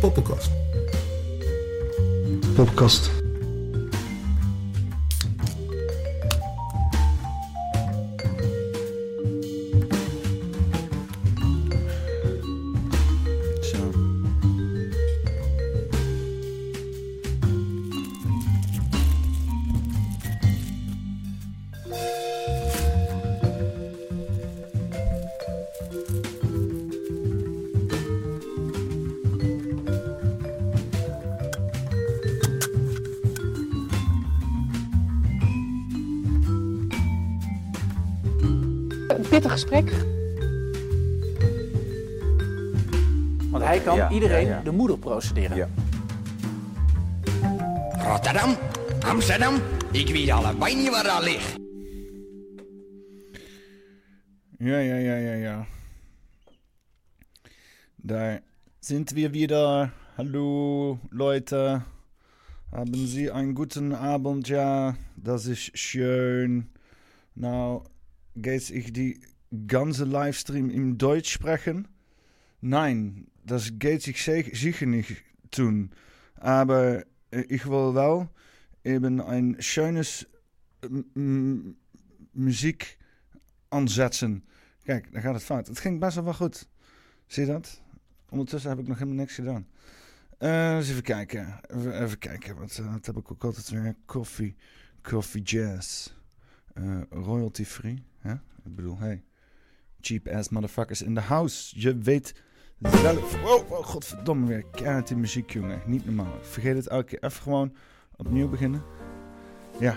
poppenkast? Poppenkast. Kan Ja, iedereen ja, ja. de moeder procederen. Ja. Rotterdam, Amsterdam, ik weet allebei niet waar dat ligt. Ja, ja, ja, ja, ja. Da sind wir wieder. Hallo, Leute. Haben Sie einen guten Abend? Ja, das ist schön. Nou, geht ich die ganze Livestream in Deutsch sprechen? Nein, das geht sich sicher nicht tun. Aber äh, ich will wel eben ein schönes m- m- Musik aanzetten. Kijk, dan gaat het fout. Het ging best wel goed. Zie je dat? Ondertussen heb ik nog helemaal niks gedaan. Eh, eens even kijken. Even, even kijken. Wat, eh, wat heb ik ook altijd weer? Coffee. Coffee Jazz. Eh, royalty free. Ik bedoel, hey. Cheap ass motherfuckers in the house. Je weet zelf. Oh godverdomme weer. Keihard die muziek, jongen. Niet normaal. Vergeet het elke keer. Even gewoon opnieuw beginnen. Ja.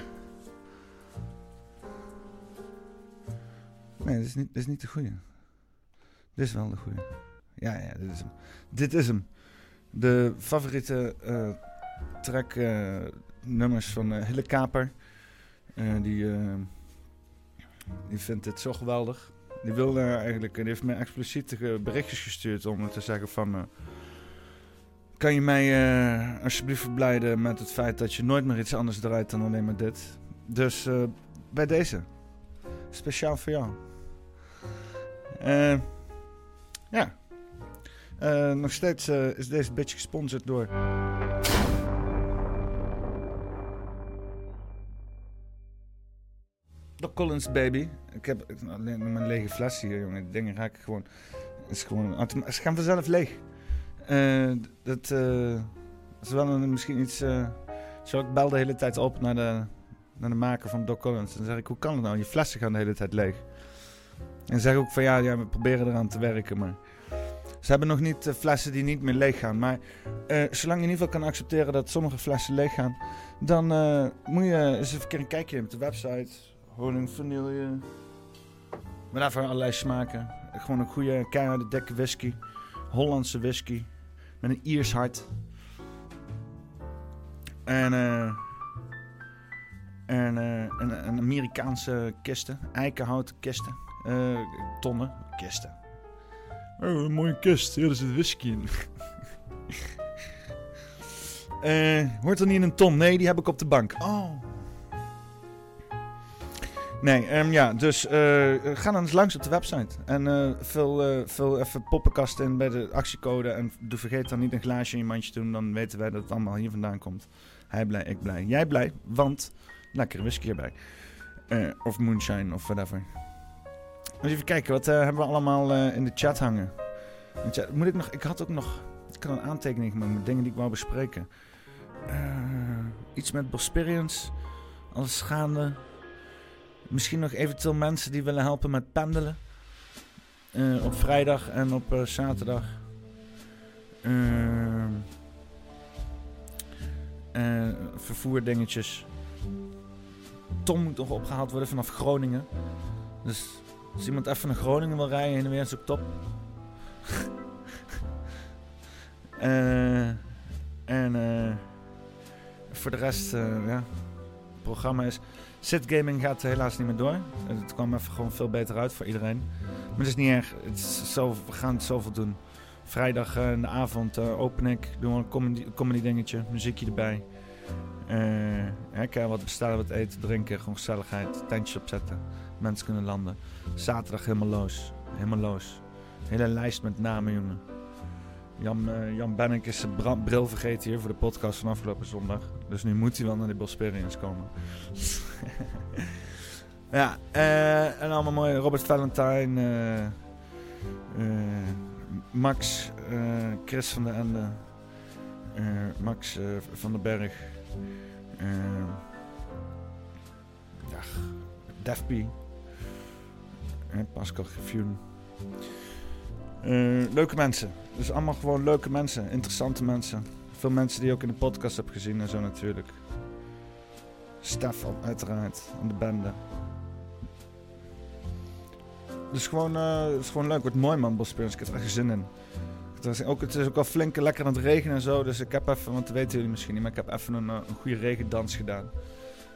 Nee, dit is niet, dit is niet de goede. Dit is wel de goede. Ja, ja, dit is hem. Dit is hem. De favoriete eh track eh, nummers van eh Hille Kaper. Die, die vindt dit zo geweldig. Die wilde eigenlijk, die heeft mij expliciete berichtjes gestuurd om te zeggen van... eh, kan je mij eh, alsjeblieft verblijden met het feit dat je nooit meer iets anders draait dan alleen maar dit. Dus eh, bij deze. Speciaal voor jou. Eh, ja. Eh, nog steeds eh, is deze bitch gesponsord door. Doc Collins, baby. Ik heb alleen mijn lege fles hier, jongen. Die dingen ik gewoon. Is gewoon. Ze gaan vanzelf leeg. Eh, dat is wel een, misschien iets. eh, zo, ik bel de hele tijd op naar de, naar de maker van Doc Collins. En zeg ik: hoe kan het nou? Je flessen gaan de hele tijd leeg. En zeg ook van ja, ja, we proberen eraan te werken, maar ze hebben nog niet flessen die niet meer leeg gaan. Maar zolang je in ieder geval kan accepteren dat sommige flessen leeg gaan, dan moet je eens even een kijkje op de website. Honing, vanille, maar daarvoor allerlei smaken. Gewoon een goede, keiharde, dikke whisky. Hollandse whisky. Met een Iers hart. En, eh en eh, een, een Amerikaanse kisten. Eikenhouten kisten. Eh, tonnen. Kisten. Oh, een mooie kist. Hier zit whisky in. Eh, hoort er niet in een ton? Nee, die heb ik op de bank. Oh. Nee, ehm, ja, dus eh, ga dan eens langs op de website. En eh, vul, eh, vul even poppenkast in bij de actiecode. En doe vergeet dan niet een glaasje in je mandje te doen. Dan weten wij dat het allemaal hier vandaan komt. Hij blij, ik blij. Jij blij, want lekkere whisky erbij. Of moonshine of whatever. Dus even kijken, wat hebben we allemaal in de chat hangen? Chat- moet ik nog, ik had ook nog ik had een aantekening gemaakt met dingen die ik wou bespreken. Iets met Bosperians. Alles gaande. Misschien nog eventueel mensen die willen helpen met pendelen. Eh, op vrijdag en op eh, zaterdag. Eh, vervoerdingetjes. Tom moet nog opgehaald worden vanaf Groningen. Dus als iemand even naar Groningen wil rijden, heen en weer is ook top. En voor de rest, ja, het programma is... Sit Gaming gaat helaas niet meer door. Het kwam even gewoon veel beter uit voor iedereen. Maar het is niet erg. Het we gaan zoveel doen. Vrijdag eh, in de avond eh, open ik. Doen we een comedy, comedy dingetje. Muziekje erbij. Je wat bestellen, wat eten, drinken. Gewoon gezelligheid. Tentjes opzetten. Mensen kunnen landen. Zaterdag helemaal los. Helemaal los. Hele lijst met namen, jongen. Jan, eh, Jan Bennek is zijn bril vergeten hier voor de podcast van afgelopen zondag. Dus nu moet hij wel naar de Bosperians komen. ja, eh, en allemaal mooi. Robert Valentine, eh, Max, Chris van der Ende, Max van den Berg, ja, Pascal. Eh, leuke mensen. Dus allemaal gewoon leuke mensen, interessante mensen. Veel mensen die je ook in de podcast heb gezien en zo natuurlijk. Stef al- uiteraard, en de bende. Dus gewoon, eh, het is gewoon leuk. Wordt mooi man, Bospierens. Ik heb er echt zin in. Het is, ook, het is ook al flink lekker aan het regenen en zo. Dus ik heb even, want dat weten jullie misschien niet, maar ik heb even een, eh, goede regendans gedaan.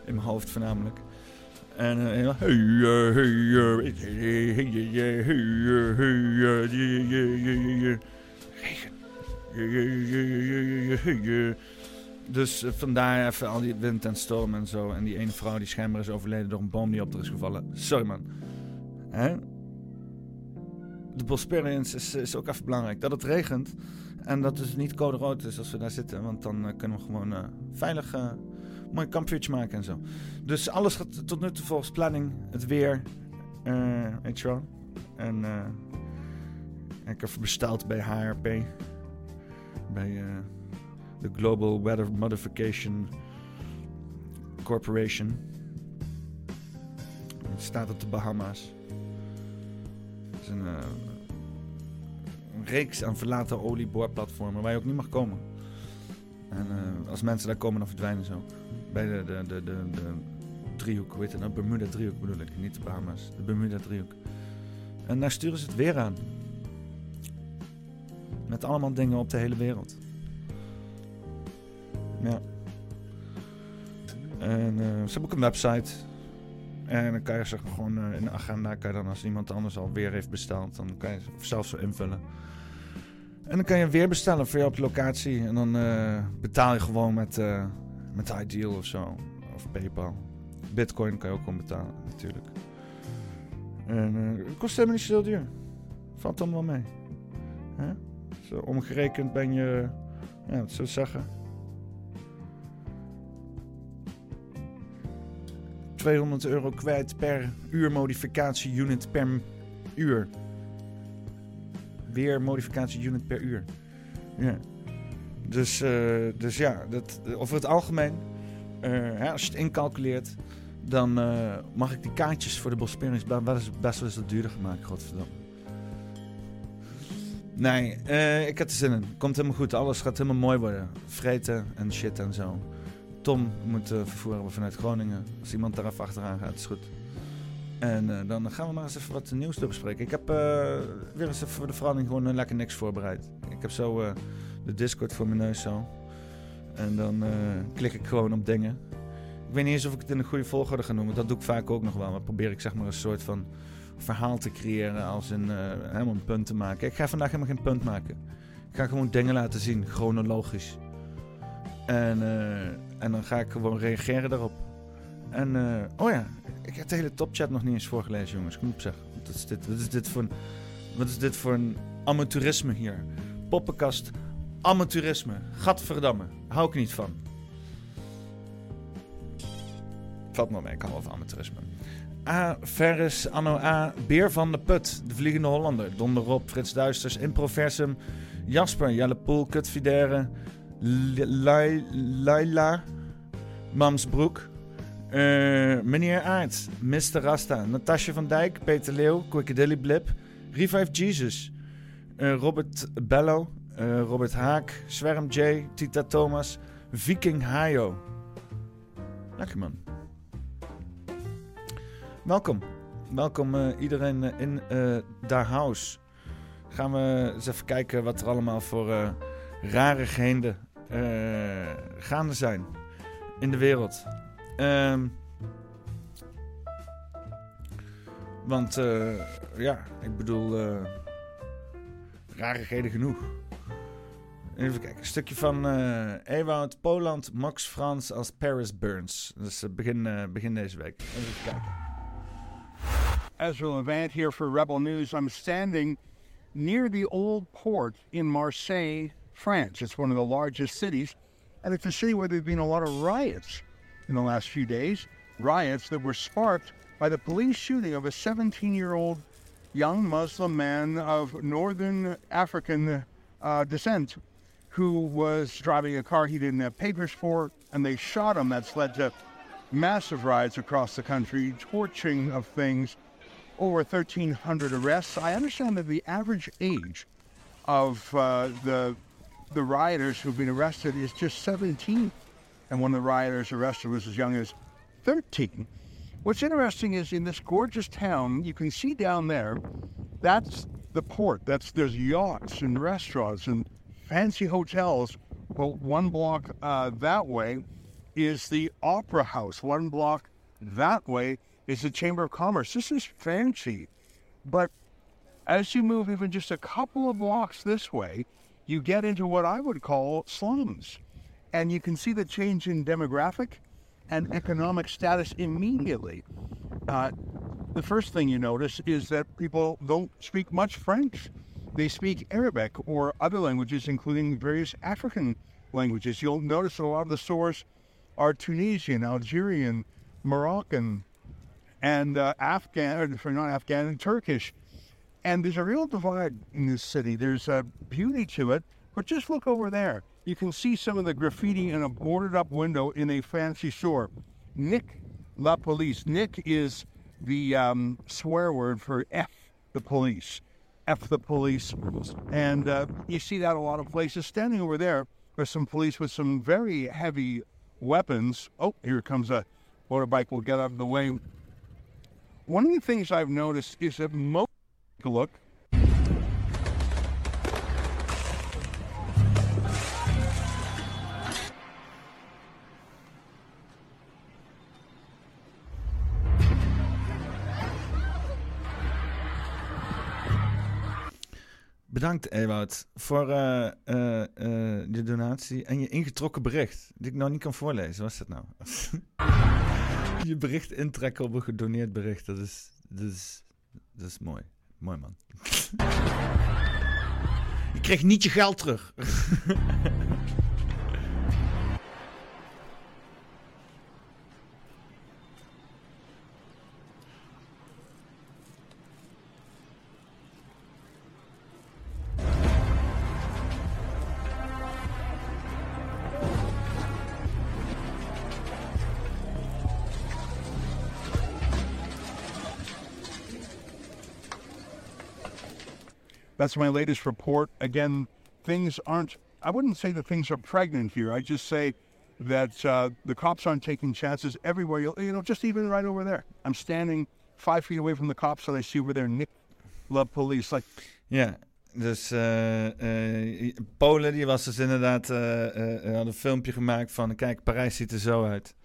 In mijn hoofd voornamelijk. En Dus eh, vandaar even al die wind en storm en zo. En die ene vrouw die schijnbaar is overleden door een boom die op haar is gevallen. Sorry man. Hè? De Bosperians is, is ook even belangrijk. Dat het regent en dat het niet code rood is als we daar zitten. Want dan eh, kunnen we gewoon eh, veilig eh, een mooi kampvuurtje maken en zo. Dus alles gaat tot nu toe volgens planning. Het weer, eh weet je wel. En eh, ik heb besteld bij HRP. Bij eh, de Global Weather Modification Corporation. Het staat op de Bahama's. Het is een, eh, een reeks aan verlaten olieboorplatformen waar je ook niet mag komen. En eh, als mensen daar komen, dan verdwijnen ze ook. Bij de, de, de, de, de driehoek, nou? Bermuda driehoek bedoel ik, niet de Bahama's. De Bermuda driehoek. En daar sturen ze het weer aan. Met allemaal dingen op de hele wereld. Ja. En eh, ze hebben ook een website. En dan kan je zeggen gewoon eh, in de agenda, kan je dan als iemand anders al weer heeft besteld, dan kan je zelf zo invullen. En dan kan je weer bestellen voor je op locatie. En dan eh, betaal je gewoon met, met Ideal of zo. Of PayPal. Bitcoin kan je ook gewoon betalen, natuurlijk. En het kost helemaal niet zo duur. Valt wel mee. Hè? Zo omgerekend ben je, ja, ik zeggen? 200 euro kwijt per uur modificatie unit per uur. Weer modificatie unit per uur. Ja. Dus, eh, dus ja, dat, over het algemeen, eh, als je het incalculeert, dan eh, mag ik die kaartjes voor de eens best wel eens wat duurder maken, godverdamme. Nee, eh, ik heb er zin in. Komt helemaal goed. Alles gaat helemaal mooi worden. Vreten en shit en zo. Tom moet eh, vervoer hebben vanuit Groningen. Als iemand daar even achteraan gaat, is goed. En eh, dan gaan we maar eens even wat nieuws te bespreken. Ik heb weer eens even voor de verandering gewoon eh, lekker niks voorbereid. Ik heb zo de Discord voor mijn neus zo. En dan klik ik gewoon op dingen. Ik weet niet eens of ik het in de goede volgorde ga noemen. Dat doe ik vaak ook nog wel. Maar probeer ik zeg maar een soort van verhaal te creëren als een, eh, helemaal een punt te maken. Ik ga vandaag helemaal geen punt maken. Ik ga gewoon dingen laten zien, chronologisch. En, eh, en dan ga ik gewoon reageren daarop. En, eh, oh ja, ik heb de hele topchat nog niet eens voorgelezen, jongens. Kom op zeg. Wat is dit, wat is dit voor een, wat is dit voor amateurisme hier? Poppenkast, amateurisme. Gadverdamme, hou ik niet van. Valt me mee, ik hou van amateurisme. A. Ferris, Anno A. Beer van de Put, De Vliegende Hollander. Donder Rob, Frits Duisters, Improversum. Jasper, Jelle Poel, Kutvidere. Laila, Mamsbroek. eh, meneer Aert, Mr. Rasta. Natasja van Dijk, Peter Leeuw, Quickedilly Blip. Revive Jesus. eh, Robert Bello. eh, Robert Haak. Zwerm J. Tita Thomas. Viking Hayo. Lekker man. Welkom. Welkom eh, iedereen eh, in de house. Gaan we eens even kijken wat er allemaal voor eh rarigheden gaande zijn in de wereld. Ehm, want ja, ik bedoel, rarigheden genoeg. Even kijken, een stukje van Ewout, Poland, Max Frans als Paris Burns. Dus begin, begin deze week. Even kijken. Ezra Levant here for Rebel News. I'm standing near the old port in Marseille, France. It's one of the largest cities, and it's a city where there have been a lot of riots in the last few days. Riots that were sparked by the police shooting of a 17 year old young Muslim man of northern African uh, descent who was driving a car he didn't have papers for, and they shot him. That's led to massive riots across the country, torching of things, over 1,300 arrests. I understand that the average age of uh, the the rioters who've been arrested is just 17, and one of the rioters arrested was as young as 13. What's interesting is in this gorgeous town, you can see down there, that's the port. That's there's yachts and restaurants and fancy hotels. Well, one block uh, that way is the Opera House. One block that way is the Chamber of Commerce. This is fancy, but as you move even just a couple of blocks this way, you get into what I would call slums, and you can see the change in demographic and economic status immediately. Uh, the first thing you notice is that people don't speak much French. They speak Arabic or other languages, including various African languages. You'll notice a lot of the stores are Tunisian, Algerian, Moroccan, and uh, Afghan, or not Afghan, and Turkish. And there's a real divide in this city. There's a beauty to it, but just look over there. You can see some of the graffiti in a boarded up window in a fancy store. Nick La Police. Nick is the um, swear word for F the police. F the police. And uh, you see that a lot of places. Standing over there are some police with some very heavy weapons. Oh, here comes a motorbike. We'll get out of the way. One of the things I've noticed is that most look. Bedankt, Ewout, voor eh, eh, eh, de donatie en je ingetrokken bericht. Die ik nou niet kan voorlezen. Wat is dat nou? je bericht intrekken op een gedoneerd bericht. Dat is, dat is, dat is mooi. Mooi, man. je kreeg niet je geld terug. That's my latest report. Again, things aren't, I wouldn't say that things are pregnant here. I just say that uh, the cops aren't taking chances everywhere. You, you know, just even right over there. I'm standing five feet away from the cops and I see over there Nick Love Police. Like, yeah. dus eh, eh, Polen die was dus inderdaad, eh, had een filmpje gemaakt van, kijk, Parijs ziet er zo uit.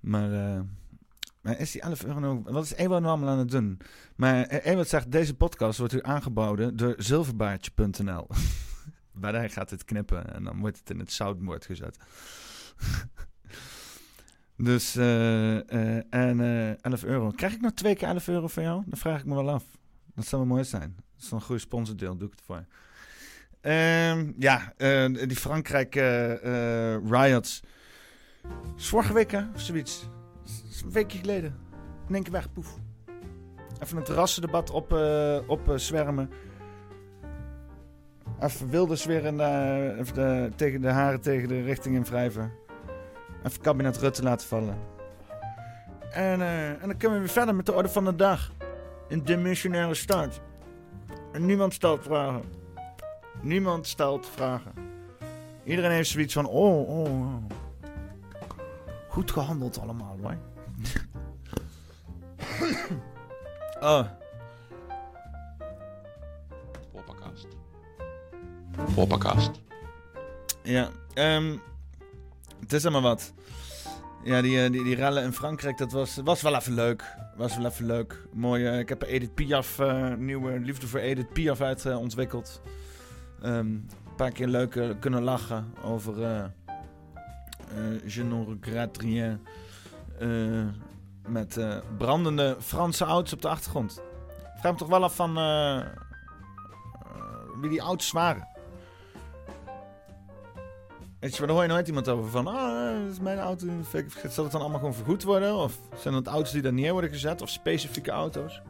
Maar, maar is die 11 euro wat is Ewout nou allemaal aan het doen? Maar eh, Ewout zegt, deze podcast wordt u aangeboden door zilverbaardje.nl. Waar gaat het knippen en dan wordt het in het soundboard gezet. dus, eh, eh, en eh 11 euro. Krijg ik nog twee keer 11 euro van jou? Dan vraag ik me wel af. Dat zou wel mooi zijn. Dat is dan een goede sponsordeel, doe ik het voor. Ehm, ja, die Frankrijk riots. Is vorige of zoiets. Is een weekje geleden. In één keer weg, poef. Even een terrassendebat op, eh, op eh, zwermen. Even Wilders weer in de, tegen de haren tegen de richting in wrijven. Even kabinet Rutte laten vallen. En, en dan kunnen we weer verder met de orde van de dag. In dimensionaire staat. En niemand stelt vragen. Niemand stelt vragen. Iedereen heeft zoiets van: oh, oh, oh. Goed gehandeld allemaal, hoor. Oh, Poppenkast. Poppenkast. ja. ehm, het is allemaal wat. Ja, die, eh, die, die rellen in Frankrijk, dat was, was wel even leuk. Was wel even leuk. Mooi, eh, ik heb Edith Piaf, eh, nieuwe liefde voor Edith Piaf uit ontwikkeld. Ehm, een paar keer leuk kunnen lachen over Je ne regrette rien. Eh, met eh, brandende Franse auto's op de achtergrond. Ik vraag me toch wel af van... eh, wie die auto's waren. Weet je, daar hoor je nooit iemand over van, ah, dat is mijn auto. Zal het dan allemaal gewoon vergoed worden? Of zijn het auto's die daar neer worden gezet? Of specifieke auto's?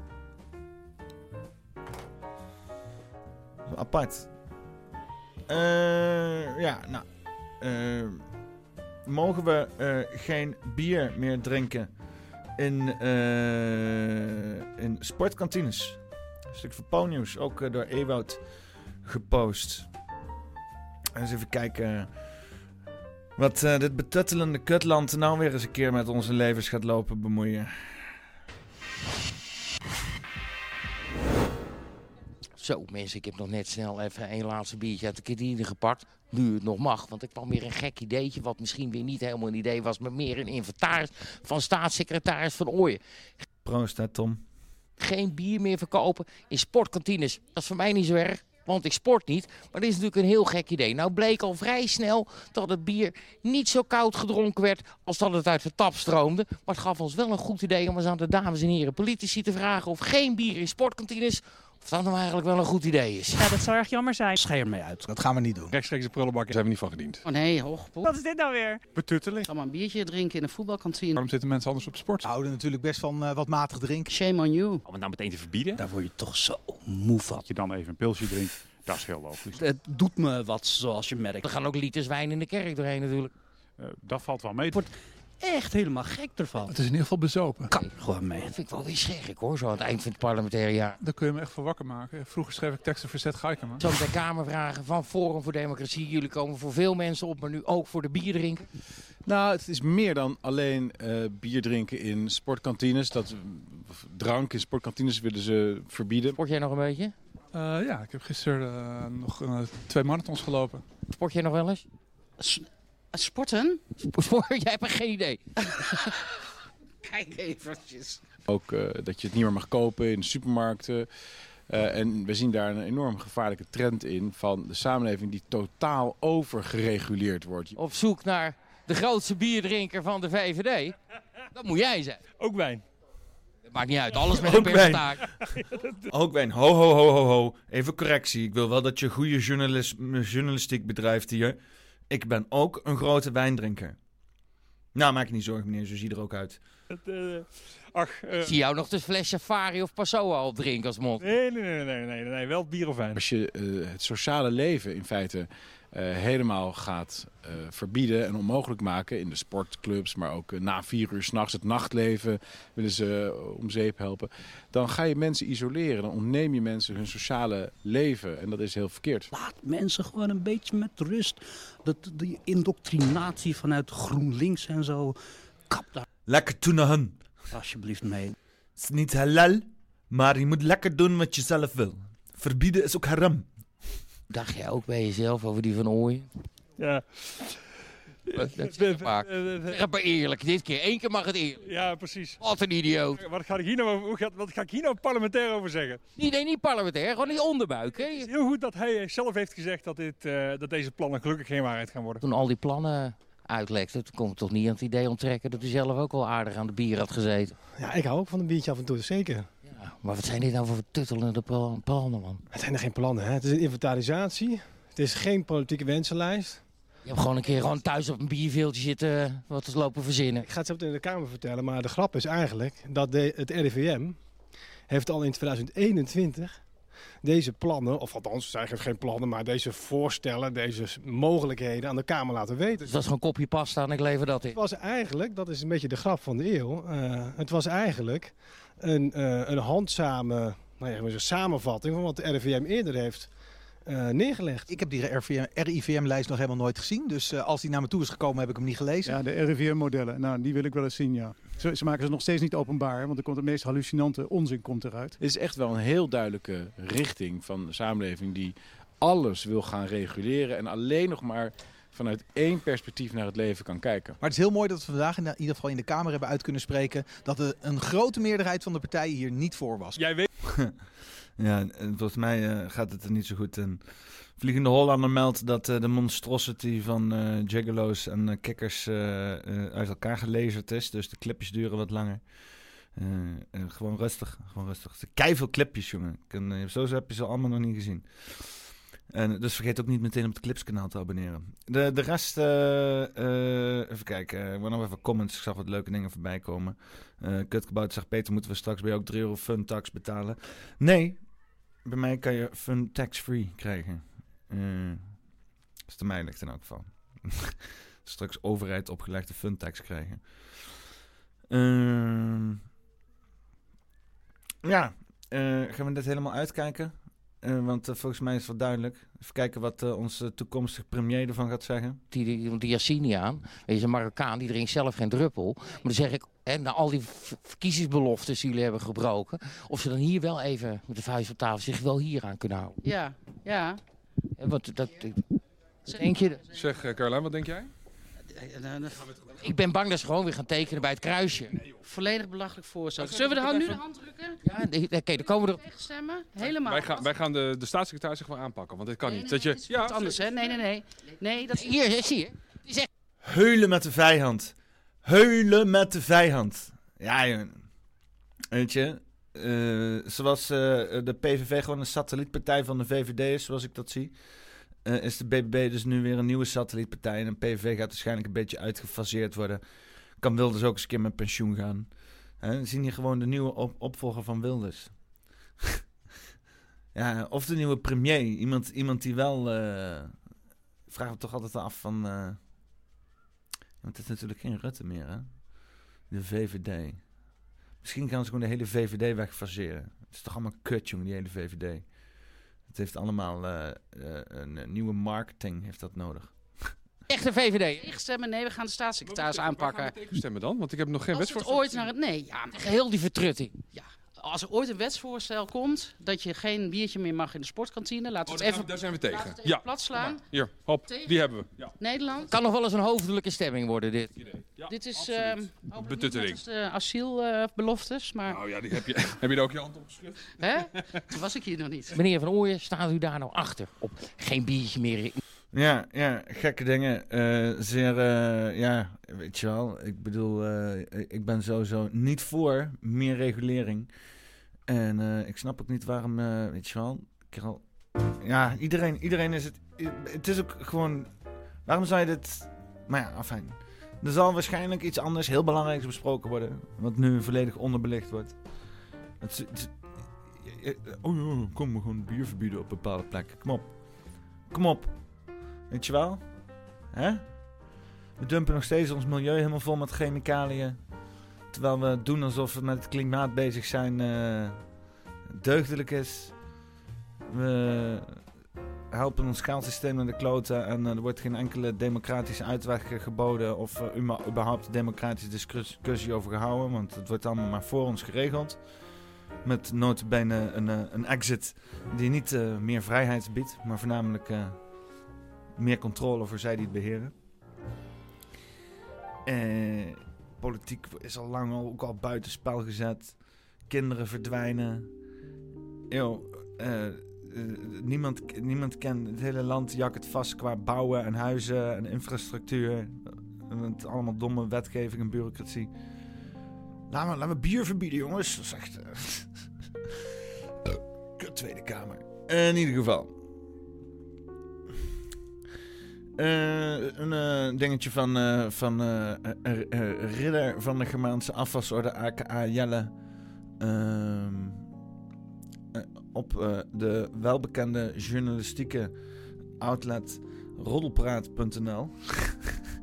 Apart. Ja, nou. Mogen we eh, geen bier meer drinken in, eh, in sportkantines? Een stuk van Ponyus, ook eh, door Ewout gepost. Eens even kijken wat dit betuttelende kutland nou weer eens een keer met onze levens gaat lopen bemoeien. Zo, mensen, ik heb nog net snel even een laatste biertje uit de kantine gepakt. Nu het nog mag, want ik kwam weer een gek ideetje... wat misschien weer niet helemaal een idee was... maar meer een inventaris van staatssecretaris Van Ooyen. Proost, hè, Tom. Geen bier meer verkopen in sportkantines. Dat is voor mij niet zo erg, want ik sport niet. Maar dit is natuurlijk een heel gek idee. Nou bleek al vrij snel dat het bier niet zo koud gedronken werd... als dat het uit de tap stroomde. Maar het gaf ons wel een goed idee om eens aan de dames en heren politici te vragen... of geen bier in sportkantines... of dat nou eigenlijk wel een goed idee is. Ja, dat zou erg jammer zijn. Scheer mee uit. Dat gaan we niet doen. Rechtstreeks de prullenbak zijn we niet van gediend. Oh nee, hoog. Wat is dit nou weer? Betutteling. Ga maar een biertje drinken in een voetbalkantine. Waarom zitten mensen anders op sport? We houden natuurlijk best van eh, wat matig drinken. Shame on you. Om het nou meteen te verbieden? Daar word je toch zo moe van. Dat je dan even een pilsje drinkt, dat is heel logisch. Het doet me wat, zoals je merkt. Er gaan ook liters wijn in de kerk doorheen natuurlijk. Uh, dat valt wel mee. Wordt echt helemaal gek ervan. Het is in ieder geval bezopen. Kan gewoon mee. Dat vind ik wel weer scherp hoor, zo aan het eind van het parlementaire jaar. Daar kun je me echt voor wakker maken. Vroeger schreef ik teksten voor Zet Gaikema. Zo bij Kamervragen van Forum voor Democratie. Jullie komen voor veel mensen op, maar nu ook voor de bier drinken. Nou, het is meer dan alleen uh, bier drinken in sportkantines. Dat, drank in sportkantines willen ze verbieden. Sport jij nog een beetje? Uh, ja, ik heb gisteren uh, nog uh, twee marathons gelopen. Sport jij nog wel eens? S sporten? Sport? Jij hebt geen idee. Kijk eventjes. Ook uh, dat je het niet meer mag kopen in de supermarkten. Uh, en we zien daar een enorm gevaarlijke trend in van de samenleving die totaal overgereguleerd wordt. Op zoek naar de grootste bierdrinker van de VVD. Dat moet jij zijn. Ook wijn. Dat maakt niet uit, alles met een percentage. Ook wijn. Ho, ho, ho, ho, ho. Even correctie. Ik wil wel dat je goede journalist, journalistiek bedrijft hier. Ik ben ook een grote wijndrinker. Nou, maak je niet zorgen, meneer. Zo zie je er ook uit. Het, uh, ach, uh... Zie jou nog de fles Safari of Passoa opdrinken als mond? Nee, nee, nee, nee, nee, nee, wel bier of wijn. Als je uh, het sociale leven in feite helemaal gaat verbieden en onmogelijk maken in de sportclubs, maar ook na vier uur s'nachts het nachtleven willen ze om zeep helpen, dan ga je mensen isoleren. Dan ontneem je mensen hun sociale leven en dat is heel verkeerd. Laat mensen gewoon een beetje met rust. Dat, die indoctrinatie vanuit GroenLinks en zo, kap daar. Lekker toenahen. Alsjeblieft mee. Het is niet halal, maar je moet lekker doen wat je zelf wil. Verbieden is ook haram. Dacht jij ook bij jezelf over die van Ooyen? Ja. Dat is maar. Zeg maar eerlijk, dit keer. Eén keer mag het eerlijk. Ja, precies. Wat een idioot. Wat ga ik hier nou, hoe gaat, wat ga ik hier nou parlementair over zeggen? Nee, nee, niet parlementair. Gewoon die onderbuik. Hè? Het is heel goed dat hij zelf heeft gezegd dat, dit, uh, dat deze plannen gelukkig geen waarheid gaan worden. Toen al die plannen uitlekte, toen kon ik toch niet aan het idee onttrekken dat hij zelf ook wel aardig aan de bier had gezeten. Ja, ik hou ook van een biertje af en toe, zeker. Maar wat zijn dit nou voor tuttelende plannen, man? Het zijn er geen plannen, hè. Het is een inventarisatie. Het is geen politieke wensenlijst. Je hebt gewoon een keer gewoon thuis op een bierveeltje zitten wat te lopen verzinnen. Ik ga het zo meteen in de Kamer vertellen, maar de grap is eigenlijk dat de, het RIVM heeft al in 2021 deze plannen, of althans, het zijn eigenlijk geen plannen, maar deze voorstellen, deze mogelijkheden aan de Kamer laten weten. Dus dat is gewoon kopje pasta en ik lever dat in. Het was eigenlijk, dat is een beetje de grap van de eeuw, uh, het was eigenlijk een, uh, een handzame nou ja, een samenvatting van wat de RIVM eerder heeft uh, neergelegd. Ik heb die RIVM-lijst nog helemaal nooit gezien. Dus uh, als die naar me toe is gekomen, heb ik hem niet gelezen. Ja, de RIVM-modellen. Nou, die wil ik wel eens zien, ja. Ze, ze, maken ze nog steeds niet openbaar, want er komt de meest hallucinante onzin komt eruit. Het is echt wel een heel duidelijke richting van de samenleving die alles wil gaan reguleren en alleen nog maar vanuit één perspectief naar het leven kan kijken. Maar het is heel mooi dat we vandaag in ieder geval in de Kamer hebben uit kunnen spreken dat er een grote meerderheid van de partijen hier niet voor was. Jij weet... Ja, en volgens mij uh, gaat het er niet zo goed in. Vliegende Hollander meldt dat uh, de monstrosity van uh, Jaggalo's en kikkers uit elkaar gelezerd is. Dus de clipjes duren wat langer. gewoon rustig, gewoon rustig. Ze veel clipjes, jongen. En, zo heb je ze allemaal nog niet gezien. En dus vergeet ook niet meteen op het Clips-kanaal te abonneren. De, de rest, eh, eh, even kijken. Ik wil nog even comments. Ik zag wat leuke dingen voorbij komen. Uh, Kutgebouwd zegt, Peter, moeten we straks bij jou ook 3 euro fun tax betalen? Nee, bij mij kan je fun tax-free krijgen. Uh, dus de mij ligt in elk geval. straks overheid opgelegde fun tax krijgen. Uh, ja, gaan we dit helemaal uitkijken? Uh, want uh, volgens mij is het wel duidelijk. Even kijken wat uh, onze toekomstige premier ervan gaat zeggen. Die, die, die Yassini aan, is een Marokkaan, die drinkt zelf geen druppel. Maar dan zeg ik, hè, na al die verkiezingsbeloftes die jullie hebben gebroken... of ze dan hier wel even met de vuist op tafel zich wel hier aan kunnen houden. Ja, ja. Wat, dat, denk je? Zeg, uh, Carlijn, wat denk jij? Ik ben bang dat ze gewoon weer gaan tekenen bij het kruisje. Volledig belachelijk voorstel. Zullen we de hand, nu de hand drukken? Ja, oké, okay, dan komen we er... Stemmen? Helemaal. Wij gaan, wij gaan de, de staatssecretaris zich wel aanpakken, want dit kan nee, niet. Nee, dat je, nee, ja, anders, hè? Nee, nee, nee. Nee, dat is... Hier, zie je. Die zegt... Heulen met de vijand. Heulen met de vijand. Ja, weet je. Uh, zoals uh, de PVV gewoon een satellietpartij van de VVD is, zoals ik dat zie. Uh, is de BBB dus nu weer een nieuwe satellietpartij. En een PVV gaat waarschijnlijk een beetje uitgefaseerd worden. Kan Wilders ook eens een keer met pensioen gaan. Zien hier gewoon de nieuwe op opvolger van Wilders. ja, of de nieuwe premier. Iemand, iemand die wel... Uh, vraag me toch altijd af van... Uh, want het is natuurlijk geen Rutte meer, hè? De VVD. Misschien gaan ze gewoon de hele VVD wegfaseren. Het is toch allemaal kut, jongen, die hele VVD. Het heeft allemaal uh, uh, een nieuwe marketing heeft dat nodig. Echte VVD. Tegenstemmen? Nee, we gaan de staatssecretaris aanpakken. Tegenstemmen dan? Want ik heb nog geen als wetsvoorstel. ooit naar het nee, ja, heel die vertrutting. Ja. Als er ooit een wetsvoorstel komt dat je geen biertje meer mag in de sportkantine, laten we oh, het even, daar zijn we tegen. Even ja. plat slaan. Hier, hop, Tegen. die hebben we. Ja. Nederland. Kan nog wel eens een hoofdelijke stemming worden dit. Ja, dit is betuttering. de asielbeloftes, uh, maar. Nou ja, die heb je. heb je er ook je hand op geschreven? Hè? Toen was ik hier nog niet. Meneer Van Ooyen, staat u daar nou achter? Op geen biertje meer. Ja, ja, gekke dingen. Uh, zeer, uh, ja, weet je wel. Ik bedoel, uh, ik ben sowieso niet voor meer regulering. En ik snap ook niet waarom, weet je wel. Al, ja, iedereen, iedereen is het. Het is ook gewoon. Waarom zou je dit. Maar ja, afijn. Er zal waarschijnlijk iets anders, heel belangrijks besproken worden. Wat nu volledig onderbelicht wordt. Het, oh, kom, we gewoon bier verbieden op bepaalde plekken. Kom op. Kom op. Weet je wel? Hè? We dumpen nog steeds ons milieu helemaal vol met chemicaliën. Terwijl we doen alsof we met het klimaat bezig zijn. Uh, deugdelijk is. We helpen ons geldsysteem in de kloten. En uh, er wordt geen enkele democratische uitweg geboden. Of überhaupt democratische discussie over gehouden. Want het wordt allemaal maar voor ons geregeld. Met notabene een, een exit die niet meer vrijheid biedt. Maar voornamelijk meer controle voor zij die het beheren. Eh, politiek is al lang ook al buitenspel gezet. Kinderen verdwijnen. Uh, uh, niemand, niemand kent het hele land jak het vast qua bouwen en huizen en infrastructuur. Met allemaal domme wetgeving en bureaucratie. Laat me, laat me bier verbieden, jongens. Dat is. Kut Tweede Kamer. In ieder geval. Uh, een uh, dingetje van, uh, van Ridder van de Germaanse afwasorde, aka Jelle. Ehm, op de welbekende journalistieke outlet roddelpraat.nl.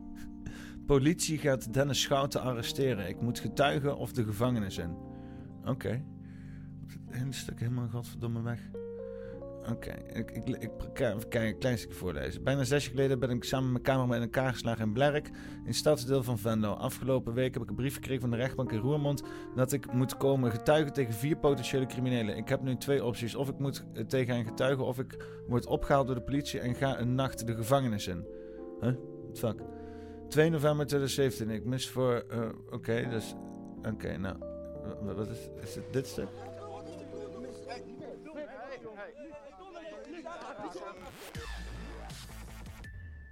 Politie gaat Dennis Schouten arresteren. Ik moet getuigen of de gevangenis in. Oké. Het stuk helemaal godverdomme weg. Oké, ik, ik, ik, een klein stukje voorlezen. Bijna zes jaar geleden ben ik samen met mijn cameraman in elkaar geslagen in Blerk, in stadsdeel van Venlo. Afgelopen week heb ik een brief gekregen van de rechtbank in Roermond dat ik moet komen getuigen tegen vier potentiële criminelen. Ik heb nu twee opties. Of ik moet tegen hen getuigen, of ik word opgehaald door de politie en ga een nacht de gevangenis in. Huh? Fuck? 2 november 2017. Ik mis voor... Uh, Oké, dus... Oké, nou... Wat is, is het dit stuk?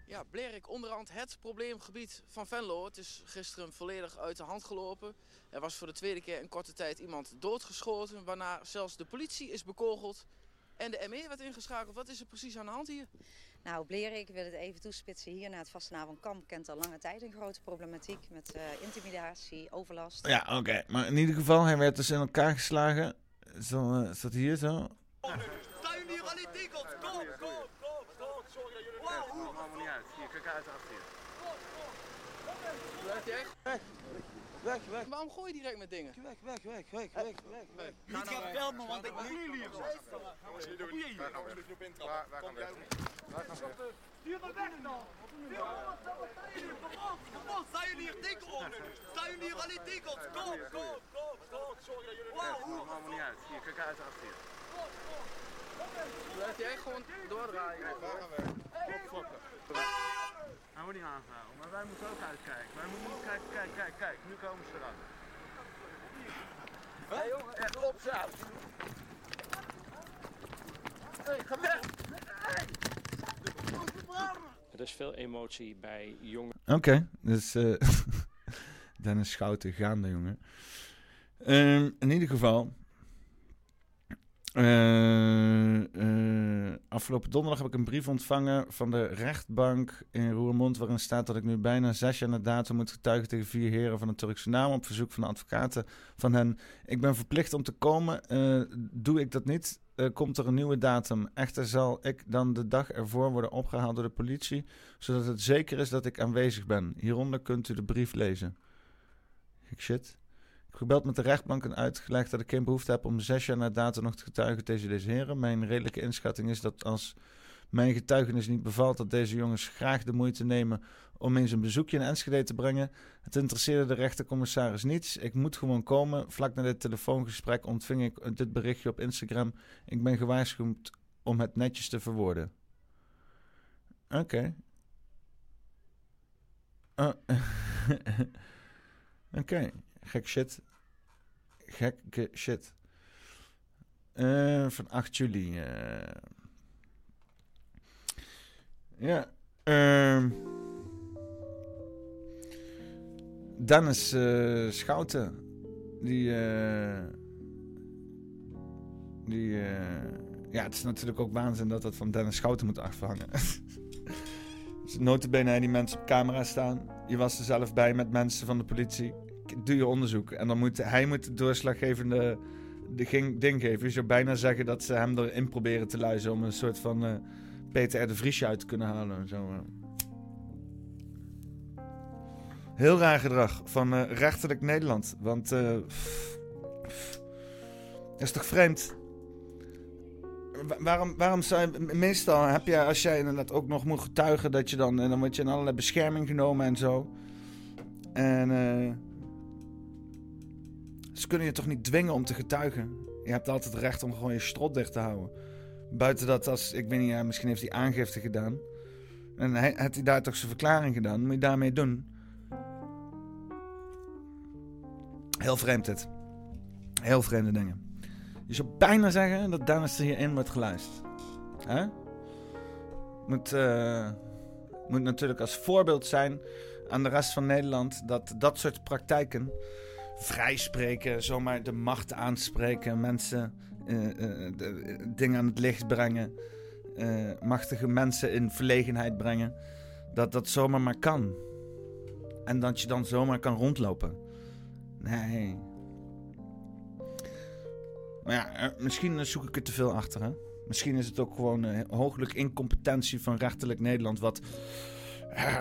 Ja, Blerik onderhand het probleemgebied van Venlo. Het is gisteren volledig uit de hand gelopen. Er was voor de tweede keer in korte tijd iemand doodgeschoten, waarna zelfs de politie is bekogeld. En de ME werd ingeschakeld. Wat is er precies aan de hand hier? Nou, Blerik, ik wil het even toespitsen hier. Na het vastenavondkamp kent al lange tijd een grote problematiek met eh, intimidatie, overlast. Ja, oké. Maar in ieder geval, hij werd dus in elkaar geslagen. Zo, eh, staat hier zo. Zijn hier al die tikkels? Kom, kom, kom, kom. Sorry dat jullie... Me niet uit. Hier, kijk uit achter je. Blijf je echt? Weg. Weg, weg. Waarom gooi je direct met dingen? Weg, weg, weg, weg, weg, weg, weg. Niet gaan filmen, want ik wil jullie hier. Jongens, wat doe je hier? Gaan we? Waar gaan we? Waar gaan we? Stuur me weg dan! Stuur me wat, wat zijn jullie? Kom op, kom op, zijn jullie hier tikkels? Zijn jullie hier al die tikkels? Kom, kom, kom, kom. Sorry dat jullie... Wow. Dat maakt me niet uit. Hier, kijk uit achter je echt gewoon doordraaien. Waar gaan we? Opfokken. Hij wordt niet aangehouden, maar wij moeten ook uitkijken. Wij moeten niet kijken, kijk, kijk, kijk. Nu komen ze eraan. Hé jongen, echt opzout. Hé, ga weg! Hey. Er is veel emotie bij jonge Oké, dus eh Dennis Schouten gaande, jongen. Ehm, in ieder geval. Eh, afgelopen donderdag heb ik een brief ontvangen van de rechtbank in Roermond. waarin staat dat ik nu bijna zes jaar na datum moet getuigen tegen vier heren van een Turkse naam. op verzoek van de advocaten van hen. Ik ben verplicht om te komen. Eh, doe ik dat niet, komt er een nieuwe datum. Echter zal ik dan de dag ervoor worden opgehaald door de politie. zodat het zeker is dat ik aanwezig ben. Hieronder kunt u de brief lezen. Ik shit. Gebeld met de rechtbank en uitgelegd dat ik geen behoefte heb om zes jaar na datum nog te getuigen tegen deze heren. Mijn redelijke inschatting is dat als mijn getuigenis niet bevalt, dat deze jongens graag de moeite nemen om eens een bezoekje in Enschede te brengen. Het interesseerde de rechtercommissaris niets. Ik moet gewoon komen. Vlak na dit telefoongesprek ontving ik dit berichtje op Instagram. Ik ben gewaarschuwd om het netjes te verwoorden. Oké. Oh. Oké, gek shit. Gekke shit. Eh, van 8 juli. eh. Ja. ehm Dennis eh, Schouten. Die. die. ja, het is natuurlijk ook waanzin dat dat van Dennis Schouten moet afhangen. Dus notabene die mensen op camera staan. Je was er zelf bij met mensen van de politie. Doe je onderzoek. En dan moet hij moet het doorslaggevende de ding geven. Je zou bijna zeggen dat ze hem erin proberen te luizen... om een soort van eh, Peter R. de Vriesje uit te kunnen halen. Zo, eh. Heel raar gedrag van eh, rechterlijk Nederland. Want... dat is toch vreemd? Wa- waarom, waarom zou meestal heb je, als jij inderdaad ook nog moet getuigen, dat je dan, en dan word je in allerlei bescherming genomen en zo. En ze kunnen je toch niet dwingen om te getuigen? Je hebt altijd recht om gewoon je strot dicht te houden. Buiten dat als, ik weet niet, ja, misschien heeft hij aangifte gedaan. En had hij daar toch zijn verklaring gedaan? Moet je daarmee doen? Heel vreemd dit. Heel vreemde dingen. Je zou bijna zeggen dat Dennis er hierin wordt geluisterd. Hè? Moet, eh, moet natuurlijk als voorbeeld zijn aan de rest van Nederland dat dat soort praktijken, vrijspreken, zomaar de macht aanspreken, mensen eh, eh, de- dingen aan het licht brengen, eh, machtige mensen in verlegenheid brengen, dat dat zomaar maar kan. En dat je dan zomaar kan rondlopen. Nee, maar ja, eh, misschien eh, zoek ik er te veel achter. Misschien is het ook gewoon uh, hooglijk incompetentie van rechterlijk Nederland. Wat eh,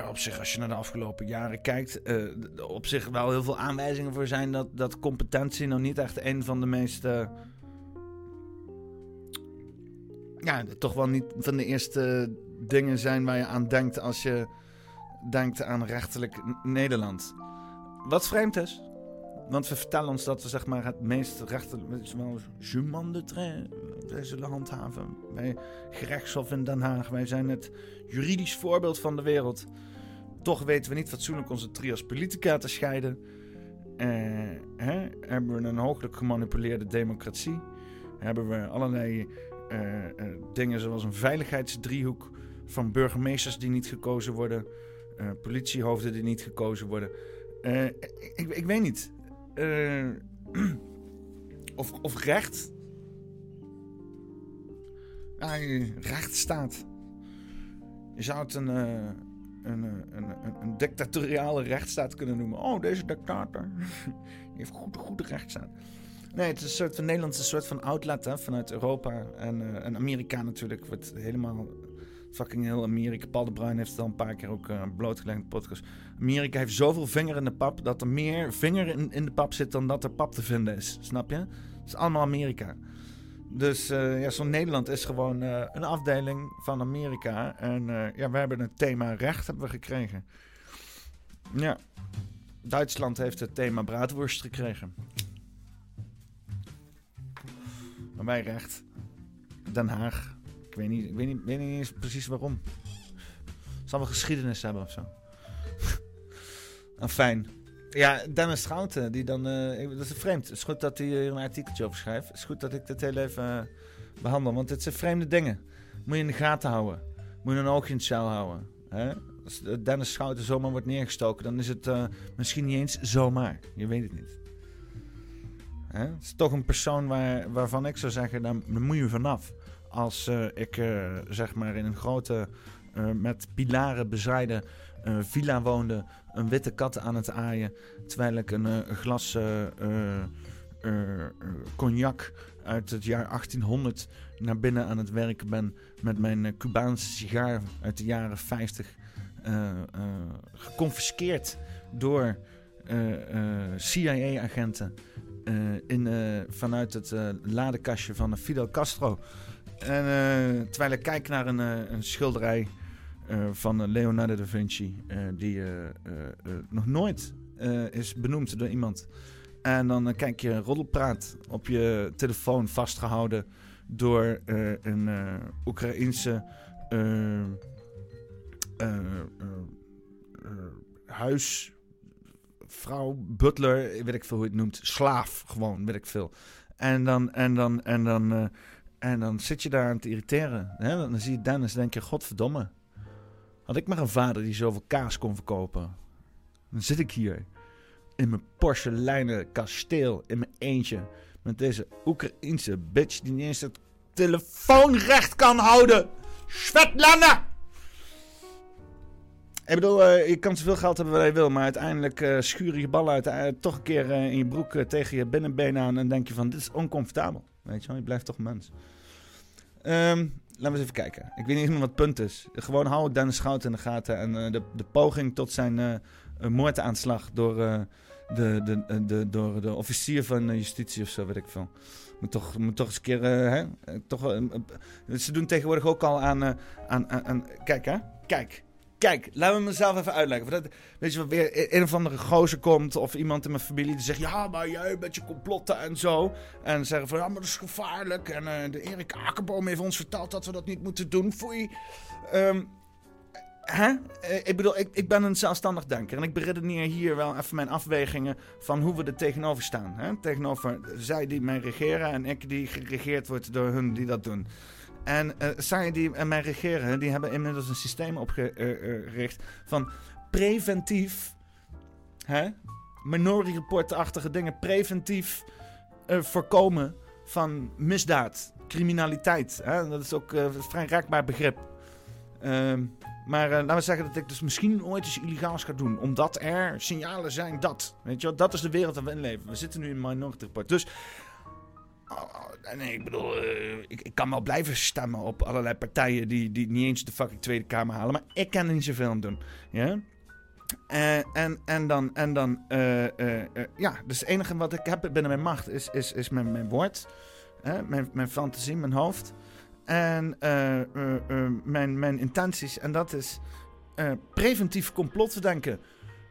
op zich, als je naar de afgelopen jaren kijkt, eh, d- op zich wel heel veel aanwijzingen voor zijn dat, dat competentie nou niet echt een van de meest. eh, ja, toch wel niet van de eerste dingen zijn waar je aan denkt als je denkt aan rechterlijk N- Nederland. Wat vreemd is, want we vertellen ons dat we zeg maar, het meest rechterlijk, wel juman de trait, wij zullen handhaven. Bij gerechtshof in Den Haag, wij zijn het juridisch voorbeeld van de wereld. Toch weten we niet fatsoenlijk onze trias politica te scheiden. Eh, hè? Hebben we een hooglijk gemanipuleerde democratie? Hebben we allerlei eh, eh, dingen zoals een veiligheidsdriehoek van burgemeesters die niet gekozen worden, eh, politiehoofden die niet gekozen worden. Eh, ik, ik weet niet. Eh, of, of recht Ja, rechtsstaat. Je zou het een, eh, een, eh, een, een, een dictatoriale rechtsstaat kunnen noemen. Oh, deze dictator. Die heeft goede, goede rechtsstaat. Nee, het is een soort van Nederland is een soort van outlet hè, vanuit Europa en, en Amerika natuurlijk. Wordt helemaal fucking heel Amerika. Paul de Bruin heeft het al een paar keer ook eh, blootgelegd in de podcast. Amerika heeft zoveel vinger in de pap dat er meer vinger in, in de pap zit dan dat er pap te vinden is. Snap je? Het is allemaal Amerika. Dus eh, ja, zo'n Nederland is gewoon eh, een afdeling van Amerika. En ja, we hebben het thema recht hebben we gekregen. Ja. Duitsland heeft het thema braadworst gekregen. Maar wij recht. Den Haag. Weet niet, ik weet niet, weet niet eens precies waarom. Zal wel geschiedenis hebben of zo. Ah, fijn. Ja, Dennis Schouten, die dan... eh, dat is vreemd. Het is goed dat hij hier een artikeltje over schrijft. Het is goed dat ik dit heel even eh, behandel. Want dit zijn vreemde dingen. Moet je in de gaten houden. Moet je een oogje in het zeil houden. Hè? Als eh, Dennis Schouten zomaar wordt neergestoken... dan is het misschien niet eens zomaar. Je weet het niet. Hè? Het is toch een persoon waar, waarvan ik zou zeggen... daar moet je vanaf. Als eh, ik eh, zeg maar in een grote... eh, met pilaren bezaaide villa woonde... een witte kat aan het aaien... terwijl ik een, glas cognac uit het jaar 1800 naar binnen aan het werken ben met mijn Cubaanse sigaar uit de jaren 50 eh, eh, geconfiskeerd door CIA-agenten in, vanuit het ladekastje van Fidel Castro. En eh, terwijl ik kijk naar een, eh, een schilderij eh, van Leonardo da Vinci, die nog nooit is benoemd door iemand. En dan kijk je roddelpraat op je telefoon vastgehouden door een Oekraïense huisvrouw, butler, weet ik veel hoe je het noemt, slaaf gewoon, weet ik veel. En dan, en dan, en dan, en dan zit je daar aan te irriteren. Hè? Dan zie je Dennis en denk je, godverdomme. Had ik maar een vader die zoveel kaas kon verkopen. Dan zit ik hier in mijn porseleinen kasteel in mijn eentje. Met deze Oekraïense bitch die niet eens het telefoonrecht kan houden. Svetlana! Ik bedoel, eh, je kan zoveel geld hebben wat je wil, maar uiteindelijk eh schuur je ballen uit, eh, toch een keer in je broek tegen je binnenbeen aan en denk je van, dit is oncomfortabel. Weet je wel, je blijft toch mens. Ehm, laten we eens even kijken. Ik weet niet meer wat het punt is. Gewoon hou Dennis Schouten in de gaten en eh, de, de poging tot zijn eh, moordaanslag door, de, de, de, door de officier van justitie of zo, weet ik veel. Moet toch, moet toch eens een keer, hè? Toch, ze doen tegenwoordig ook al aan, aan, aan- Kijk, hè? Kijk. Kijk, laten we mezelf even uitleggen. Dat, weet je, wat weer een of andere gozer komt of iemand in mijn familie die zegt: Ja, maar jij met je complotten en zo. En zeggen van ja, maar dat is gevaarlijk. En eh, de Erik Akerboom heeft ons verteld dat we dat niet moeten doen. Foei. Ehm, hè? Eh, ik bedoel, ik, ik ben een zelfstandig denker. En ik beredeneer hier wel even mijn afwegingen van hoe we er tegenover staan. Hè? Tegenover zij die mij regeren en ik die geregeerd wordt door hun die dat doen. En eh zij die en mij regeren, die hebben inmiddels een systeem opgericht van preventief, hè, minority report-achtige dingen, preventief eh, voorkomen van misdaad, criminaliteit. Hè? Dat is ook eh, een vrij raakbaar begrip. Ehm, maar eh, laten we zeggen dat ik dus misschien ooit iets illegaals ga doen. Omdat er signalen zijn dat. Weet je wel, dat is de wereld waar we in leven. We zitten nu in Minority Report. Dus nee, ik bedoel, eh, ik, ik kan wel blijven stemmen op allerlei partijen die, die niet eens de fucking Tweede Kamer halen. Maar ik kan er niet zoveel aan doen. Ja? Eh, en, en dan, en dan eh, ja, dus het enige wat ik heb binnen mijn macht is, is, is mijn, mijn woord. Hè? Mijn, mijn fantasie, mijn hoofd. En mijn, mijn intenties. En dat is preventief complot denken.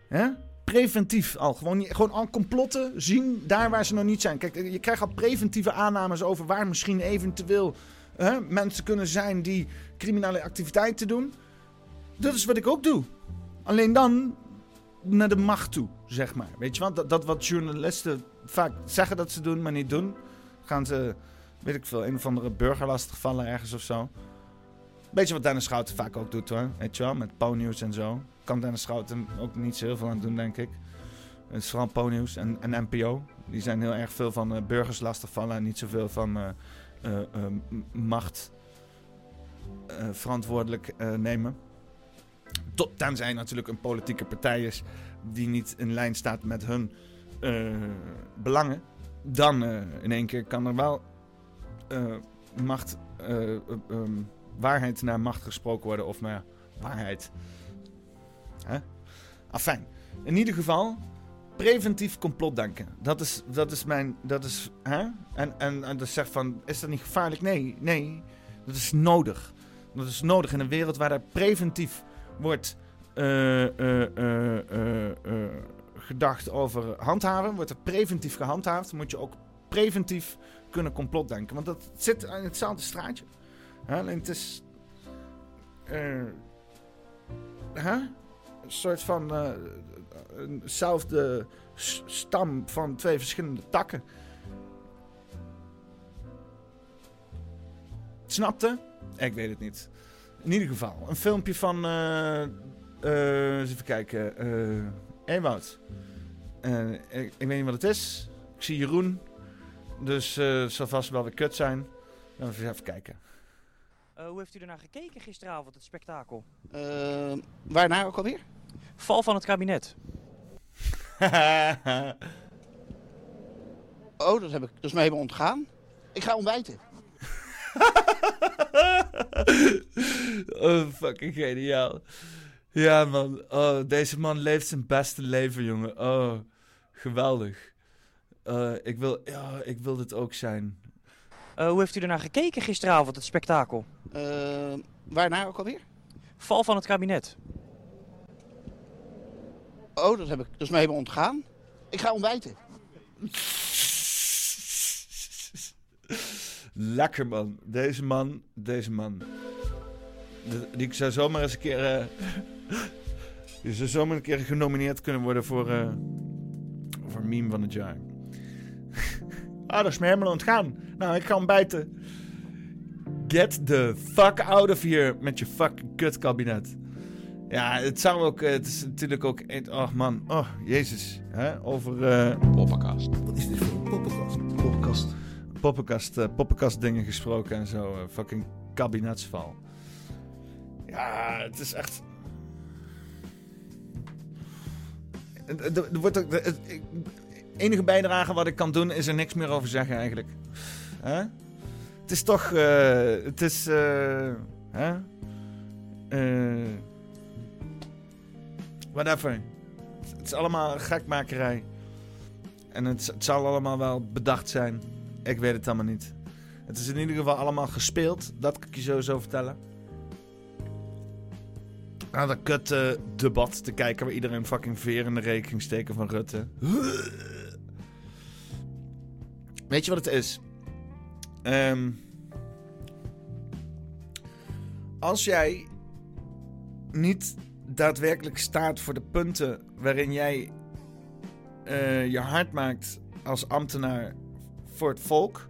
Hè? Preventief al. Gewoon, gewoon al complotten zien daar waar ze nog niet zijn. Kijk, je krijgt al preventieve aannames over waar misschien eventueel hè, mensen kunnen zijn die criminele activiteiten doen. Dat is wat ik ook doe. Alleen dan naar de macht toe, zeg maar. Weet je wel, dat, dat wat journalisten vaak zeggen dat ze doen, maar niet doen. Gaan ze, weet ik veel, een of andere burger lastigvallen ergens of zo. Beetje wat Dennis Schouten vaak ook doet hoor. Weet je wel, met Ponyus en zo. Kan Dennis Schouten ook niet zo heel veel aan doen, denk ik. Het is vooral en, en NPO. Die zijn heel erg veel van eh, burgers lastigvallen en niet zoveel van eh, eh, macht verantwoordelijk nemen. Tot, tenzij natuurlijk een politieke partij is die niet in lijn staat met hun belangen. Dan in één keer kan er wel macht, eh, eh, ehm, waarheid naar macht gesproken worden. Of maar waarheid. Hè? Afijn. In ieder geval, preventief complotdenken. Dat is, dat is mijn. Dat is, hè? En, en, en dat zegt van: is dat niet gevaarlijk? Nee, nee. Dat is nodig. Dat is nodig in een wereld waar er preventief wordt eh, eh, eh, gedacht over handhaven. Wordt er preventief gehandhaafd, moet je ook preventief kunnen complotdenken. Want dat zit in hetzelfde straatje. Alleen het is. hè? Een soort van. eh, eenzelfde stam van twee verschillende takken. Snapte? Ik weet het niet. In ieder geval, een filmpje van. eh eh, eens even kijken. eh Ewout. Eh, ik, ik weet niet wat het is. Ik zie Jeroen. Dus eh, het zal vast wel weer kut zijn. Dan even, even kijken. Eh, hoe heeft u ernaar gekeken gisteravond, het spektakel? waarnaar ook alweer? Val van het kabinet. Oh, dat, heb ik, dat is me helemaal ontgaan. Ik ga ontbijten. oh, fucking geniaal. Ja, man. Oh, deze man leeft zijn beste leven, jongen. Oh, geweldig. Eh, ik, wil, ja, ik wil dit ook zijn. Eh, hoe heeft u ernaar gekeken gisteravond, het spektakel? waarnaar ook alweer? Val van het kabinet. Oh, dat, heb ik, dat is me helemaal ontgaan. Ik ga ontbijten. Lekker, man. Deze man, deze man. De- die zou zomaar eens een keer... eh, die zou zomaar een keer genomineerd kunnen worden voor... eh, voor meme van het jaar. ah, dat is me helemaal ontgaan. Nou, ik ga ontbijten. Get the fuck out of here met je fucking kut kabinet. Ja, het zou ook... eh, Het is natuurlijk ook... Oh man, oh jezus. Hè? Over... eh Poppenkast. Wat is dit voor een poppenkast? Poppenkast. poppenkast, eh, poppenkast dingen gesproken en zo. fucking kabinetsval. Ja, het is echt... Er- wordt ook... Het ik- enige bijdrage wat ik kan doen is er niks meer over zeggen eigenlijk. Hè? Het is toch... eh, het is... eh, hè? Eh, whatever. Het is allemaal gekmakerij. En het, het zal allemaal wel bedacht zijn. Ik weet het allemaal niet. Het is in ieder geval allemaal gespeeld. Dat kan ik je sowieso vertellen. Aan dat kut debat te kijken waar iedereen fucking veer in de reek ging steken van Rutte. Weet je wat het is? Ehm, als jij niet daadwerkelijk staat voor de punten waarin jij eh, je hard maakt als ambtenaar voor het volk.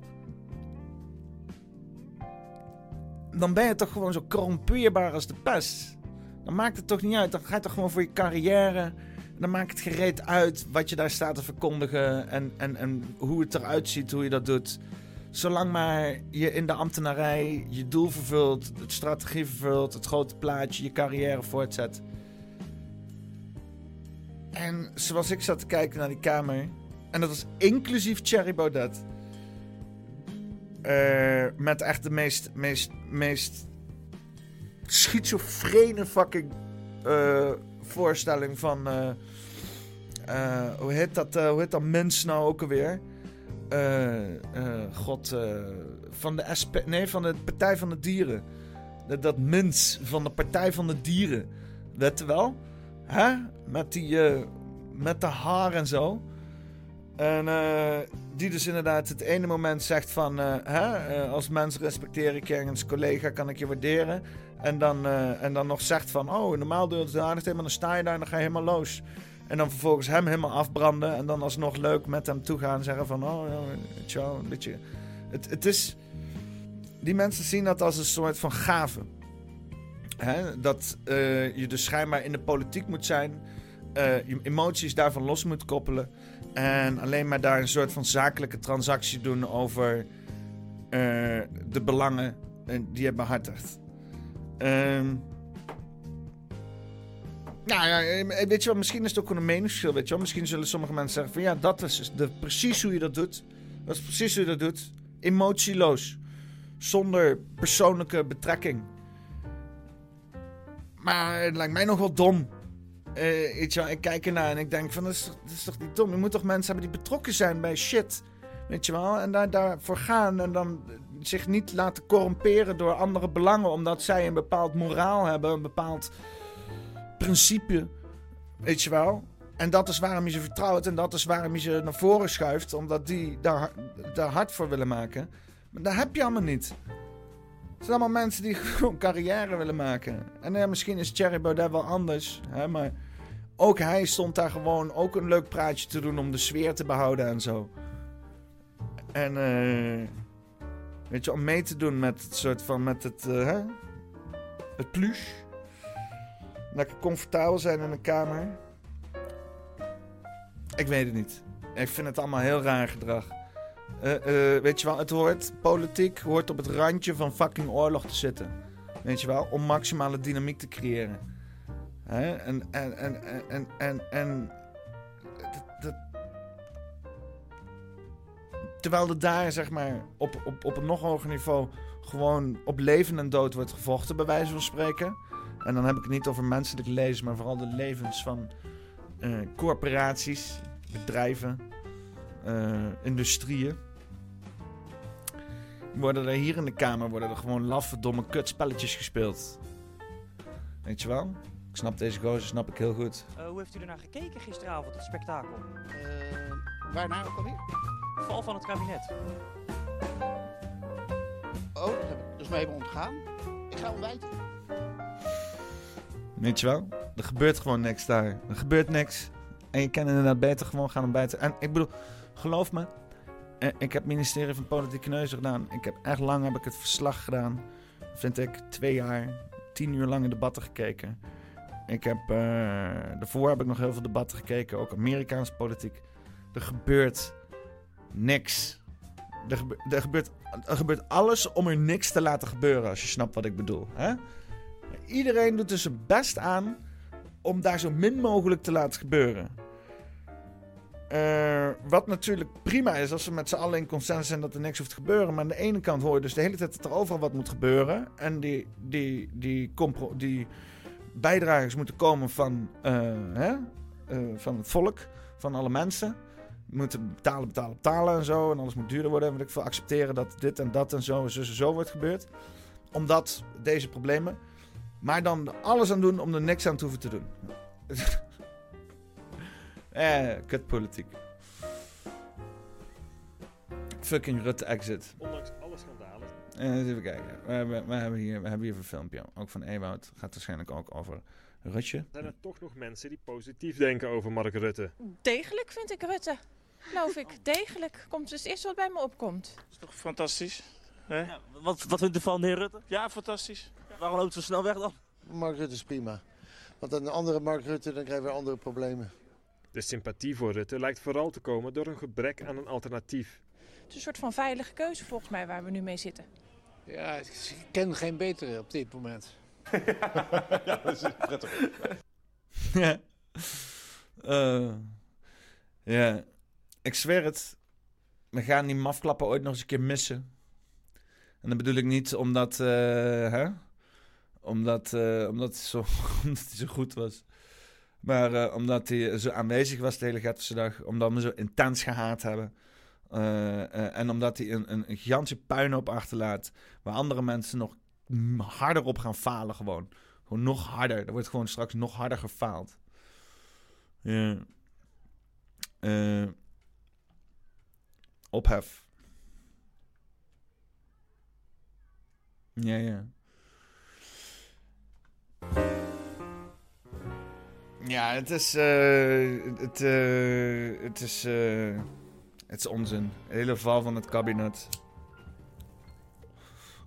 Dan ben je toch gewoon zo corrumpeerbaar als de pest. Dan maakt het toch niet uit. Dan ga je toch gewoon voor je carrière. Dan maakt het gereed uit wat je daar staat te verkondigen. En, en, en hoe het eruit ziet, hoe je dat doet. Zolang maar je in de ambtenarij je doel vervult, het strategie vervult, het grote plaatje, je carrière voortzet. En zoals ik zat te kijken naar die kamer. En dat was inclusief Thierry Baudet. Eh, met echt de meest, meest, meest schizofrene fucking eh, voorstelling van... eh, hoe, heet dat, hoe heet dat mens nou ook alweer? Eh, eh, God, eh, van de. Nee, van de Partij van de Dieren. Dat, dat mens van de Partij van de Dieren. Weet wel? Hè? Met die... met de haar en zo. En die dus inderdaad het ene moment zegt van... hè, als mens respecteer ik als collega kan ik je waarderen. En dan, en dan nog zegt van... Oh, normaal doe je het aardig maar dan sta je daar en dan ga je helemaal los. En dan vervolgens hem helemaal afbranden. En dan alsnog leuk met hem toegaan. Zeggen van... Oh, wel, een beetje... Het, het is... Die mensen zien dat als een soort van gave. Hè? Dat eh, je dus schijnbaar in de politiek moet zijn... eh, je emoties daarvan los moet koppelen. En alleen maar daar een soort van zakelijke transactie doen over eh, de belangen eh, die je behartigt. Ehm nou ja, eh, weet je wel, misschien is het ook een meningsverschil, weet je wel. Misschien zullen sommige mensen zeggen van ja, dat is de, precies hoe je dat doet. Dat is precies hoe je dat doet. Emotieloos. Zonder persoonlijke betrekking. Maar het lijkt mij nog wel dom. Eh, weet je wel, ik kijk ernaar en ik denk van dat is, dat is toch niet dom. Je moet toch mensen hebben die betrokken zijn bij shit. Weet je wel? En daar, daarvoor gaan en dan zich niet laten corromperen door andere belangen. Omdat zij een bepaald moraal hebben, een bepaald principe. Weet je wel? En dat is waarom je ze vertrouwt en dat is waarom je ze naar voren schuift. Omdat die daar, daar hard voor willen maken. Maar dat heb je allemaal niet. Het zijn allemaal mensen die gewoon carrière willen maken. En misschien is Thierry Baudet wel anders. Hè, maar ook hij stond daar gewoon ook een leuk praatje te doen om de sfeer te behouden en zo. En eh weet je, om mee te doen met het soort van, met het, eh, hè? Het pluche. Lekker comfortabel zijn in een kamer. Ik weet het niet. Ik vind het allemaal heel raar gedrag. Eh, eh, weet je wel, het hoort, politiek hoort op het randje van fucking oorlog te zitten. Weet je wel, om maximale dynamiek te creëren. Hè? En, en, en, en, en, en, dat- dat- terwijl er daar, zeg maar, op, op, op een nog hoger niveau gewoon op leven en dood wordt gevochten, bij wijze van spreken. En dan heb ik het niet over menselijk levens, maar vooral de levens van eh, corporaties, bedrijven, eh, industrieën. Worden er hier in de Kamer worden er gewoon laffe, domme kutspelletjes gespeeld. Weet je wel? Ik snap deze gozer, snap ik heel goed. Eh, hoe heeft u ernaar gekeken gisteravond, het spektakel? Waarnaar ook alweer? Val van het kabinet. Oh, dat heb ik dus me even ontgaan. Ik ga ontbijten. Weet je wel? Er gebeurt gewoon niks daar. Er gebeurt niks. En je kan inderdaad beter gewoon gaan ontbijten. En ik bedoel, geloof me. eh, Ik heb ministerie van Politieke Neuzen gedaan. Ik heb echt lang heb ik het verslag gedaan. Vind ik twee jaar, tien uur lang in debatten gekeken. Ik heb, eh, daarvoor heb ik nog heel veel debatten gekeken. Ook Amerikaanse politiek. Er gebeurt niks. Er, er, gebeurt, er gebeurt alles om er niks te laten gebeuren. Als je snapt wat ik bedoel. Hè? Iedereen doet er zijn best aan om daar zo min mogelijk te laten gebeuren. Eh, wat natuurlijk prima is als we met z'n allen in consensus zijn dat er niks hoeft te gebeuren. Maar aan de ene kant hoor je dus de hele tijd dat er overal wat moet gebeuren. En die, die, die, die bijdragers moeten komen van, eh, hè? Eh, van het volk, van alle mensen. Moeten betalen, betalen, betalen en zo. En alles moet duurder worden. En wil ik veel accepteren dat dit en dat en zo en zo, en zo wordt gebeurd. Omdat deze problemen. Maar dan alles aan doen om er niks aan te hoeven te doen. eh, kutpolitiek. Fucking Rutte exit. Ondanks alle schandalen. Eh, eens even kijken. We hebben, we, hebben hier, we hebben hier een filmpje. Ook van Ewout. Gaat waarschijnlijk ook over Rutje. Zijn er toch nog mensen die positief denken over Mark Rutte? Degelijk vind ik Rutte. Geloof ik. Degelijk. Komt dus eerst wat bij me opkomt. Toch fantastisch. Hè? Wat, wat vindt u van de heer Rutte? Ja, fantastisch. Waarom loopt zo snel weg dan? Mark Rutte is prima. Want een andere Mark Rutte, dan krijgen we andere problemen. De sympathie voor Rutte lijkt vooral te komen door een gebrek aan een alternatief. Het is een soort van veilige keuze volgens mij waar we nu mee zitten. Ja, ik ken geen betere op dit moment. ja, dat is prettig. Ja. Eh, ja. Ik zweer het. We gaan die mafklappen ooit nog eens een keer missen. En dat bedoel ik niet omdat... eh, hè? Omdat, eh, omdat, hij zo, omdat hij zo goed was. Maar eh, omdat hij zo aanwezig was de hele Gatse dag. Omdat we zo intens gehaat hebben. Eh, en omdat hij een, een, een gigantische puinhoop achterlaat. Waar andere mensen nog harder op gaan falen gewoon. Gewoon nog harder. Er wordt gewoon straks nog harder gefaald. Ja. Ophef. Ja, ja. Ja, het is. eh, het, eh, het is. eh, het is onzin. Het hele val van het kabinet.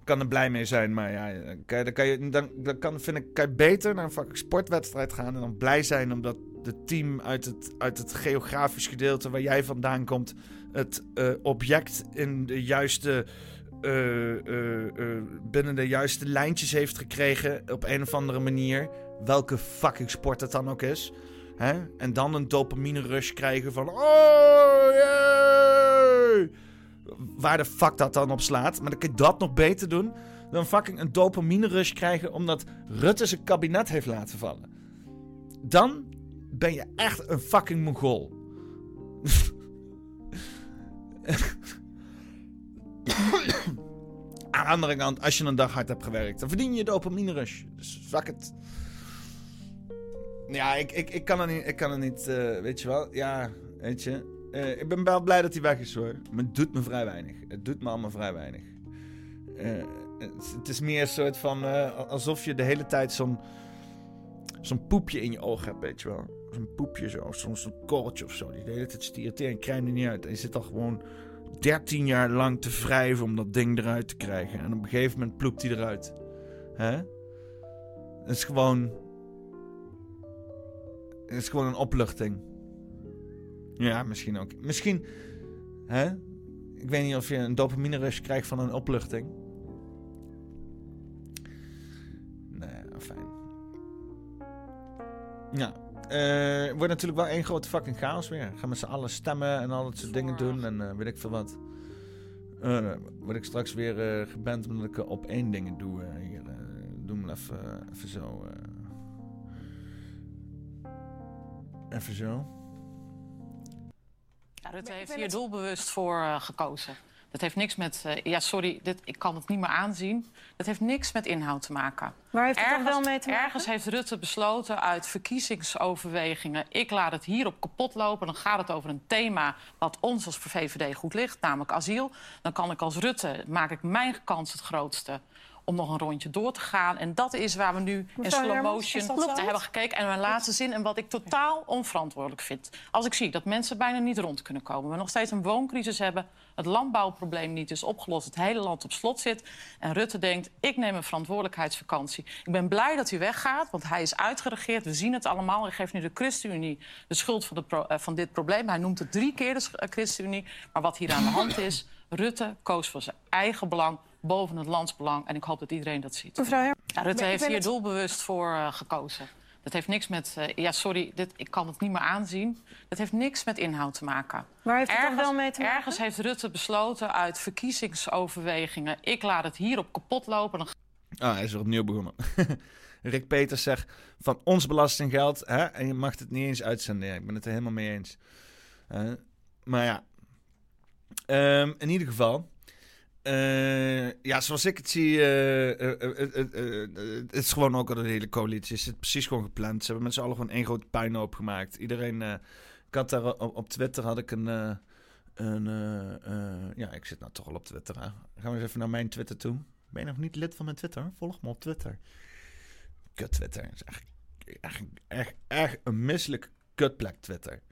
Ik kan er blij mee zijn, maar ja, dan kan je, dan, dan kan, vind ik, kan je beter naar een fucking sportwedstrijd gaan en dan blij zijn omdat het team uit het, uit het geografisch gedeelte waar jij vandaan komt, het object in de juiste binnen de juiste lijntjes heeft gekregen op een of andere manier. Welke fucking sport het dan ook is. Hè? En dan een dopamine rush krijgen van. Oh, yay! Waar de fuck dat dan op slaat. Maar dan kun je dat nog beter doen. Dan fucking een dopamine rush krijgen omdat Rutte zijn kabinet heeft laten vallen. Dan ben je echt een fucking Mongool. Aan de andere kant, als je een dag hard hebt gewerkt, dan verdien je dopamine rush. Dus fuck it. Ja, ik, ik, ik kan er niet, ik kan er niet eh, weet je wel. Ja, weet je. Eh, ik ben wel blij dat hij weg is hoor. Maar het doet me vrij weinig. Het doet me allemaal vrij weinig. Eh, het, is meer een soort van, alsof je de hele tijd zo'n zo'n poepje in je oog hebt, weet je wel. Zo'n poepje zo, soms een korreltje of zo. Die de hele tijd stiert en krijg er niet uit. En je zit al gewoon 13 jaar lang te wrijven om dat ding eruit te krijgen. En op een gegeven moment ploept hij eruit. Hè? Het is gewoon... Het is gewoon een opluchting. Ja, misschien ook. Misschien... Hè? Ik weet niet of je een dopamine rush krijgt van een opluchting. Nee, fijn. Ja. eh, het wordt natuurlijk wel één grote fucking chaos weer. Gaan met z'n allen stemmen en al dat soort dingen doen. En eh, weet ik veel wat. Eh word ik straks weer geband omdat ik op één dingen doe. hier, eh, doe me even, even zo. Even zo. Ja, Rutte heeft hier doelbewust voor eh, gekozen. Dat heeft niks met... eh, ja, sorry, dit, ik kan het niet meer aanzien. Dat heeft niks met inhoud te maken. Waar heeft het dan wel mee te maken? Ergens heeft Rutte besloten uit verkiezingsoverwegingen... ik laat het hierop kapot lopen. Dan gaat het over een thema wat ons als VVD goed ligt, namelijk asiel. Dan kan ik als Rutte, maak ik mijn kans het grootste om nog een rondje door te gaan. En dat is waar we nu in slow motion naar hebben gekeken. En mijn laatste zin, en wat ik totaal onverantwoordelijk vind. Als ik zie dat mensen bijna niet rond kunnen komen... we nog steeds een wooncrisis hebben... het landbouwprobleem niet is opgelost... het hele land op slot zit... en Rutte denkt, ik neem een verantwoordelijkheidsvakantie. Ik ben blij dat hij weggaat, want hij is uitgeregeerd. We zien het allemaal. Hij geeft nu de ChristenUnie de schuld van, de eh, van dit probleem. Hij noemt het drie keer de eh, ChristenUnie. Maar wat hier aan de hand is... Rutte koos voor zijn eigen belang boven het landsbelang. En ik hoop dat iedereen dat ziet. Mevrouw Her- Ja, Rutte heeft hier het- doelbewust voor eh, gekozen. Dat heeft niks met... eh, ja, sorry, dit, ik kan het niet meer aanzien. Dat heeft niks met inhoud te maken. Waar heeft het dan ergens, wel mee te maken? Ergens heeft Rutte besloten uit verkiezingsoverwegingen... ik laat het hierop kapot lopen. Dan Ah, hij is weer opnieuw begonnen. Rick Peters zegt van ons belastinggeld hè, en je mag het niet eens uitzenden. Ja, ik ben het er helemaal mee eens. Eh, maar ja, Ehm, in ieder geval. Eh, ja, zoals ik het zie, eh, eh, het is gewoon ook al de hele coalitie. Het is precies gewoon gepland. Ze hebben met z'n allen gewoon één grote puinhoop gemaakt. Iedereen, ik had daar op, op Twitter had ik een, een ja, ik zit nou toch al op Twitter. Hè. Gaan we eens even naar mijn Twitter toe. Ben je nog niet lid van mijn Twitter? Volg me op Twitter. Kut Twitter. Het is echt, echt, echt, echt een misselijk kutplek Twitter.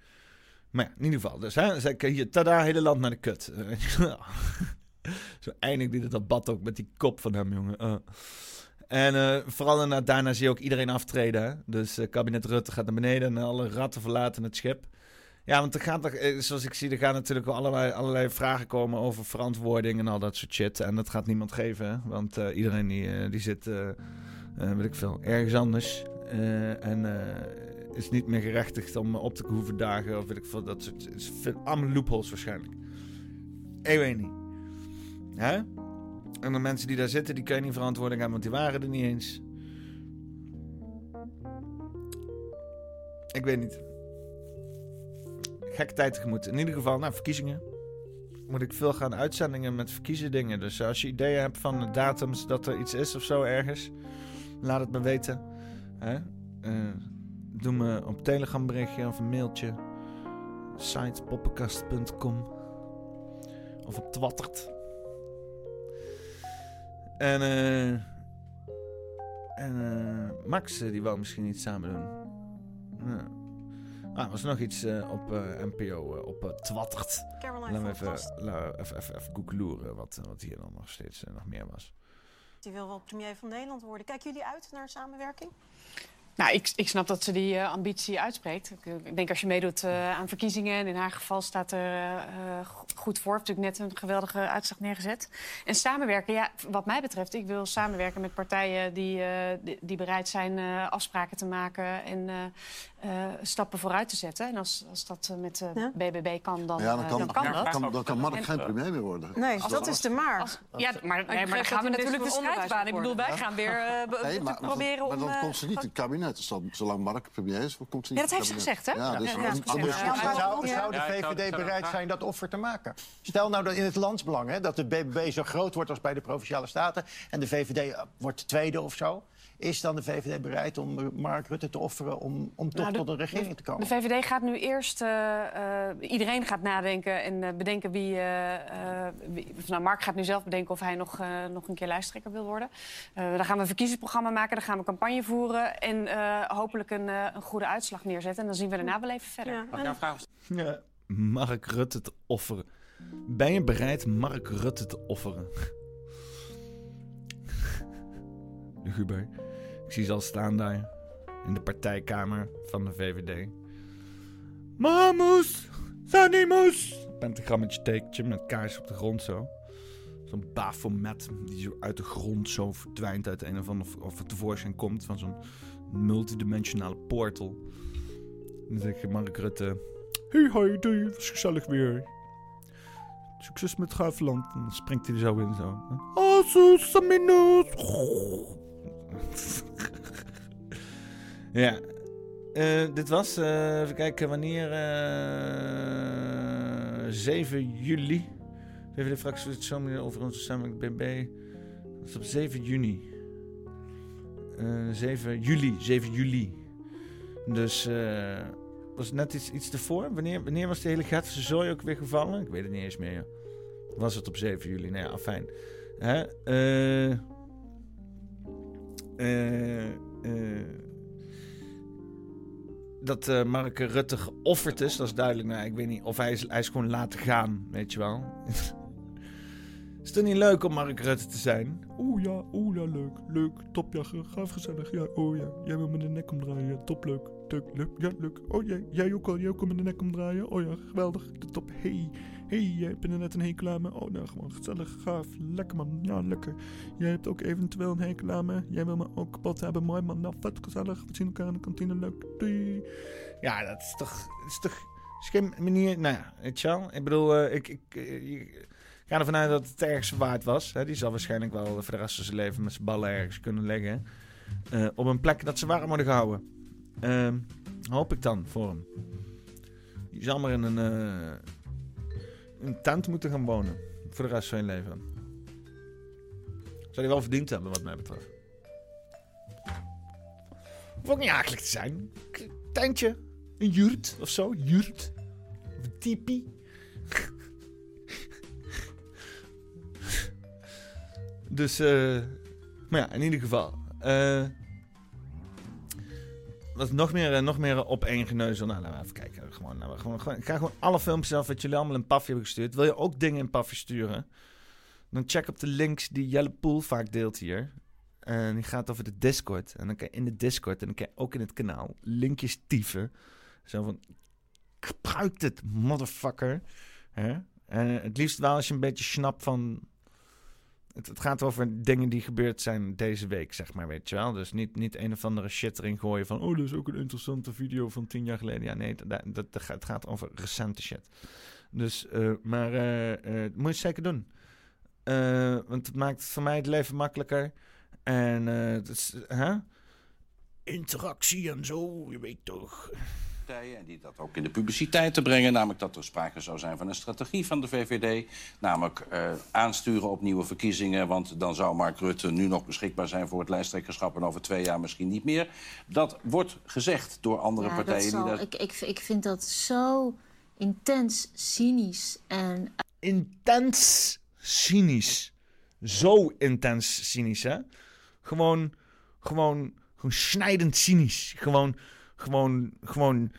Maar ja, in ieder geval. Dus hè, zei hier, tada, hele land naar de kut. Zo eindigt dit debat ook met die kop van hem, jongen. Eh. En eh, vooral daarna, zie je ook iedereen aftreden. Hè? Dus eh, kabinet Rutte gaat naar beneden en alle ratten verlaten het schip. Ja, want er eh, zoals ik zie, er gaan natuurlijk allerlei, allerlei vragen komen over verantwoording en al dat soort shit. En dat gaat niemand geven, hè? want iedereen die, die zit, weet ik veel, ergens anders. En is niet meer gerechtigd om op te hoeven dagen of weet ik veel, dat soort, veel, allemaal loopholes waarschijnlijk. Ik weet niet. Hè? En de mensen die daar zitten, die kun je niet verantwoording hebben, want die waren er niet eens. Ik weet niet. Gekke tijd tegemoet. In ieder geval, nou, verkiezingen. Moet ik veel gaan uitzendingen met verkiezen dingen. Dus als je ideeën hebt van datums dat er iets is of zo ergens, laat het me weten. Hè? Eh, doe me op Telegram berichtje of een mailtje. Site poppenkast.com of op Twattert. En, eh. en eh, Max, eh, die wou misschien iets samen doen. Ja. Ah, er was nog iets eh, op NPO, op Twattert. Laten we even, la- even, even, even googloeren wat, wat hier dan nog steeds nog meer was. Die wil wel premier van Nederland worden. Kijken jullie uit naar samenwerking? Nou, ik, ik snap dat ze die eh, ambitie uitspreekt. Ik, ik denk als je meedoet eh, aan verkiezingen... en in haar geval staat er eh, eh, goed voor... heeft natuurlijk net een geweldige uitslag neergezet. En samenwerken, ja, wat mij betreft... ik wil samenwerken met partijen die, eh, die, die bereid zijn eh, afspraken te maken... en eh, eh, stappen vooruit te zetten. En als, als dat eh, met de BBB kan, dan, Ja, dan eh, kan, dan kan dat. kan, dan kan Mark En- geen premier meer worden. Nee, Als dat is de maar. Als- ja, maar, nee, maar dan gaan we natuurlijk de minister van strijd aan. Ik bedoel, wij gaan weer eh, Nee, te maar, maar proberen dan, om... maar dan eh, komt ze niet in het kabinet. Dus dan- zolang Mark premier is, komt ze Ja, niet dat in heeft ze kabinet. gezegd, hè? Ja, dus Ja, ja, ja. Zou, Ja. zou de Ja, VVD bereid zijn dat offer te maken? Stel nou dat in het landsbelang, hè, dat de BBB zo groot wordt als bij de Provinciale Staten... en de VVD wordt tweede of zo. Is dan de VVD bereid om Mark Rutte te offeren om, om toch Nou, de- tot een regering te komen? De VVD gaat nu eerst... eh, eh, iedereen gaat nadenken en eh, bedenken wie, eh, eh, Nou, Mark gaat nu zelf bedenken of hij nog, eh, nog een keer lijsttrekker wil worden. Eh dan gaan we een verkiezingsprogramma maken, dan gaan we campagne voeren... en eh, hopelijk een, eh, een goede uitslag neerzetten. En dan zien we daarna wel even verder. Mag ik vragen? Ja, Mark Rutte te offeren. Ben je bereid Mark Rutte te offeren? De Guber. Ik zie ze al staan daar. In de partijkamer van de VVD. Mamus! Sanimus! Pentagrammetje tekentje met kaars op de grond zo. Zo'n Baphomet die zo uit de grond zo verdwijnt uit een of ander... Of het tevoorschijn komt van zo'n multidimensionale portal. En dan zeg je Mark Rutte... Hey, hi, doei, was gezellig weer. Succes met Graafland. En dan springt hij er zo in zo. Asus, Saminus. ja. Eh, dit was, eh, even kijken, wanneer? eh 7 juli. VVD-fractie het zo meer over onze samen BB. Dat is op 7 juni. Eh 7 juli, 7 juli. Dus was net iets, iets ervoor? Wanneer, wanneer was de hele Gatse zooi ook weer gevallen? Ik weet het niet eens meer. Was het op 7 juli? Nou ja, fijn. Hè? Eh, dat eh, Mark Rutte geofferd is, dat is duidelijk. Nou, ik weet niet of hij is, gewoon laten gaan, weet je wel. is het niet leuk om Mark Rutte te zijn? Oeh ja, oeh ja, leuk, leuk, top, ja, gaaf, gezellig, ja, oh ja, jij wil me de nek omdraaien, ja, top, leuk, leuk, leuk, ja, leuk, oh jij, jij ook al, jij ook al met de nek omdraaien, oh ja, geweldig, de top, hey, hey, jij hebt net een hekel aan me, oh nou, gewoon gezellig, gaaf, lekker man, ja, lekker, jij hebt ook eventueel een hekel aan me, jij wil me ook kapot hebben, mooi man, nou, vet gezellig, we zien elkaar in de kantine, leuk, doei. Ja, dat is toch, dat is toch, geen manier, nou ja, weet je wel, ik bedoel, eh, ik, ik, eh, ik ga ervan uit dat het ergens waard was. Die zal waarschijnlijk wel voor de rest van zijn leven met zijn ballen ergens kunnen leggen. eh, op een plek dat ze warm worden gehouden. Ehm, hoop ik dan voor hem. Maar in een, een tent moeten gaan wonen. Voor de rest van je leven. Zou hij wel verdiend hebben, wat mij betreft. Hoeft ook niet akelig te zijn. Tentje. Een jurt of zo. Jurt. Of een tipi. Dus, eh maar ja, in ieder geval. eh wat nog meer, eh, nog meer op één geneuzel. Nou, laten we even kijken. Gewoon, nou, gewoon, gewoon, ik ga gewoon alle filmpjes af wat jullie allemaal in Pafje hebben gestuurd. Wil je ook dingen in Pafje sturen? Dan check op de links die Jelle Poel vaak deelt hier. En die gaat over de Discord. En dan kan je in de Discord en dan kan ook in het kanaal linkjes tyfen. Zo van, gebruik dit, motherfucker. Hè? En het liefst wel als je een beetje snapt van... Het, gaat over dingen die gebeurd zijn deze week, zeg maar, weet je wel. Dus niet, niet een of andere shit erin gooien van... Oh, dat is ook een interessante video van tien jaar geleden. Ja, nee, dat, dat, het gaat over recente shit. Dus, eh, maar eh, moet je zeker doen. Want het maakt voor mij het leven makkelijker. En het? Interactie en zo, je weet toch. Partijen en die dat ook in de publiciteit te brengen. Namelijk dat er sprake zou zijn van een strategie van de VVD. Namelijk eh, aansturen op nieuwe verkiezingen. Want dan zou Mark Rutte nu nog beschikbaar zijn voor het lijsttrekkerschap... en over twee jaar misschien niet meer. Dat wordt gezegd door andere Ja, partijen. dat zal, die dat... ik, ik, ik vind dat zo intens cynisch en Intens cynisch. Zo intens cynisch, hè? Gewoon, gewoon, gewoon snijdend cynisch. Gewoon, gewoon, gewoon...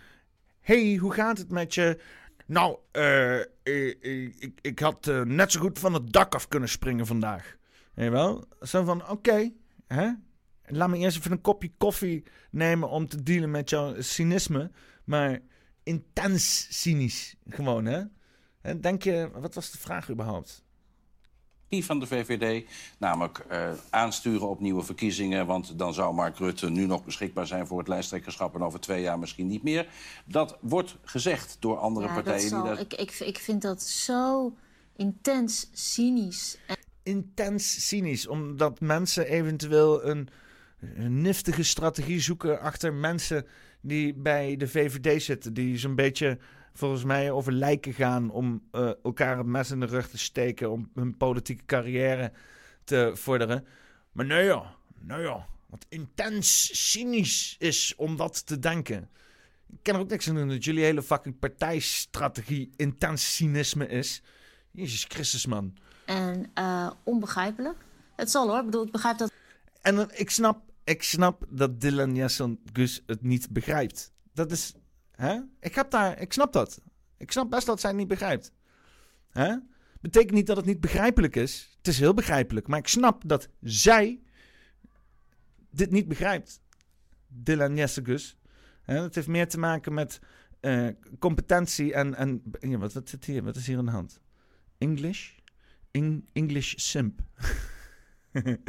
hey, hoe gaat het met je? Nou, eh, eh, eh, ik, ik had net zo goed van het dak af kunnen springen vandaag. Weet wel? Zo van, oké, hè? laat me eerst even een kopje koffie nemen om te dealen met jouw cynisme. Maar intens cynisch gewoon, hè? En denk je, wat was de vraag überhaupt? Van de VVD. Namelijk eh, aansturen op nieuwe verkiezingen. Want dan zou Mark Rutte nu nog beschikbaar zijn voor het lijsttrekkerschap. En over twee jaar misschien niet meer. Dat wordt gezegd door andere Ja, dat partijen. zal- die dat... ik, ik, ik vind dat zo intens cynisch. En Intens cynisch, omdat mensen eventueel een, een niftige strategie zoeken achter mensen die bij de VVD zitten. Die zo'n beetje volgens mij over lijken gaan om eh, elkaar het mes in de rug te steken. Om hun politieke carrière te vorderen. Maar nee joh, nee joh. Wat intens cynisch is om dat te denken. Ik ken er ook niks aan doen dat jullie hele fucking partijstrategie intens cynisme is. Jezus Christus, man. En eh, onbegrijpelijk. Het zal hoor. Ik bedoel, ik begrijp dat. En ik snap, ik snap dat Dylan Jesson Gus het niet begrijpt. Dat is. Hè? Ik, heb daar, ik snap dat. Ik snap best dat zij het niet begrijpt. Hè? Betekent niet dat het niet begrijpelijk is. Het is heel begrijpelijk. Maar ik snap dat zij dit niet begrijpt. Dylan. Hè? Het heeft meer te maken met eh, competentie en. en wat, wat, zit hier? wat is hier aan de hand? English? Eng- English simp.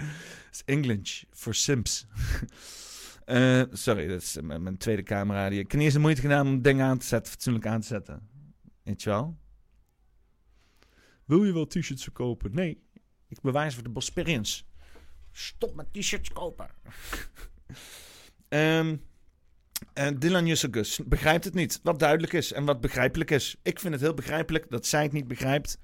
English voor simps. Eh, sorry, dat is mijn, mijn tweede camera. Die, ik heb niet eens de moeite gedaan om dingen aan te zetten, fatsoenlijk aan te zetten. Weet je wel? Wil je wel t-shirts verkopen? Nee. Ik bewijs voor de Bosperians. Stop met t-shirts kopen. Ehm en Dylan Jussegus begrijpt het niet. Wat duidelijk is en wat begrijpelijk is. Ik vind het heel begrijpelijk dat zij het niet begrijpt.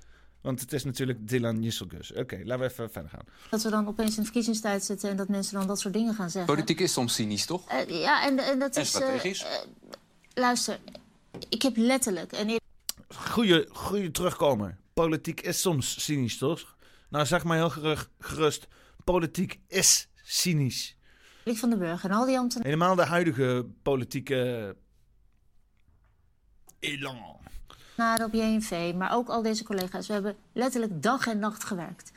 Want het is natuurlijk Dylan Jussegus. Oké, laten we even verder gaan. Dat we dan opeens in de verkiezingstijd zitten en dat mensen dan dat soort dingen gaan zeggen. Politiek is soms cynisch, toch? Eh, ja, en, en dat En is. eh, strategisch. eh, luister, ik heb letterlijk. En ik- Goeie, goeie terugkomer. Politiek is soms cynisch, toch? Nou, zeg maar heel gerust. Politiek is cynisch. Rick van den Burg en al die ambtenaren. Helemaal de huidige politieke elan. Op JNV, maar ook al deze collega's. We hebben letterlijk dag en nacht gewerkt.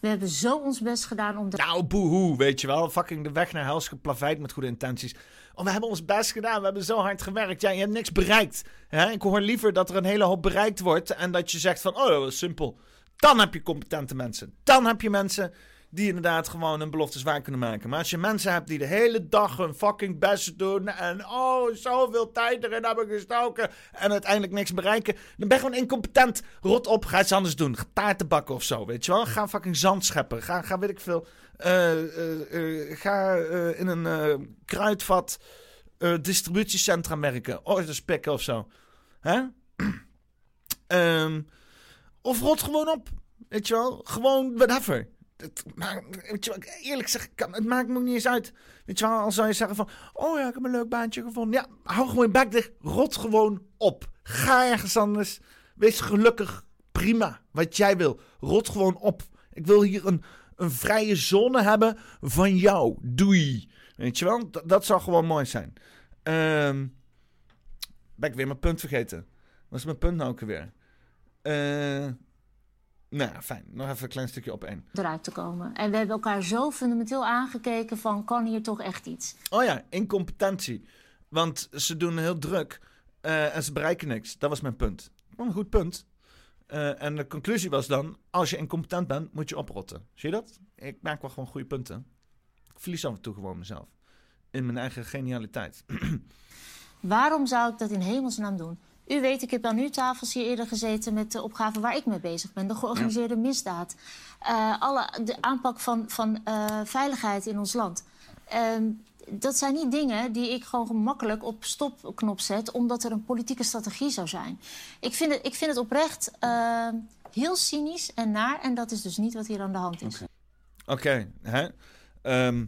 We hebben zo ons best gedaan om de. Nou, boehoe, weet je wel. Fucking de weg naar hels geplaveid met goede intenties. Oh, we hebben ons best gedaan. We hebben zo hard gewerkt. Ja, je hebt niks bereikt. Hè? Ik hoor liever dat er een hele hoop bereikt wordt. En dat je zegt van, oh, dat simpel. Dan heb je competente mensen. Dan heb je mensen die inderdaad gewoon hun beloftes waar kunnen maken. Maar als je mensen hebt die de hele dag hun fucking best doen. En oh, zoveel tijd erin hebben gestoken. En uiteindelijk niks bereiken. Dan ben je gewoon incompetent. Rot op, ga iets anders doen. Ga taarten bakken of zo, weet je wel. Ga fucking zand scheppen. Ga, ga weet ik veel. eh, eh, eh, ga in een kruidvat distributiecentra werken. Orders pikken of zo. Hè? Ehm, of rot gewoon op. Weet je wel? Gewoon whatever. Het, wel, eerlijk het maakt me niet eens uit. Weet je wel, al zou je zeggen van... Oh ja, ik heb een leuk baantje gevonden. Ja, hou gewoon je bek dicht. Rot gewoon op. Ga ergens anders. Wees gelukkig. Prima. Wat jij wil. Rot gewoon op. Ik wil hier een, een vrije zone hebben van jou. Doei. Weet je wel? Dat, zou gewoon mooi zijn. Ehm ben ik weer mijn punt vergeten. Wat is mijn punt nou ook weer? Eh nou ja, fijn. Nog even een klein stukje op één. eruit te komen. En we hebben elkaar zo fundamenteel aangekeken van kan hier toch echt iets. Oh ja, incompetentie. Want ze doen heel druk eh, en ze bereiken niks. Dat was mijn punt. Een goed punt. Eh, en de conclusie was dan, als je incompetent bent, moet je oprotten. Zie je dat? Ik maak wel gewoon goede punten. Ik verlies af en toe gewoon mezelf. In mijn eigen genialiteit. Waarom zou ik dat in hemelsnaam doen? U weet, ik heb aan uw tafels hier eerder gezeten met de opgave waar ik mee bezig ben. De georganiseerde misdaad. Eh, alle, de aanpak van, van eh, veiligheid in ons land. Ehm, dat zijn niet dingen die ik gewoon gemakkelijk op stopknop zet... omdat er een politieke strategie zou zijn. Ik vind het, ik vind het oprecht eh, heel cynisch en naar. En dat is dus niet wat hier aan de hand is. Oké? Ehm,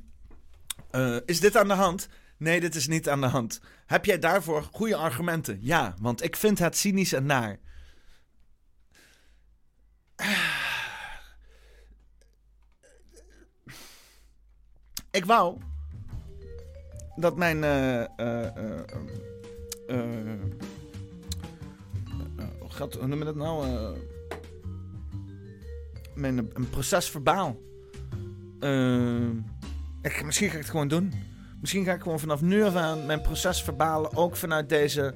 eh, is dit aan de hand? Nee, dit is niet aan de hand. Heb jij daarvoor goede argumenten? Ja, want ik vind het cynisch en naar. Ik wou dat mijn. eh, hoe gaat- hoe noem je dat nou? Mijn een proces verbaal. Ik, misschien ga ik het gewoon doen. Misschien ga ik gewoon vanaf nu aan mijn proces verbalen. Ook vanuit deze.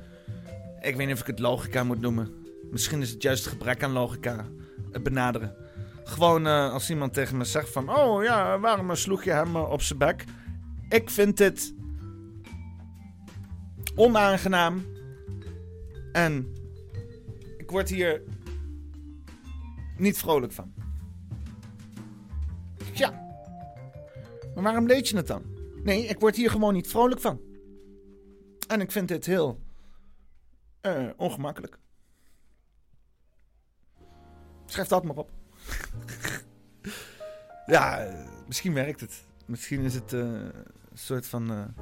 Ik weet niet of ik het logica moet noemen. Misschien is het juist gebrek aan logica. Het benaderen. Gewoon eh, als iemand tegen me zegt van... Oh ja, waarom sloeg je hem eh, op zijn bek? Ik vind dit... onaangenaam. En... Ik word hier... niet vrolijk van. Ja. Maar waarom deed je het dan? Nee, ik word hier gewoon niet vrolijk van. En ik vind dit heel... eh, ongemakkelijk. Schrijf dat maar op. ja, eh, misschien werkt het. Misschien is het eh, een soort van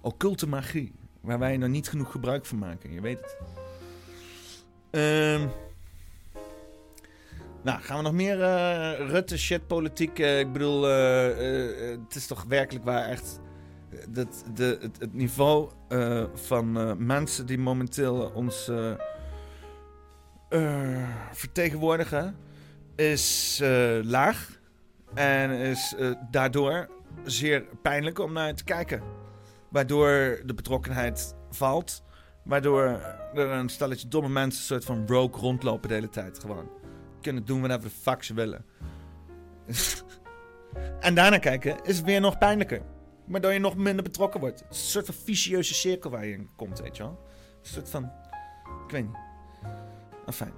occulte magie. Waar wij nog niet genoeg gebruik van maken. Je weet het. Ehm. Nou, gaan we nog meer eh, Rutte shit politiek? Eh, ik bedoel, eh, het is toch werkelijk waar echt... Dat, de, het, het niveau van mensen die momenteel ons vertegenwoordigen is laag. En is daardoor zeer pijnlijk om naar te kijken. Waardoor de betrokkenheid valt. Waardoor er een stelletje domme mensen een soort van rogue rondlopen de hele tijd. Gewoon kunnen doen whatever the fuck ze willen. en daarna kijken is weer nog pijnlijker. Waardoor je nog minder betrokken wordt. Het is een soort van vicieuze cirkel waar je in komt, weet je wel. Een soort van... Ik weet niet. Enfin.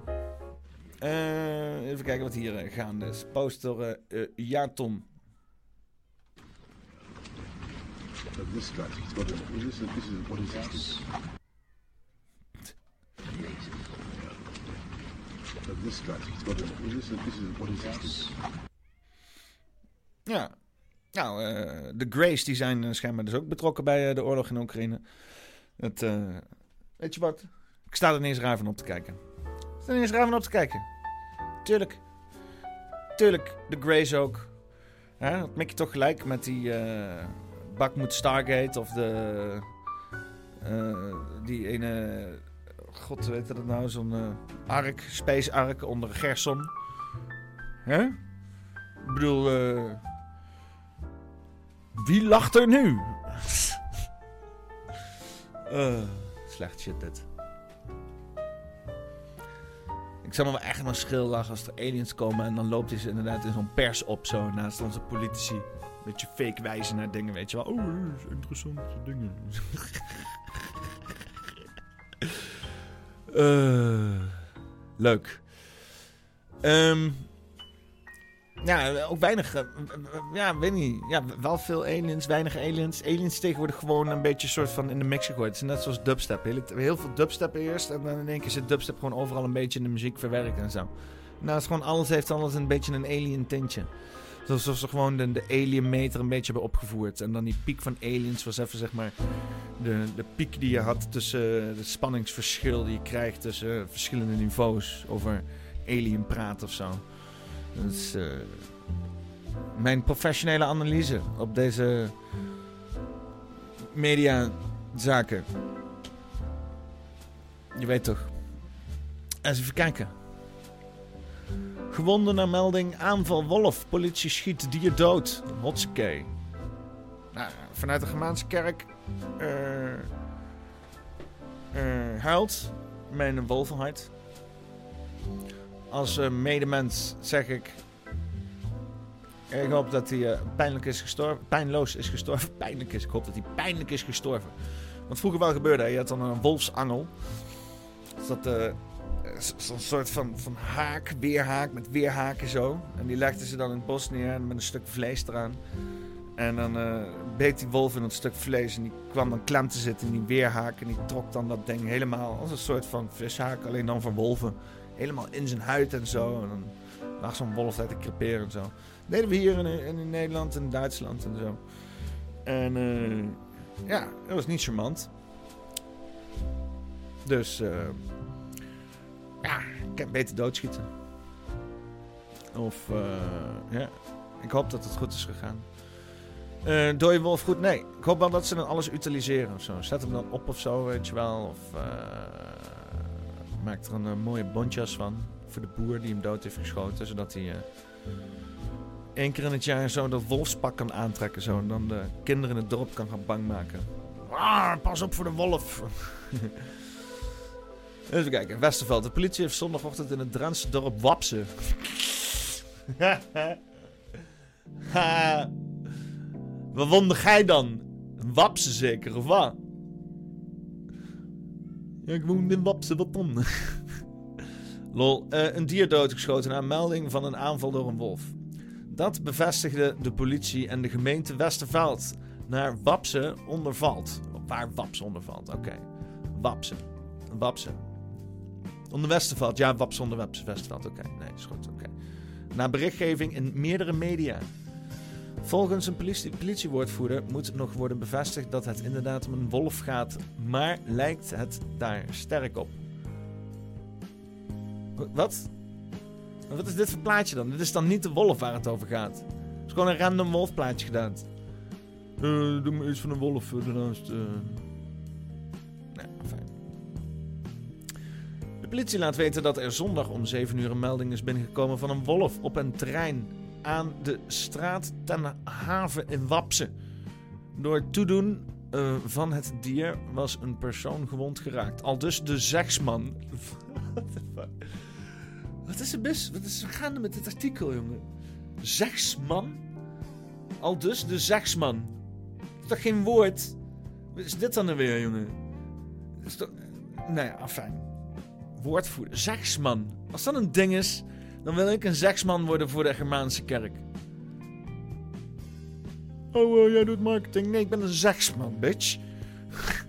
Eh, even kijken wat hier eh, gaande is. Poster eh eh, ja, Tom. This strategy, it's got a, this is, this is, what is this? Is? Ja. Nou, eh, de Grays die zijn eh, schijnbaar dus ook betrokken bij eh, de oorlog in Oekraïne. Het, weet je wat? Ik sta er niet eens raar van op te kijken. Ik sta er niet eens raar van op te kijken. Tuurlijk. Tuurlijk, de Grays ook. Dat maak je toch gelijk met die eh Bakmoed Stargate of de... die ene... God, weet dat nou? Zo'n eh, ark, Space Ark onder Gerson. Hè? Ik bedoel... eh, wie lacht er nu? Eh, slecht shit dit. Ik zou me wel echt maar schil lachen als er aliens komen en dan loopt hij ze inderdaad in zo'n pers op zo naast onze politici. Beetje fake wijzen naar dingen, weet je wel. Oh, interessante dingen. Eh, leuk. Ehm ja, ook weinig. eh, ja, weet niet. Ja, wel veel aliens, weinig aliens. Aliens tegenwoordig gewoon een beetje soort van in de gegooid. Het is net zoals dubstep. Heel, veel dubstep eerst. En dan in één keer zit dubstep gewoon overal een beetje in de muziek verwerkt en zo. Nou, het is gewoon alles heeft alles een beetje een alien tintje. Alsof ze gewoon de, de alien meter een beetje hebben opgevoerd. En dan die piek van aliens was even zeg maar de, de piek die je had tussen het spanningsverschil die je krijgt tussen verschillende niveaus over alien praat of zo. Dat is eh, mijn professionele analyse op deze mediazaken. Je weet toch. Eens even kijken. Gewonden naar melding aanval wolf. Politie schiet dier dood. Hotskey. Nou, vanuit de Gemaanse kerk eh, eh, huilt mijn wolvenhart. Als eh, medemens zeg ik. Ik hoop dat hij pijnlijk is gestorven. Pijnloos is gestorven. Pijnlijk is. Ik hoop dat hij pijnlijk is gestorven. Wat vroeger wel gebeurde. Je had dan een wolfsangel. Dus dat zo'n soort van, van haak, weerhaak met weerhaken zo. En die legden ze dan in het bos neer met een stuk vlees eraan. En dan eh, beet die wolf in dat stuk vlees en die kwam dan klem te zitten in die weerhaak. En die trok dan dat ding helemaal als een soort van vishaak, alleen dan van wolven. Helemaal in zijn huid en zo. En dan lag zo'n wolf daar te creperen en zo. Dat deden we hier in, in, in Nederland en Duitsland en zo. En eh, ja, dat was niet charmant. Dus eh, ja, ik kan beter doodschieten. Of eh, ja, ik hoop dat het goed is gegaan. Eh dode wolf goed? Nee. Ik hoop wel dat ze dan alles utiliseren of zo. Zet hem dan op of zo, weet je wel. Of eh, maak er een mooie bontjas van. Voor de boer die hem dood heeft geschoten. Zodat hij één keer in het jaar zo dat wolfspak kan aantrekken. Zo, en dan de kinderen in het dorp kan gaan bang maken. Ah, pas op voor de wolf. Even kijken, Westerveld. De politie heeft zondagochtend in het Drentse dorp Wapse. Wat wonder gij dan? Wapse zeker, of wat? Ja, ik woon in Wapse, wat dan? Lol, eh, een dier doodgeschoten na melding van een aanval door een wolf. Dat bevestigde de politie en de gemeente Westerveld naar Wapse ondervalt. Waar Wapse ondervalt, oké. Wapse. Wapse. Onder Westerveld, ja, Wapse onder Westerveld, oké. Nee, is goed, oké. Na berichtgeving in meerdere media. Volgens een politie, politiewoordvoerder moet nog worden bevestigd dat het inderdaad om een wolf gaat, maar lijkt het daar sterk op. Wat? Wat is dit voor plaatje dan? Dit is dan niet de wolf waar het over gaat. Het is gewoon een random wolfplaatje gedaan. Eh, doe me iets van een wolf eh, daarnaast. De politie laat weten dat er zondag om 7 uur een melding is binnengekomen van een wolf op een trein aan de straat ten haven in Wapse. Door toedoen eh, van het dier was een persoon gewond geraakt. Al dus de zegsman. Wat is er mis? Wat is er gaande met dit artikel, jongen? Zegsman? Al dus de zegsman. Dat is toch geen woord? Wat is dit dan nou weer, jongen? Is toch... Nou ja, afijn. Woordvoerder. Zegsman. Als dat een ding is, dan wil ik een zegsman worden voor de Germaanse kerk. Oh, eh, jij doet marketing. Nee, ik ben een zegsman, bitch.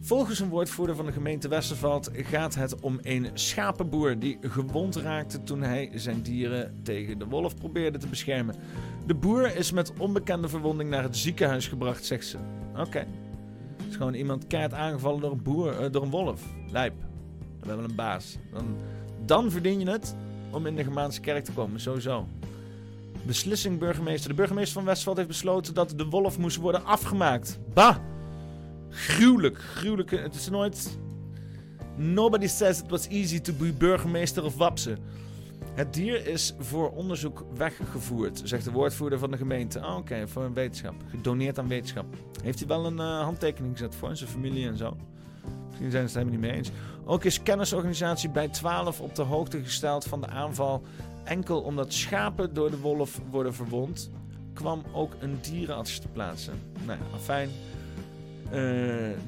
Volgens een woordvoerder van de gemeente Westerveld gaat het om een schapenboer die gewond raakte toen hij zijn dieren tegen de wolf probeerde te beschermen. De boer is met onbekende verwonding naar het ziekenhuis gebracht, zegt ze. Oké. Is gewoon iemand keihard aangevallen door een, boer, eh, door een wolf. Lijp. Dan hebben we een baas. Dan, dan verdien je het om in de Germaanse kerk te komen, sowieso. Beslissing burgemeester. De burgemeester van Westveld heeft besloten dat de wolf moest worden afgemaakt. Bah! Gruwelijk, gruwelijk. Het is nooit... Nobody says it was easy to be burgemeester of Wapse. Het dier is voor onderzoek weggevoerd, zegt de woordvoerder van de gemeente. Ah, Oké, voor een wetenschap. Gedoneerd aan wetenschap. Heeft hij wel een eh, handtekening gezet voor zijn familie en zo? Misschien zijn ze het helemaal niet mee eens. Ook is kennisorganisatie bij 12 op de hoogte gesteld van de aanval. Enkel omdat schapen door de wolf worden verwond, kwam ook een dierenarts te plaatsen. Nou ja, fijn. Eh,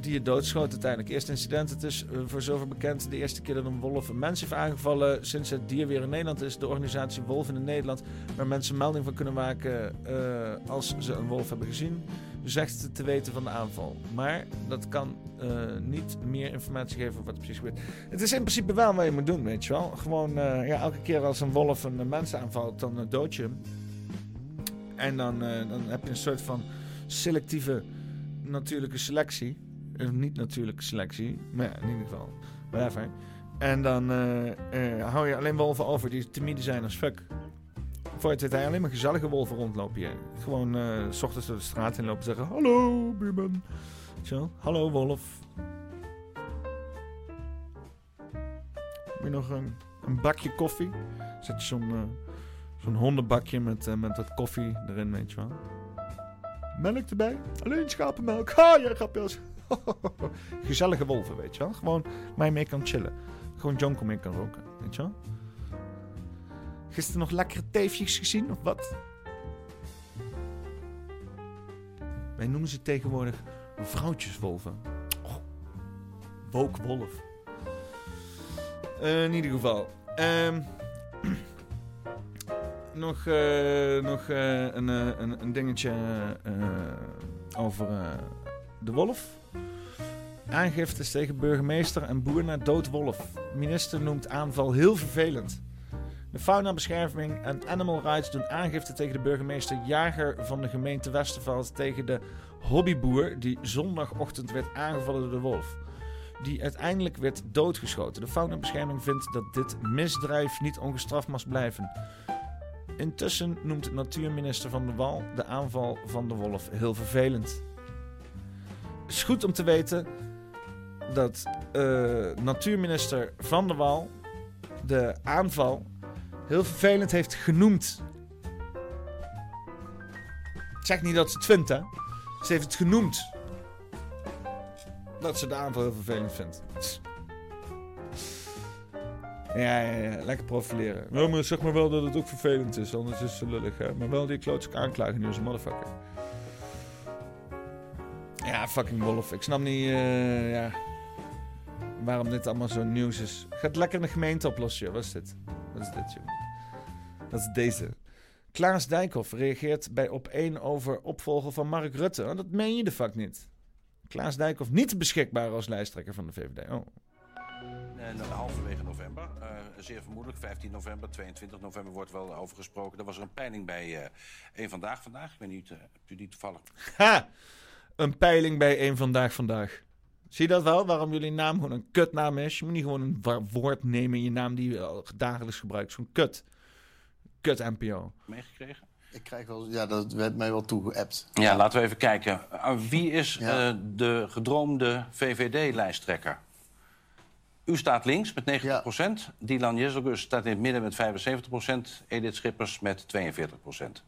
die het doodschoot uiteindelijk. Eerste incident, het is eh, voor zover bekend de eerste keer dat een wolf een mens heeft aangevallen sinds het dier weer in Nederland is. De organisatie Wolven in Nederland, waar mensen melding van kunnen maken eh, als ze een wolf hebben gezien, zegt te weten van de aanval. Maar dat kan niet meer informatie geven over wat er precies gebeurt. Het is in principe wel wat je moet doen, weet je wel. Gewoon ja, elke keer als een wolf een mens aanvalt, dan uh, dood je hem. En dan, dan heb je een soort van selectieve natuurlijke selectie. Of niet natuurlijke selectie, maar ja, in ieder geval. Whatever. En dan eh, eh, hou je alleen wolven over die timide zijn als fuck. Voor het hij alleen maar gezellige wolven rondlopen hier. Gewoon eh, s ochtends door de straat in lopen en zeggen: Hallo, buurman. Hallo, wolf. Moet je nog een, een bakje koffie? Zet je zo'n eh, zo'n hondenbakje met, eh, met wat koffie erin, weet je wel. Melk erbij? Alleen schapenmelk. Ha, jij grapjes. Gezellige wolven, weet je wel. Gewoon je mee kan chillen. Gewoon jonko mee kan roken, weet je wel. Gisteren nog lekkere teefjes gezien, of wat? Wij noemen ze tegenwoordig vrouwtjeswolven. Oh, wookwolf. Eh, in ieder geval. Ehm, nog eh, nog eh, een, eh, een, een dingetje over de wolf. Aangiftes tegen burgemeester en boer naar dood wolf. Minister noemt aanval heel vervelend. De faunabescherming en Animal Rights doen aangifte tegen de burgemeester Jager van de gemeente Westerveld tegen de hobbyboer die zondagochtend werd aangevallen door de wolf. Die uiteindelijk werd doodgeschoten. De faunabescherming vindt dat dit misdrijf niet ongestraft mag blijven. Intussen noemt natuurminister Van der Wal de aanval van de wolf heel vervelend. Het is goed om te weten dat eh, natuurminister Van der Wal de aanval heel vervelend heeft genoemd. Ik zeg niet dat ze het vindt, hè. Ze heeft het genoemd. Dat ze de aanval heel vervelend vindt. Ja, ja, ja, lekker profileren. Ja, maar zeg maar wel dat het ook vervelend is, anders is ze lullig, hè. Maar wel die klootzak aanklagen nu als een motherfucker. Ja, fucking Wolf. Ik snap niet, eh, ja... Waarom dit allemaal zo nieuws is. Ga het lekker in de gemeente oplossen, joh. Wat is dit? Wat is dit, joh? Dat is deze. Klaas Dijkhoff reageert bij op 1 over opvolger van Mark Rutte. Oh, dat meen je de fuck niet. Klaas Dijkhoff niet beschikbaar als lijsttrekker van de VVD. Oh. En eh, halverwege november, eh, zeer vermoedelijk, 15 november, 22 november wordt wel over gesproken. Er was er een peiling bij eh één Vandaag vandaag. Ik weet niet, eh, hebt u die toevallig? Ha! Een peiling bij één Vandaag Vandaag. Zie je dat wel? Waarom jullie naam gewoon een kutnaam is? Je moet niet gewoon een woord nemen in je naam die je al dagelijks gebruikt. Zo'n kut. Kut NPO. Meegekregen? Ik krijg wel, ja, dat werd mij wel toegeappt. Ja, laten we even kijken. Uh, wie is eh, de gedroomde VVD-lijsttrekker? U staat links met 90% Dylan Jezelgus staat in het midden met 75% Edith Schippers met 42%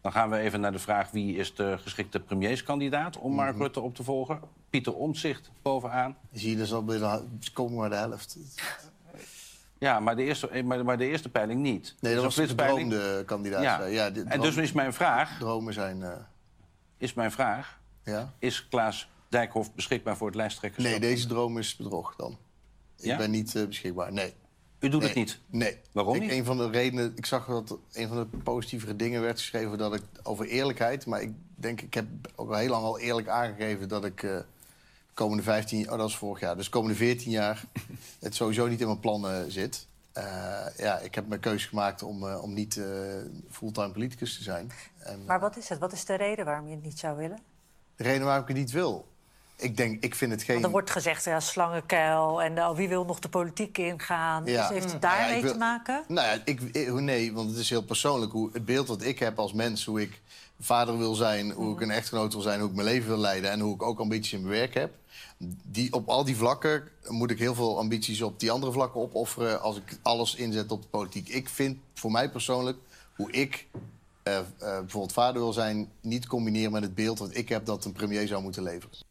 Dan gaan we even naar de vraag... wie is de geschikte premierskandidaat om Mark Mhm. Rutte op te volgen? Pieter Omtzigt bovenaan. Zie je, dus al bij de, komen maar de helft. Ja, maar de eerste, eh, maar, maar de eerste peiling niet. Nee, dat Dus was de gedroomde kandidaat. Ja. Ja, de en dus is mijn vraag... Dromen zijn... eh, Is mijn vraag... Ja? Is Klaas Dijkhoff beschikbaar voor het lijsttrekkerschap? Nee, deze droom is bedrog dan. Ik Ja? ben niet eh, beschikbaar, nee. U doet Nee. het niet? Nee. Waarom ik, niet? Een van de redenen, ik zag dat een van de positievere dingen werd geschreven dat ik over eerlijkheid. Maar ik denk, ik heb ook al heel lang al eerlijk aangegeven dat ik eh, de komende 15, oh dat is vorig jaar, dus de komende 14 jaar het sowieso niet in mijn plannen zit. Eh, ja, ik heb mijn keuze gemaakt om, eh, om niet eh, fulltime politicus te zijn. En, Maar wat is het? Wat is de reden waarom je het niet zou willen? de reden waarom ik het niet wil. Ik denk, ik vind het geen. Want er wordt gezegd, ja, slangenkuil en oh, wie wil nog de politiek ingaan? Dus heeft het Ja, daarmee wil- te maken? Nou ja, ik, nee, want het is heel persoonlijk. Hoe, het beeld dat ik heb als mens, hoe ik vader wil zijn... hoe ik een echtgenoot wil zijn, hoe ik mijn leven wil leiden... en hoe ik ook ambities in mijn werk heb. Die, op al die vlakken moet ik heel veel ambities op die andere vlakken opofferen... als ik alles inzet op de politiek. Ik vind voor mij persoonlijk, hoe ik eh, eh, bijvoorbeeld vader wil zijn... niet combineren met het beeld dat ik heb dat een premier zou moeten leveren.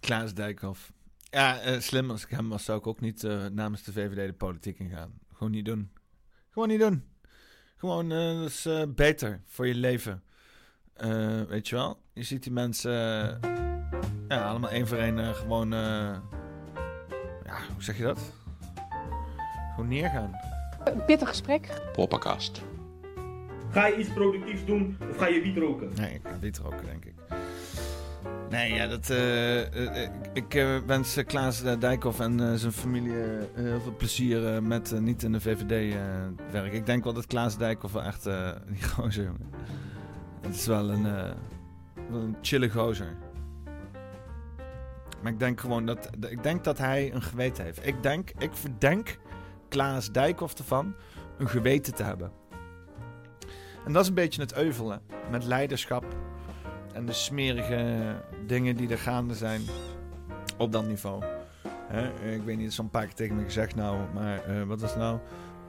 Klaas Dijkhoff. Ja, eh, slim als ik hem was, zou ik ook niet eh, namens de VVD de politiek ingaan. Gewoon niet doen. Gewoon niet doen. Gewoon, eh, dat is eh, beter voor je leven. Eh, weet je wel? Je ziet die mensen, ja, allemaal één voor één gewoon, eh, ja, hoe zeg je dat? Gewoon neergaan. Een pittig gesprek. Poppenkast. Ga je iets productiefs doen of ga je wiet roken? Nee, ik ga wiet roken, denk ik. Nee, ja, dat, eh, eh, ik, ik eh, wens eh, Klaas eh, Dijkhoff en eh, zijn familie eh, heel veel plezier eh, met eh, niet in de VVD eh, werken. Ik denk wel dat Klaas Dijkhoff wel echt eh die gozer, jongen. Het is wel een, eh, een chille gozer. Maar ik denk gewoon dat, ik denk dat hij een geweten heeft. Ik denk, ik verdenk Klaas Dijkhoff ervan een geweten te hebben. En dat is een beetje het euvel, hè? Met leiderschap en de smerige dingen die er gaande zijn op dat niveau. Hè, ik weet niet, het is al een paar keer tegen me gezegd nou, maar eh, wat het nou?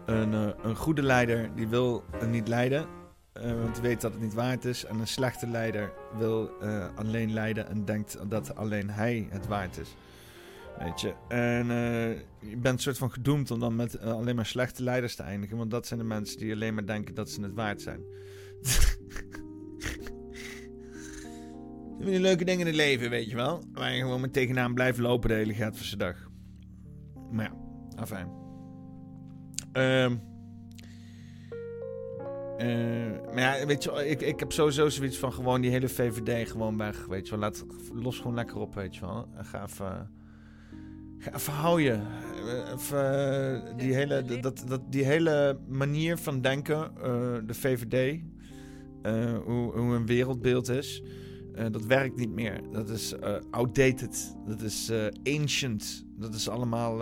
Een, eh, een goede leider die wil niet leiden, eh, want die weet dat het niet waard is. En een slechte leider wil alleen leiden en denkt dat alleen hij het waard is. Weet je, en je bent soort van gedoemd om dan met alleen maar slechte leiders te eindigen. Want dat zijn de mensen die alleen maar denken dat ze het waard zijn. Die leuke dingen in het leven, weet je wel. Waar je gewoon met tegenaan blijft lopen de hele Gatverse dag. Maar ja, afijn. Ehm eh, maar ja, weet je ik, ik heb sowieso zoiets van gewoon die hele VVD gewoon weg, weet je wel. Laat, los gewoon lekker op, weet je wel. En Ga even... Ga even houden. Eh, Even, eh, die, hele, dat, dat, die hele manier van denken, eh, de VVD, eh, hoe, hoe een wereldbeeld is, eh, dat werkt niet meer. Dat is eh, outdated. Dat is eh, ancient. Dat is allemaal.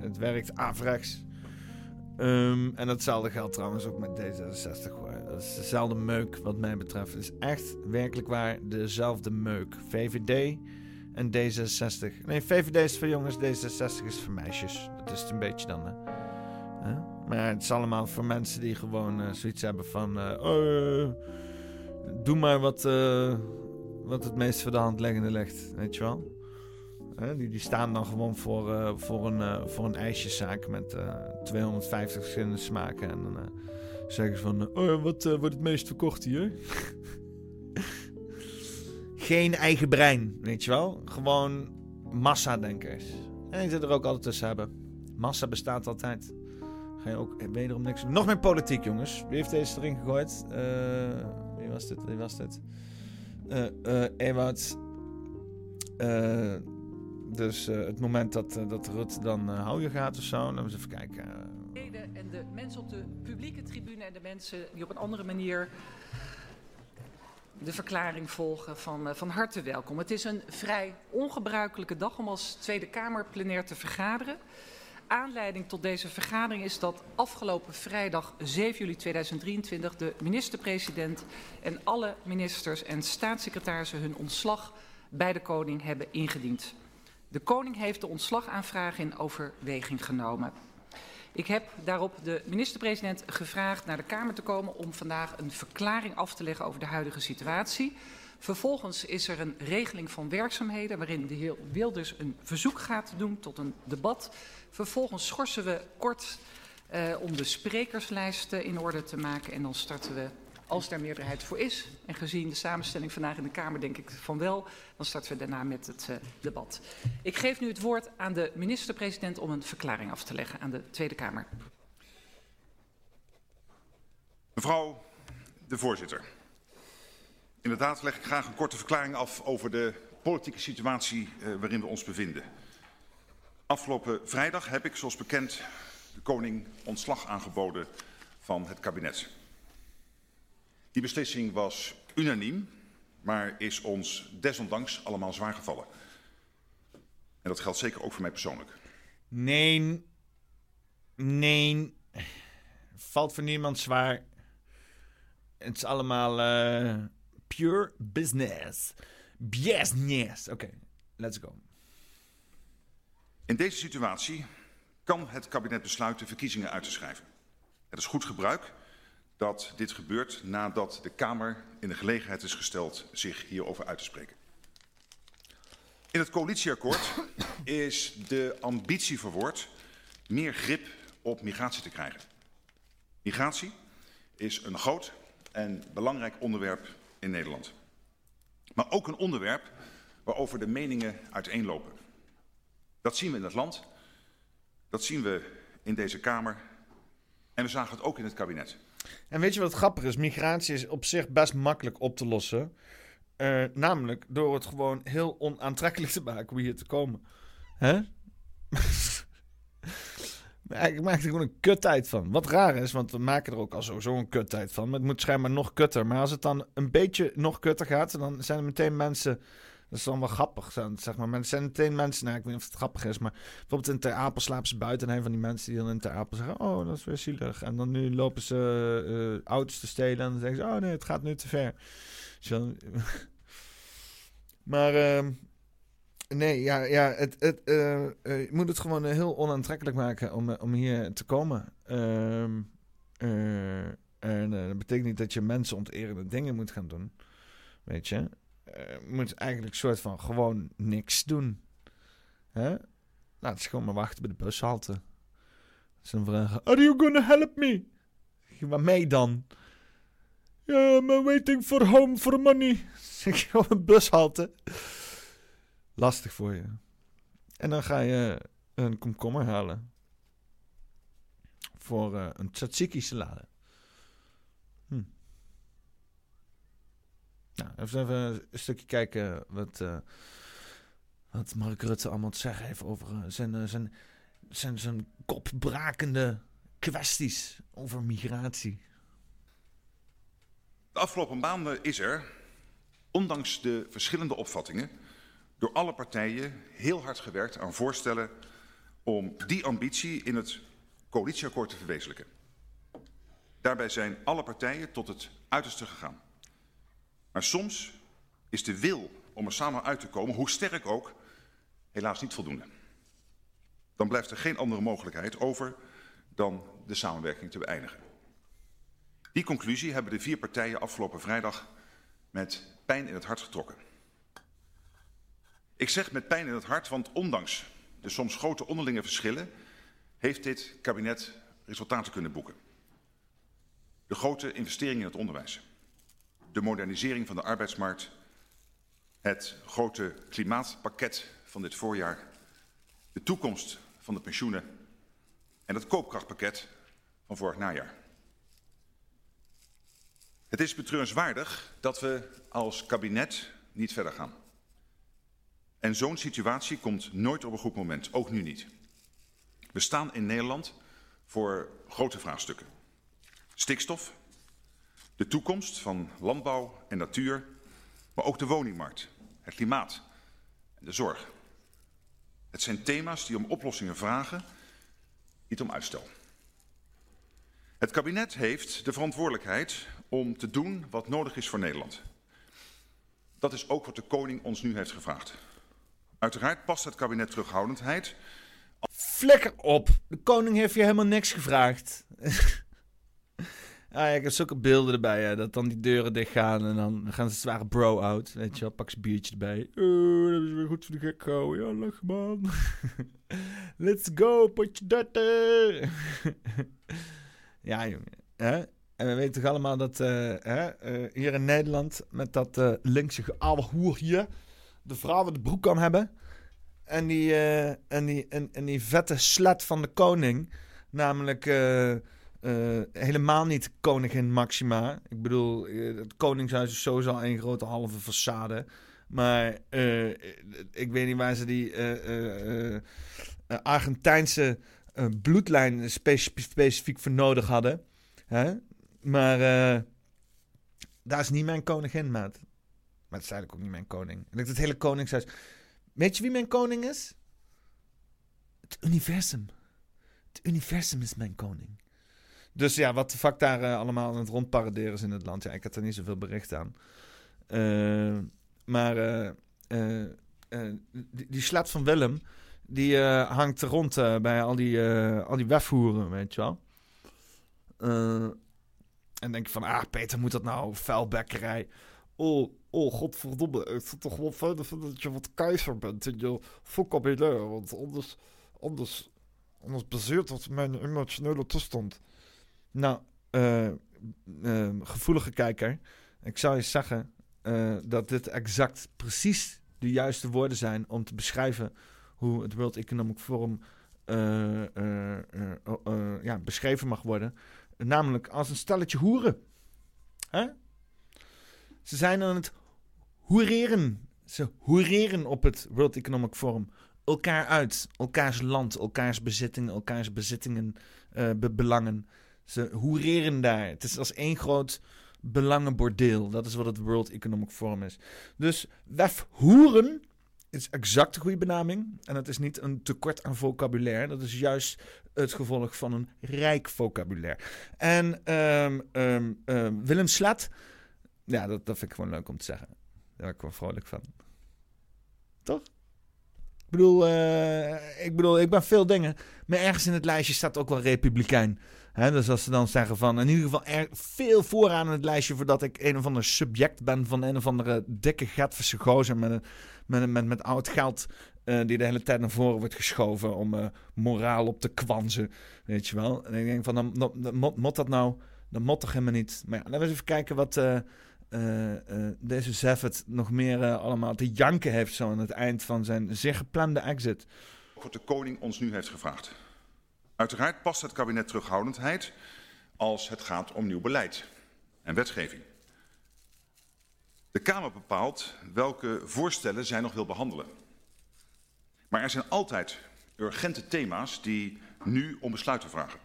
het werkt averechts. Ehm, en datzelfde geldt trouwens ook met D66. hoor. Dat is dezelfde meuk, wat mij betreft. Het is echt werkelijk waar dezelfde meuk. VVD en D66. Nee, VVD is voor jongens, D66 is voor meisjes. Dat is het een beetje dan, hè? Maar het is allemaal voor mensen die gewoon eh, zoiets hebben van... eh, oh, eh, doe maar wat, wat het meest voor de hand liggende ligt, weet je wel? Die, die staan dan gewoon voor, voor, een, voor een ijsjeszaak met eh, 250 verschillende smaken. En dan zeggen ze van, oh, wat wordt het meest verkocht hier? Geen eigen brein, weet je wel? Gewoon massa-denkers. En die zullen er ook altijd tussen hebben. Massa bestaat altijd. Ga je ook wederom niks. Nog meer politiek, jongens. Wie heeft deze erin gegooid? Eh, wie was dit? Wie was dit? Eh, dus het moment dat, dat Rutte dan eh, houden gaat of zo. Moeten we eens even kijken. En de mensen op de publieke tribune en de mensen die op een andere manier de verklaring volgen van, van harte welkom. Het is een vrij ongebruikelijke dag om als Tweede Kamer plenair te vergaderen. Aanleiding tot deze vergadering is dat afgelopen vrijdag 7 juli 2023 de minister-president en alle ministers en staatssecretarissen hun ontslag bij de koning hebben ingediend. De koning heeft de ontslagaanvraag in overweging genomen. Ik heb daarop de minister-president gevraagd naar de Kamer te komen om vandaag een verklaring af te leggen over de huidige situatie. Vervolgens is er een regeling van werkzaamheden waarin de heer Wilders een verzoek gaat doen tot een debat. Vervolgens schorsen we kort eh, om de sprekerslijst eh, in orde te maken en dan starten we, als daar meerderheid voor is, en gezien de samenstelling vandaag in de Kamer denk ik van wel, dan starten we daarna met het eh, debat. Ik geef nu het woord aan de minister-president om een verklaring af te leggen aan de Tweede Kamer. Mevrouw de voorzitter. Inderdaad leg ik graag een korte verklaring af over de politieke situatie eh, waarin we ons bevinden. Afgelopen vrijdag heb ik, zoals bekend, de koning ontslag aangeboden van het kabinet. Die beslissing was unaniem, maar is ons desondanks allemaal zwaar gevallen. En dat geldt zeker ook voor mij persoonlijk. Nee. Nee. Valt voor niemand zwaar. Het is allemaal eh, pure business. Business. Oké, let's go. In deze situatie kan het kabinet besluiten verkiezingen uit te schrijven. Het is goed gebruik dat dit gebeurt nadat de Kamer in de gelegenheid is gesteld zich hierover uit te spreken. In het coalitieakkoord is de ambitie verwoord meer grip op migratie te krijgen. Migratie is een groot en belangrijk onderwerp in Nederland. Maar ook een onderwerp waarover de meningen uiteenlopen. Dat zien we in het land, dat zien we in deze Kamer en we zagen het ook in het kabinet. En weet je wat grappig is? Migratie is op zich best makkelijk op te lossen. Eh, namelijk door het gewoon heel onaantrekkelijk te maken om hier te komen. Hè? Ik maak er gewoon een kuttijd van. Wat raar is, want we maken er ook al sowieso een kuttijd van. Maar het moet schijnbaar nog kutter. Maar als het dan een beetje nog kutter gaat, dan zijn er meteen mensen... Dat is wel grappig, zeg maar. Er zijn meteen mensen, nou, ik weet niet of het grappig is, maar bijvoorbeeld in Ter Apel slapen ze buiten en een van die mensen die dan in Ter Apel zeggen, oh, dat is weer zielig. En dan nu lopen ze uh, auto's te stelen en dan zeggen ze, oh nee, het gaat nu te ver. Zo. maar uh, nee, ja, ja het, het, uh, uh, je moet het gewoon heel onaantrekkelijk maken om, om hier te komen. Ehm, en dat betekent niet dat je mensen onterende dingen moet gaan doen, weet je. Uh, moet eigenlijk soort van gewoon niks doen. Hè? Laat ze gewoon maar wachten bij de bushalte. Ze vragen: Are you gonna help me? Waarmee dan? Ja, I'm waiting for home for money. Zeg je op een bushalte. Lastig voor je. En dan ga je een komkommer halen. Voor uh, een tzatziki salade. Hm. Nou, even, een stukje kijken wat, uh, wat Mark Rutte allemaal te zeggen heeft over uh, zijn, uh, zijn, zijn, zijn kopbrakende kwesties over migratie. De afgelopen maanden is er, ondanks de verschillende opvattingen, door alle partijen heel hard gewerkt aan voorstellen om die ambitie in het coalitieakkoord te verwezenlijken. Daarbij zijn alle partijen tot het uiterste gegaan. Maar soms is de wil om er samen uit te komen, hoe sterk ook, helaas niet voldoende. Dan blijft er geen andere mogelijkheid over dan de samenwerking te beëindigen. Die conclusie hebben de vier partijen afgelopen vrijdag met pijn in het hart getrokken. Ik zeg met pijn in het hart, want ondanks de soms grote onderlinge verschillen heeft dit kabinet resultaten kunnen boeken. De grote investeringen in het onderwijs, de modernisering van de arbeidsmarkt, het grote klimaatpakket van dit voorjaar, de toekomst van de pensioenen en het koopkrachtpakket van vorig najaar. Het is betreurenswaardig dat we als kabinet niet verder gaan. En zo'n situatie komt nooit op een goed moment, ook nu niet. We staan in Nederland voor grote vraagstukken. Stikstof, de toekomst van landbouw en natuur, maar ook de woningmarkt, het klimaat en de zorg. Het zijn thema's die om oplossingen vragen, niet om uitstel. Het kabinet heeft de verantwoordelijkheid om te doen wat nodig is voor Nederland. Dat is ook wat de koning ons nu heeft gevraagd. Uiteraard past het kabinet terughoudendheid. Flikker op. De koning heeft je helemaal niks gevraagd. ja, ik heb zulke beelden erbij, dat dan die deuren dicht gaan en dan gaan ze zware bro-out. Weet je wel, pak ze biertje erbij. Oh, dat is weer goed voor de gek houden. Ja, lach man. Let's go, potje datter. ja, jongen. En we weten toch allemaal dat uh, hè, uh, hier in Nederland met dat uh, linkse oude hoer hier de vrouwen de broek kan hebben. En die, en die, en, en die vette slet van de koning, namelijk helemaal niet koningin Maxima. Ik bedoel, het koningshuis is sowieso een grote halve façade. Maar ik weet niet waar ze die Argentijnse bloedlijn specifiek, voor nodig hadden. Maar daar is niet mijn koningin, maat. Maar het is eigenlijk ook niet mijn koning. En ik het hele koningshuis. Weet je wie mijn koning is? Het universum. Het universum is mijn koning. Dus ja, wat de fuck daar uh, allemaal aan het rondparaderen is in het land. Ja, ik had er niet zoveel bericht aan. Uh, maar die, die slat van Willem, die hangt rond bij al die, al die wefhoeren, weet je wel. En denk van, ah, Peter, moet dat nou? Vuilbekkerij. Oh, oh, godverdomme. Ik vind toch wel fijn dat je wat keizer bent in je vocabulaire. Want anders, anders, anders baseert dat mijn emotionele toestand. Nou, uh, uh, gevoelige kijker. Ik zou je zeggen uh, dat dit exact precies de juiste woorden zijn om te beschrijven hoe het World Economic Forum ja, beschreven mag worden. Namelijk als een stelletje hoeren. Ze zijn aan het hoereren. Ze hoereren op het World Economic Forum. Elkaar uit. Elkaars land, elkaars bezittingen, elkaars bezittingen, be belangen. Ze hoereren daar. Het is als één groot belangenbordeel. Dat is wat het World Economic Forum is. Dus wef hoeren is exact de goede benaming. En het is niet een tekort aan vocabulaire. Dat is juist het gevolg van een rijk vocabulaire. En um, um, um, Willem Slat, ja, dat, dat vind ik gewoon leuk om te zeggen. Daar ben ik wel vrolijk van. Toch? Ik bedoel, uh, ik bedoel, ik ben veel dingen. Maar ergens in het lijstje staat ook wel republikein. Dus als ze dan zeggen van, in ieder geval er, veel vooraan in het lijstje voordat ik een of ander subject ben van een of andere dikke Gatverse gozer met, een, met, met, met oud geld uh, die de hele tijd naar voren wordt geschoven om uh, moraal op te kwansen, weet je wel. En ik denk van, dan, mot dat nou, dan mot toch helemaal niet. Maar ja, laten we eens even kijken wat uh, deze Zeffert nog meer allemaal te janken heeft zo aan het eind van zijn zeer geplande exit. Wat de koning ons nu heeft gevraagd. Uiteraard past het kabinet terughoudendheid als het gaat om nieuw beleid en wetgeving. De Kamer bepaalt welke voorstellen zij nog wil behandelen. Maar er zijn altijd urgente thema's die nu om besluiten vragen.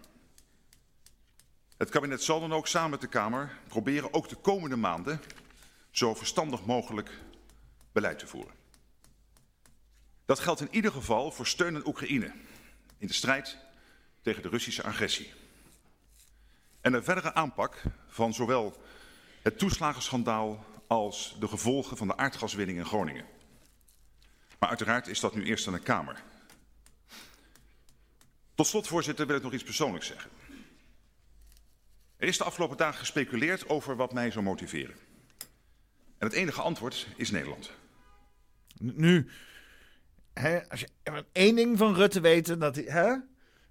Het kabinet zal dan ook samen met de Kamer proberen ook de komende maanden zo verstandig mogelijk beleid te voeren. Dat geldt in ieder geval voor steun aan Oekraïne in de strijd tegen de Russische agressie. En de verdere aanpak van zowel het toeslagenschandaal als de gevolgen van de aardgaswinning in Groningen. Maar uiteraard is dat nu eerst aan de Kamer. Tot slot, voorzitter, wil ik nog iets persoonlijks zeggen. Er is de afgelopen dagen gespeculeerd over wat mij zou motiveren. En het enige antwoord is Nederland. Nu, hè, als je één ding van Rutte weet, dat hij hè,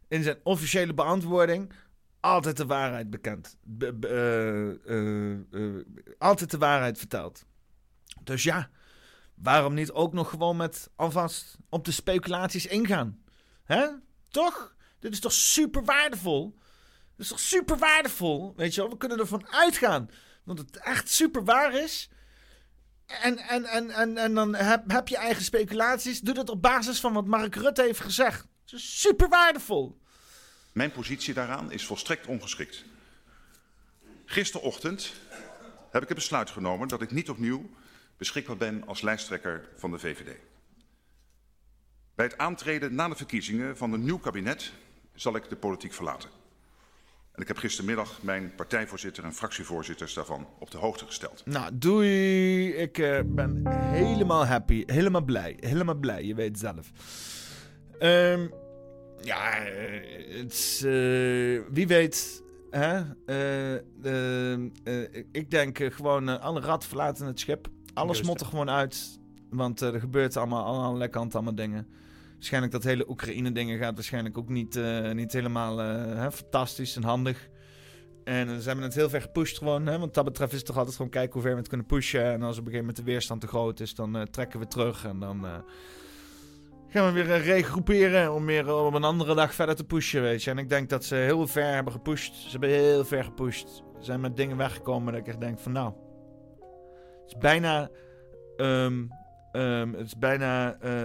in zijn officiële beantwoording altijd de waarheid bekend. Be, be, uh, uh, uh, altijd de waarheid vertelt. Dus ja, waarom niet ook nog gewoon met alvast op de speculaties ingaan? Hè? Toch? Dit is toch super waardevol? Dit is toch super waardevol? Weet je wel, we kunnen ervan uitgaan dat het echt super waar is. En, en, en, en, en dan heb, heb je eigen speculaties. Doe dat op basis van wat Mark Rutte heeft gezegd. Is super waardevol. Mijn positie daaraan is volstrekt ongeschikt. Gisterochtend heb ik het besluit genomen dat ik niet opnieuw beschikbaar ben als lijsttrekker van de VVD. Bij het aantreden na de verkiezingen van een nieuw kabinet zal ik de politiek verlaten. En ik heb gistermiddag mijn partijvoorzitter en fractievoorzitters daarvan op de hoogte gesteld. Nou, doei. Ik uh, ben helemaal happy. Helemaal blij. Helemaal blij. Je weet zelf. Um, ja, het uh, wie weet. Hè? Uh, ik denk gewoon alle rat verlaten het schip. Alles mot er gewoon uit. Want er gebeurt allemaal aan alle kanten allemaal dingen. Waarschijnlijk dat hele Oekraïne-dingen gaat waarschijnlijk ook niet, niet helemaal hè, fantastisch en handig. En ze hebben het heel ver gepusht gewoon. Hè? Want dat betreft is het toch altijd gewoon kijken hoe ver we het kunnen pushen. En als op een gegeven moment de weerstand te groot is, dan trekken we terug. En dan gaan we weer regroeperen om weer op een andere dag verder te pushen, weet je. En ik denk dat ze heel ver hebben gepusht. Ze hebben heel ver gepusht. Zijn met dingen weggekomen dat ik echt denk van nou... Het is bijna... Um, Um, het is bijna uh,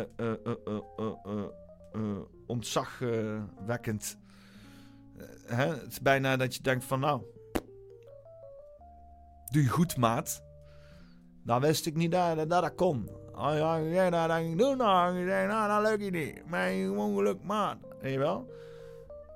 ontzagwekkend. Hè? Het is bijna dat je denkt van nou... Doe je goed, maat. Dan wist ik niet dat dat, dat kon. Oh ja, ja, dat doen nou. Ik zei, nou, dat leuk idee. Mijn ongeluk, maat. Weet je wel?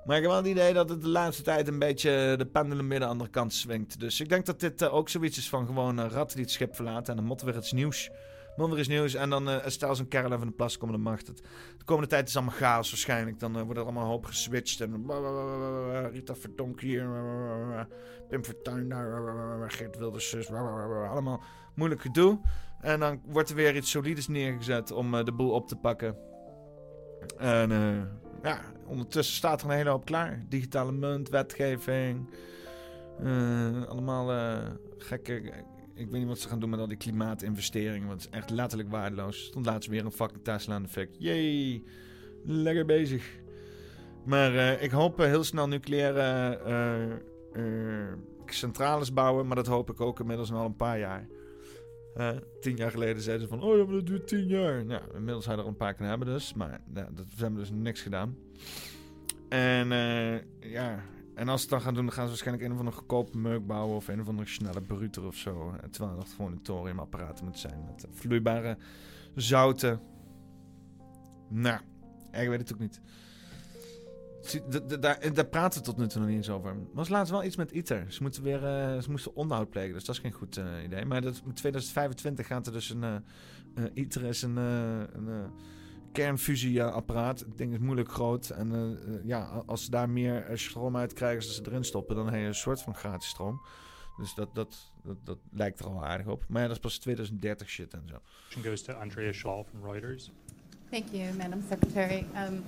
Maar ik heb wel het idee dat het de laatste tijd een beetje de pendelen midden de andere kant swingt. Dus ik denk dat dit ook zoiets is van gewoon een rat die het schip verlaten. En dan moeten we weer iets nieuws Wonder is nieuws. En dan uh, stel zo'n Caroline van de Plas komen de macht. De komende tijd is allemaal chaos waarschijnlijk. Dan uh, wordt er allemaal hoop geswitcht. En Rita Verdonk hier. Pim Fortuyn daar. Geert Wilders. Allemaal moeilijk gedoe. En dan wordt er weer iets solides neergezet om uh, de boel op te pakken. En ja, ondertussen staat er een hele hoop klaar. Digitale munt, wetgeving. allemaal gekke ik weet niet wat ze gaan doen met al die klimaatinvesteringen. Want het is echt letterlijk waardeloos. Stond laatst weer een fucking Tesla aan de fik. Jee, lekker bezig. Maar ik hoop heel snel nucleaire centrales bouwen. Maar dat hoop ik ook inmiddels al een paar jaar. Tien jaar geleden zeiden ze van... Oh ja, maar dat duurt tien jaar. Nou, inmiddels hadden er een paar kunnen hebben dus. Maar nou, dat hebben dus niks gedaan. En ja, en als ze het dan gaan doen, dan gaan ze waarschijnlijk een of andere goedkope meuk bouwen of een of andere snelle bruter of zo. Terwijl het gewoon een thoriumapparaten moet zijn met vloeibare zouten. Nou, ik weet het ook niet. Daar, praten we tot nu toe nog niet eens over. Er was laatst wel iets met ITER. Ze, moeten weer, uh, ze moesten onderhoud plegen, dus dat is geen goed uh, idee. Maar dat, 2025 gaat er dus een... Uh, ITER is een... een kernfusieapparaat. Het ding is moeilijk groot. En uh, ja, als ze daar meer stroom uit krijgen als ze erin stoppen, dan heb je een soort van gratis stroom. Dus dat, dat, dat, dat lijkt er al aardig op. Maar ja, dat is pas 2030 shit en zo. goes to Andrea Schall from Reuters. Thank you, Madam Secretary. Um,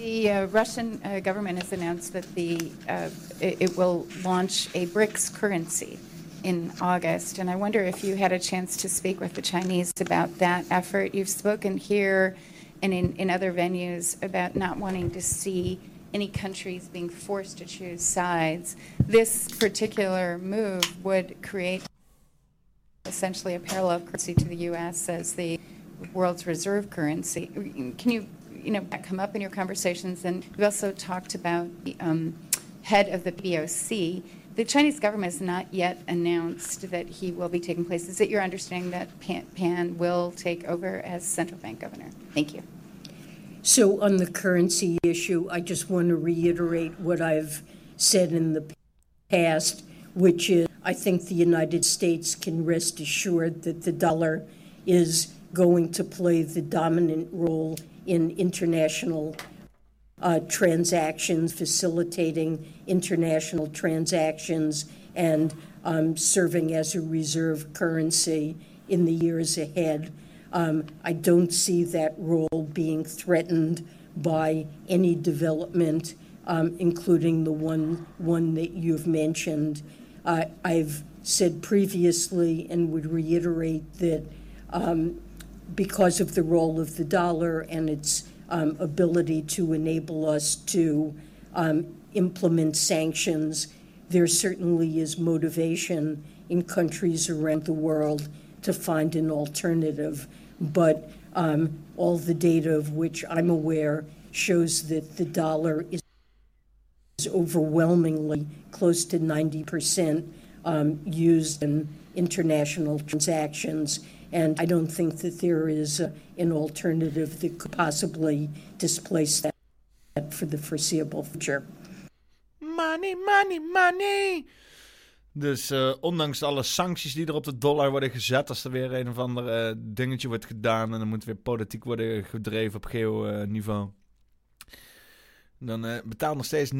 the uh, Russian uh, government has announced that the uh, it, it will launch a BRICS currency in August, and I wonder if you had a chance to speak with the Chinese about that effort. You've spoken here and in, in other venues about not wanting to see any countries being forced to choose sides. This particular move would create essentially a parallel currency to the U.S. as the world's reserve currency. Can you, you know, come up in your conversations? And we also talked about the um, head of the BOC. The Chinese government has not yet announced that he will be taking place. Is it your understanding that Pan, Pan will take over as central bank governor? Thank you. So, on the currency issue, I just want to reiterate what I've said in the past, which is I think the United States can rest assured that the dollar is going to play the dominant role in international uh, transactions, facilitating international transactions, and um, serving as a reserve currency in the years ahead. Um, I don't see that role being threatened by any development, um, including the one, one that you've mentioned. Uh, I've said previously and would reiterate that um, because of the role of the dollar and its um, ability to enable us to um, implement sanctions, there certainly is motivation in countries around the world to find an alternative. But um, all the data of which I'm aware shows that the dollar is overwhelmingly close to 90% um, used in international transactions. And I don't think that there is an alternative that could possibly displace that for the foreseeable future. Money, money, money. Dus uh, ondanks alle sancties die er op de dollar worden gezet, als er weer een of ander uh, dingetje wordt gedaan en dan moet weer politiek worden gedreven op geo-niveau. dan uh, betaalt nog steeds 90%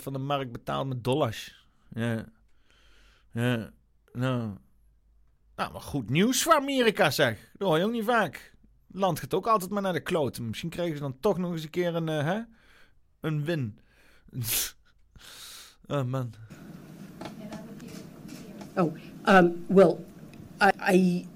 van de markt betaalt met dollars. Ja. Ja. Nou. Nou, maar goed nieuws voor Amerika zeg. Dat hoor je ook niet vaak. Het land gaat ook altijd maar naar de kloten. Misschien krijgen ze dan toch nog eens een keer een, hè? een win. oh man. Oh, um, well, I, I,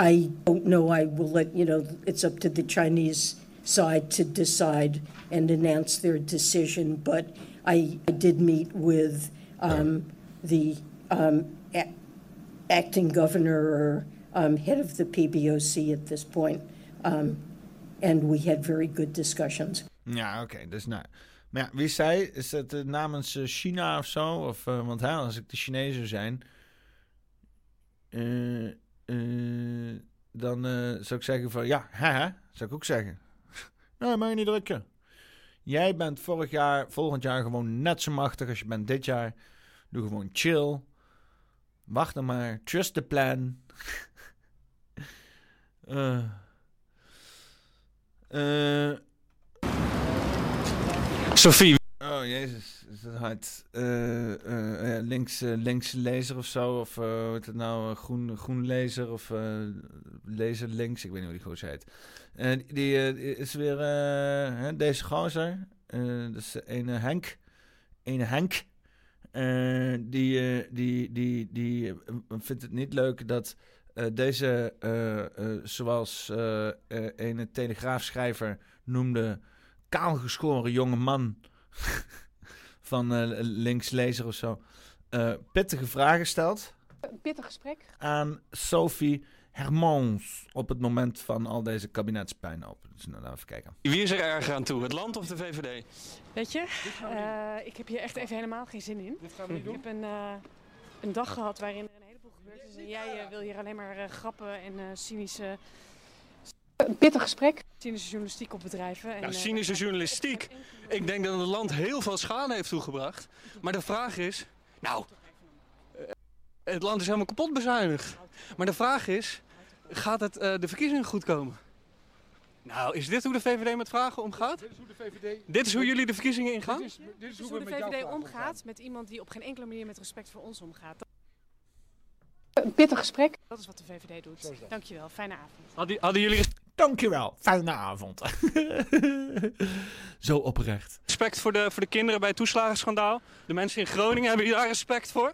I don't know. I will let you know. It's up to the Chinese side to decide and announce their decision. But I, I did meet with um, the um, acting governor or um, head of the PBOC at this point, um, and we had very good discussions. Ja, oké. dus nou. Maar ja, wie zei? Is uh, namens uh, China of zo? Of, uh, want als ik de Chinezen zijn, dan zou ik zeggen van ja, hè, zou ik ook zeggen. nou, mag je niet drukken. Jij bent vorig jaar, volgend jaar gewoon net zo machtig als je bent dit jaar. Doe gewoon chill. Wacht dan maar. Trust the plan. uh. Sophie. Oh jezus, is dat hard. Uh, links, links lezer of zo, of het nou, groen, groen lezer of lezer links, ik weet niet hoe die gozer heet. Die is weer hè, deze gozer, dat is een Henk, een Henk. Die, die, die, die vindt het niet leuk dat deze, zoals een telegraafschrijver noemde, kaalgeschoren jonge man van linkslezer of zo, pittige vragen stelt. Pittig gesprek. Aan Sophie Hermans op het moment van al deze kabinetspijnhoop. Dus nou, laten we even kijken. Wie is er erger aan toe, het land of de VVD? Weet je, uh, ik heb hier echt even helemaal geen zin in. Dit gaan we niet doen? Ik heb een, een dag gehad waarin er een heleboel gebeurd is. En jij wil hier alleen maar grappen en cynische een pittig gesprek. Cynische journalistiek op bedrijven. En, ja, cynische journalistiek. Ik denk dat het land heel veel schade heeft toegebracht. Maar de vraag is... Nou, het land is helemaal kapot bezuinigd. Maar de vraag is, gaat het uh, de verkiezingen goed komen? Nou, is dit hoe de VVD met vragen omgaat? Dit is hoe, de VVD... dit is hoe jullie de verkiezingen ingaan? Dit is, dit is hoe, hoe de VVD omgaat met iemand die op geen enkele manier met respect voor ons omgaat. Een pittig gesprek. Dat is wat de VVD doet. Dankjewel, fijne avond. Hadden, hadden jullie... Dankjewel, fijne avond. Zo oprecht. Respect voor de, voor de kinderen bij het toeslagenschandaal. De mensen in Groningen hebben hier daar respect voor.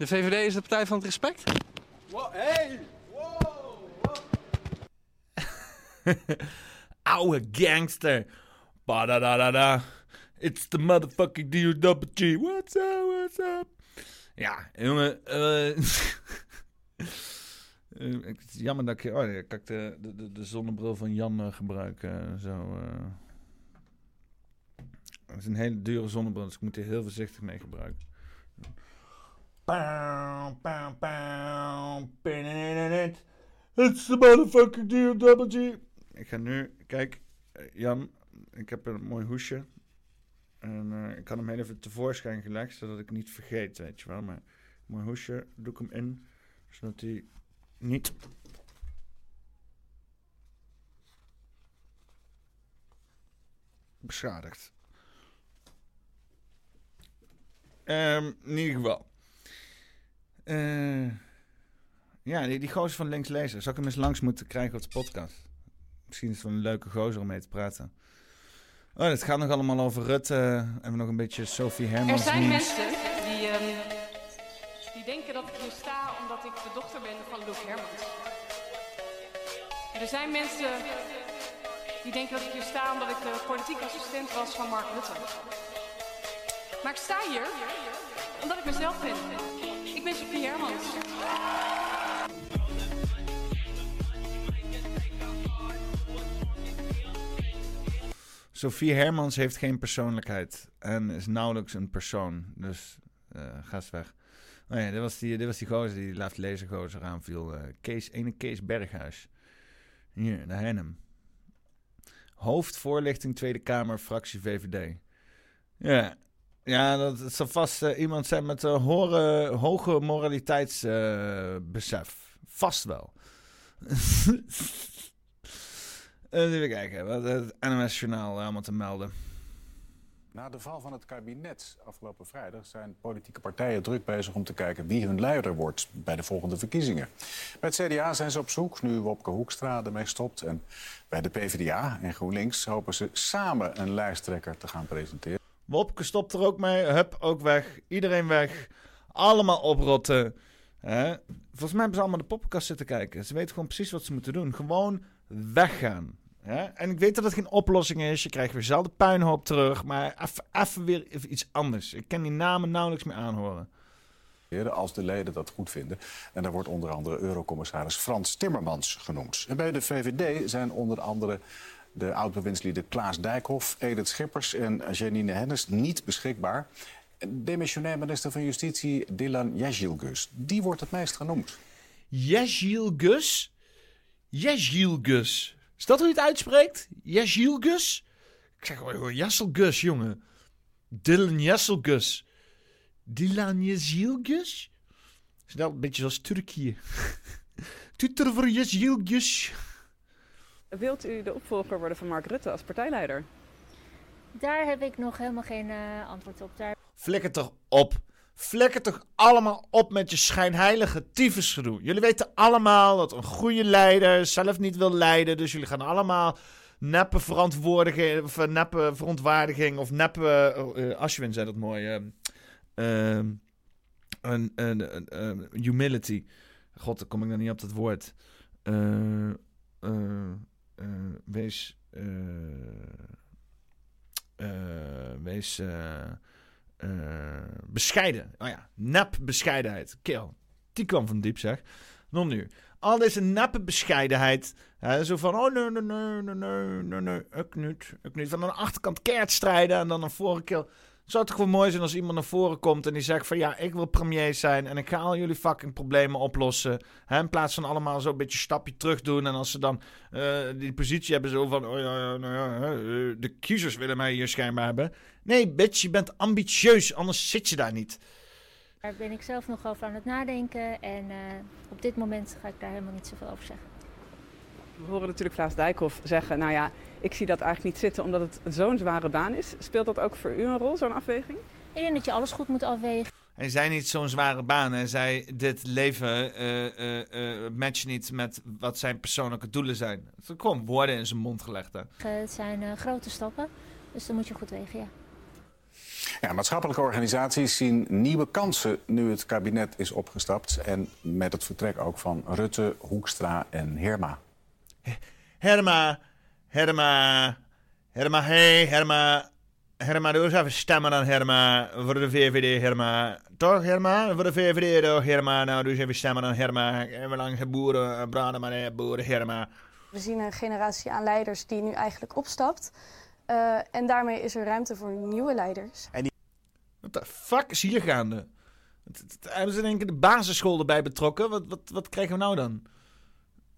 De VVD is de partij van het respect. Wow, hey! Wow! wow. Oude gangster. Ba da da da da. It's the motherfucking D-O-double-G. What's up, what's up? Ja, jongen. Uh, uh, het is jammer dat ik, oh, ja, kan ik de, de, de zonnebril van Jan uh, gebruiken. Zo, Het is een hele dure zonnebril, dus ik moet er heel voorzichtig mee gebruiken. It's the motherfucking. Ik ga nu, kijk, Jan, ik heb een mooi hoesje. En uh, ik had hem even tevoorschijn gelegd, zodat ik niet vergeet, weet je wel. Maar mijn hoesje doe ik hem in, zodat hij niet beschadigd. Ehm, in ieder geval. Eh, ja, die, die gozer van links lezen. Zou ik hem eens langs moeten krijgen op de podcast? Misschien is het wel een leuke gozer om mee te praten. Oh, het gaat nog allemaal over Rutte. En we nog een beetje Sophie Hermans. Er zijn nieuws. mensen die, ehm, die denken dat ik hier sta omdat ik de dochter ben van Loek Hermans. Er zijn mensen die denken dat ik hier sta omdat ik de politiek assistent was van Mark Rutte. Maar ik sta hier omdat ik mezelf ben. Ik ben Sophie Hermans. Sophie Hermans heeft geen persoonlijkheid. En is nauwelijks een persoon. Dus eh ga eens weg. Oh ja, dit was die, dit was die gozer die laat lezen gozer aanviel. eh Kees, ene Kees Berghuis. Hier, daar hen hem. Hoofdvoorlichting Tweede Kamer, fractie VVD. Ja, ja dat, zal vast eh, iemand zijn met een hoge, hoge moraliteitsbesef. vast wel. Eh, even kijken, wat het NOS-journaal allemaal te melden. Na de val van het kabinet afgelopen vrijdag zijn politieke partijen druk bezig om te kijken wie hun leider wordt bij de volgende verkiezingen. Bij het CDA zijn ze op zoek, nu Wopke Hoekstra ermee stopt. En bij de PvdA en GroenLinks hopen ze samen een lijsttrekker te gaan presenteren. Wopke stopt er ook mee. Hup, ook weg. Iedereen weg. Allemaal oprotten. Volgens mij hebben ze allemaal de poppenkast zitten kijken. Ze weten gewoon precies wat ze moeten doen. Gewoon weggaan. En ik weet dat het geen oplossing is. Je krijgt weer dezelfde puinhoop terug. Maar even- weer iets anders. Ik kan die namen nauwelijks meer aanhoren. Als de leden dat goed vinden. En daar wordt onder andere Eurocommissaris Frans Timmermans genoemd. En bij de VVD zijn onder andere de oud-bewindslieden Klaas Dijkhoff, Edith Schippers en Janine Hennis niet beschikbaar. Demissionair minister van Justitie Dylan Jezilgus, die wordt het meest genoemd. Jezilgus? Jezilgus. Is dat hoe je het uitspreekt? Jezilgus? Ik zeg gewoon Jesselgus, jongen. Dylan Jesselgus. Dylan Jezilgus? Is een beetje zoals Turkije? Tutter voor Jezilgus. Wilt u de opvolger worden van Mark Rutte als partijleider? Daar heb ik nog helemaal geen eh, antwoord op. Daar... Flikker toch op. Flikker toch allemaal op met je schijnheilige tyfusgedoe. Jullie weten allemaal dat een goede leider zelf niet wil leiden. Dus jullie gaan allemaal neppe verantwoordiging, of eh, neppe verontwaardiging of neppe... eh, Ashwin zei dat mooi. eh, ehm, een, een, een, een humility. God, dan kom ik dan niet op dat woord. Eh, wees... eh, wees eh, eh, bescheiden. Oh ja, nep bescheidenheid. Kill. Die kwam van diep, zeg. Non nu. Al deze neppe bescheidenheid. Hè, zo van, oh nee, nee, nee, nee, nee, nee, nee, ik niet, ik niet. Van de achterkant keert strijden en dan een vorige keer... Het zou toch wel mooi zijn als iemand naar voren komt en die zegt van... Ja, ik wil premier zijn en ik ga al jullie fucking problemen oplossen. Hè, in plaats van allemaal zo'n beetje stapje terug doen. En als ze dan eh, die positie hebben zo van... Oh ja, ja, nou ja, eh, de kiezers willen mij hier schijnbaar hebben. Nee, bitch, je bent ambitieus, anders zit je daar niet. daar ben ik zelf nog over aan het nadenken. En eh, op dit moment ga ik daar helemaal niet zoveel over zeggen. We horen natuurlijk Klaas Dijkhoff zeggen, nou ja, ik zie dat eigenlijk niet zitten omdat het zo'n zware baan is. Speelt dat ook voor u een rol, zo'n afweging? Ik denk dat je alles goed moet afwegen. Hij zei niet zo'n zware baan. Hij zei, dit leven eh eh eh, matcht niet met wat zijn persoonlijke doelen zijn. Het zijn gewoon woorden in zijn mond gelegd. Hè. Het zijn eh, grote stappen, dus dan moet je goed wegen, ja. Ja, maatschappelijke organisaties zien nieuwe kansen nu het kabinet is opgestapt. En met het vertrek ook van Rutte, Hoekstra en Herma. Herma, Herma, Herma, hey, Herma. Herma, doe eens even stemmen aan Herma voor de VVD, Herma. Toch, Herma? Voor de VVD, toch, Herma? Nou, doe eens even stemmen aan Herma. En lang boeren, braden maar, hè, boeren, Herma. We zien een generatie aan leiders die nu eigenlijk opstapt. Eh, en daarmee is er ruimte voor nieuwe leiders. Wat de fuck is hier gaande? Hebben ze in één keer de basisschool erbij betrokken? Wat, wat, wat krijgen we nou dan?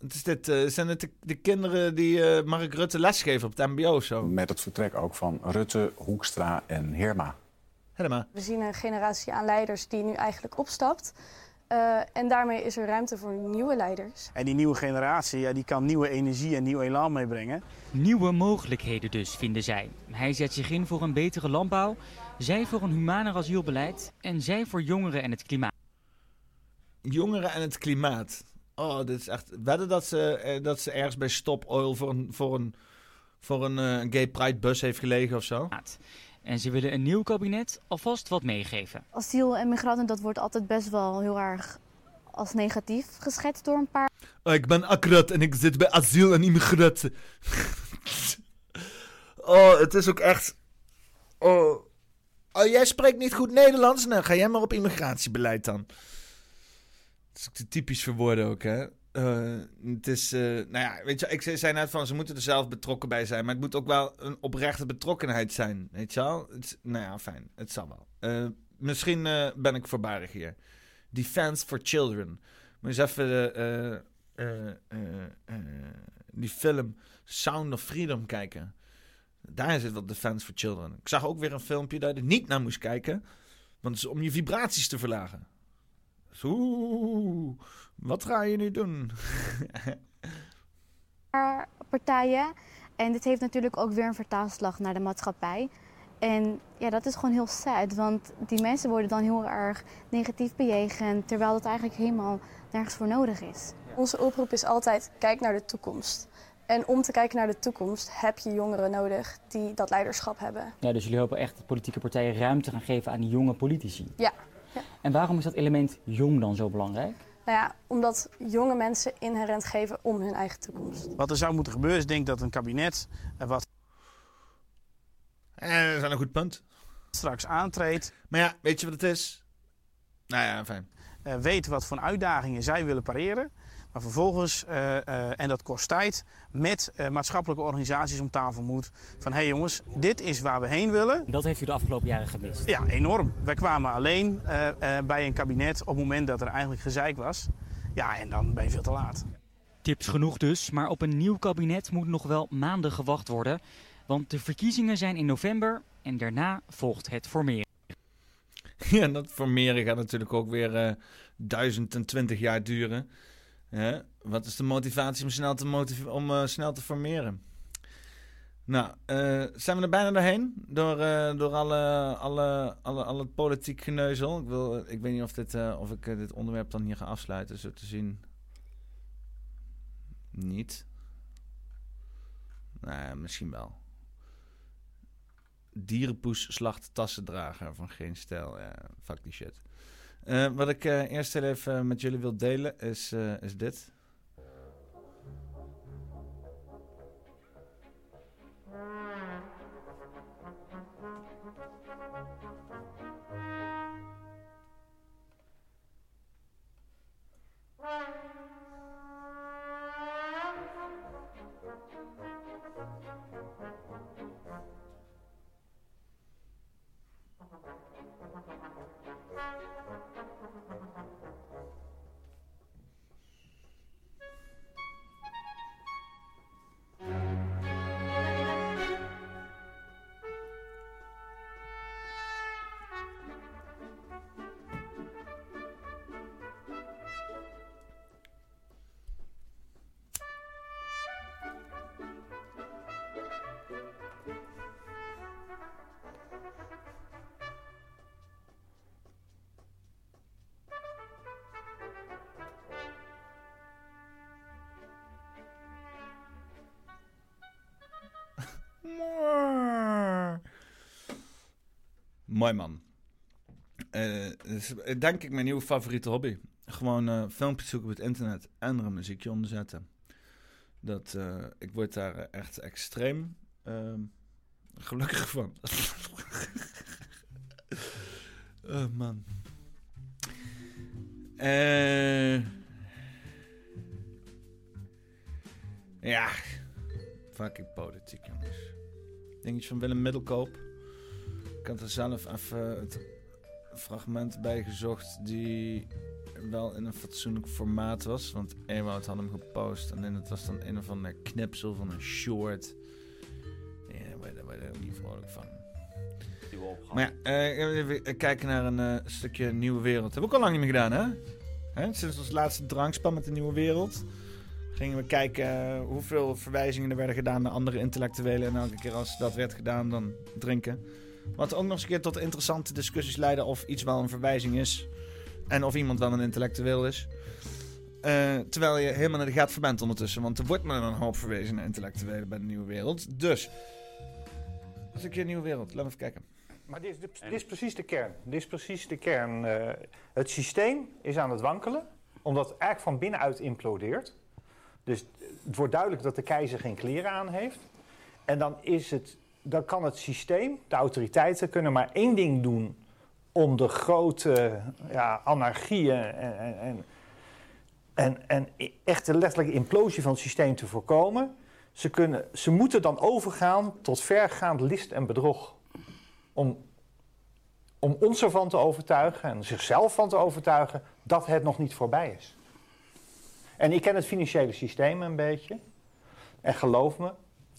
Het is dit, eh, zijn het de, de kinderen die eh, Mark Rutte lesgeven op het mbo of zo? Met het vertrek ook van Rutte, Hoekstra en Herma. Herma. We zien een generatie aan leiders die nu eigenlijk opstapt. Eh, en daarmee is er ruimte voor nieuwe leiders. En die nieuwe generatie ja, die kan nieuwe energie en nieuw elan meebrengen. Nieuwe mogelijkheden dus, vinden zij. Hij zet zich in voor een betere landbouw, zij voor een humaner asielbeleid en zij voor jongeren en het klimaat. Jongeren en het klimaat. Oh, dit is echt. Wedden dat ze, eh, dat ze ergens bij Stop Oil voor een, voor een, voor een eh, gay pride bus heeft gelegen of zo. En ze willen een nieuw kabinet alvast wat meegeven. Asiel en migranten, dat wordt altijd best wel heel erg als negatief geschetst door een paar. Oh, ik ben Akrat en ik zit bij asiel en immigranten. oh, het is ook echt. Oh. oh, jij spreekt niet goed Nederlands? Nou, ga jij maar op immigratiebeleid dan. Is typisch voor woorden ook, hè? Eh, het is, eh, nou ja, weet je, ik zei net van ze moeten er zelf betrokken bij zijn, maar het moet ook wel een oprechte betrokkenheid zijn, weet je wel? Nou ja, fijn, het zal wel. Eh, misschien ben ik voorbarig hier. Defense for Children. Moet eens even die film Sound of Freedom kijken. Daar zit wat Defense for Children. Ik zag ook weer een filmpje dat je er niet naar moest kijken, want het is om je vibraties te verlagen. Oeh, wat ga je nu doen? partijen. En dit heeft natuurlijk ook weer een vertaalslag naar de maatschappij. En ja, dat is gewoon heel sad, want die mensen worden dan heel erg negatief bejegend, terwijl dat eigenlijk helemaal nergens voor nodig is. Onze oproep is altijd, kijk naar de toekomst. En om te kijken naar de toekomst heb je jongeren nodig die dat leiderschap hebben. Ja, dus jullie hopen echt dat politieke partijen ruimte gaan geven aan die jonge politici. Ja. Ja. En waarom is dat element jong dan zo belangrijk? Nou ja, omdat jonge mensen inherent geven om hun eigen toekomst. Wat er zou moeten gebeuren is denk ik dat een kabinet eh, wat Eh, dat is wel een goed punt. straks aantreedt... Maar ja, weet je wat het is? Nou ja, fijn. eh, weet wat voor uitdagingen zij willen pareren. Maar vervolgens, eh, eh, en dat kost tijd, met eh, maatschappelijke organisaties om tafel moet. Van hé hey jongens, dit is waar we heen willen. Dat heeft u de afgelopen jaren gemist. Ja, enorm. Wij kwamen alleen eh, eh, bij een kabinet op het moment dat er eigenlijk gezeik was. Ja, en dan ben je veel te laat. Tips genoeg dus, maar op een nieuw kabinet moet nog wel maanden gewacht worden. Want de verkiezingen zijn in november en daarna volgt het formeren. Ja, en dat formeren gaat natuurlijk ook weer eh 1020 jaar duren. Wat is de motivatie om snel te, om, eh, snel te formeren? Nou, eh, zijn we er bijna doorheen? Door, eh, door alle, alle, alle, alle politiek geneuzel. Ik, wil, ik weet niet of, dit, of ik dit onderwerp dan hier ga afsluiten, zo te zien. Niet. Nou, misschien wel. Dierenpoes slacht tassendrager van geen stijl. Ja, fuck die shit. Eh, wat ik eh, eerst even met jullie wil delen is, eh, is dit. Mooi man. Eh, eh, denk ik mijn nieuwe favoriete hobby. Gewoon eh, filmpjes zoeken op het internet en er een muziekje onder zetten. Dat, ik word daar echt extreem ehm, gelukkig van. oh man. Ja, fucking politiek jongens. Dingetje van Willem Middelkoop. Ik had er zelf even het fragment bij gezocht die wel in een fatsoenlijk formaat was. Want Ewout had hem gepost en het was dan een of ander knipsel van een short. Ja, daar je ook niet vrolijk van. Maar ja, eh, even kijken naar een eh, stukje nieuwe wereld. Heb ik ook al lang niet meer gedaan, hè? Hè? Sinds ons laatste drankspel met de Nieuwe Wereld. Gingen we kijken eh, hoeveel verwijzingen er werden gedaan naar andere intellectuelen. En elke keer als dat werd gedaan, dan drinken. Wat ook nog eens een keer tot interessante discussies leidde of iets wel een verwijzing is. En of iemand wel een intellectueel is. Eh, terwijl je helemaal naar de gaat verbent ondertussen. Want er wordt maar een hoop verwezen naar intellectuelen bij de Nieuwe Wereld. Dus, dat is een keer Nieuwe Wereld. Laten we even kijken. Maar dit is, de- dit is precies de kern. Dit is precies de kern. Eh, het systeem is aan het wankelen, omdat het eigenlijk van binnenuit implodeert. Dus het wordt duidelijk dat de keizer geen kleren aan heeft. En dan, is het, dan kan het systeem, de autoriteiten, kunnen maar één ding doen om de grote ja, anarchieën en, en, en, en, en i- echt de letterlijke implosie van het systeem te voorkomen. Ze, kunnen, ze moeten dan overgaan tot vergaand list en bedrog om, om ons ervan te overtuigen en zichzelf van te overtuigen dat het nog niet voorbij is. En ik ken het financiële systeem een beetje. En geloof me,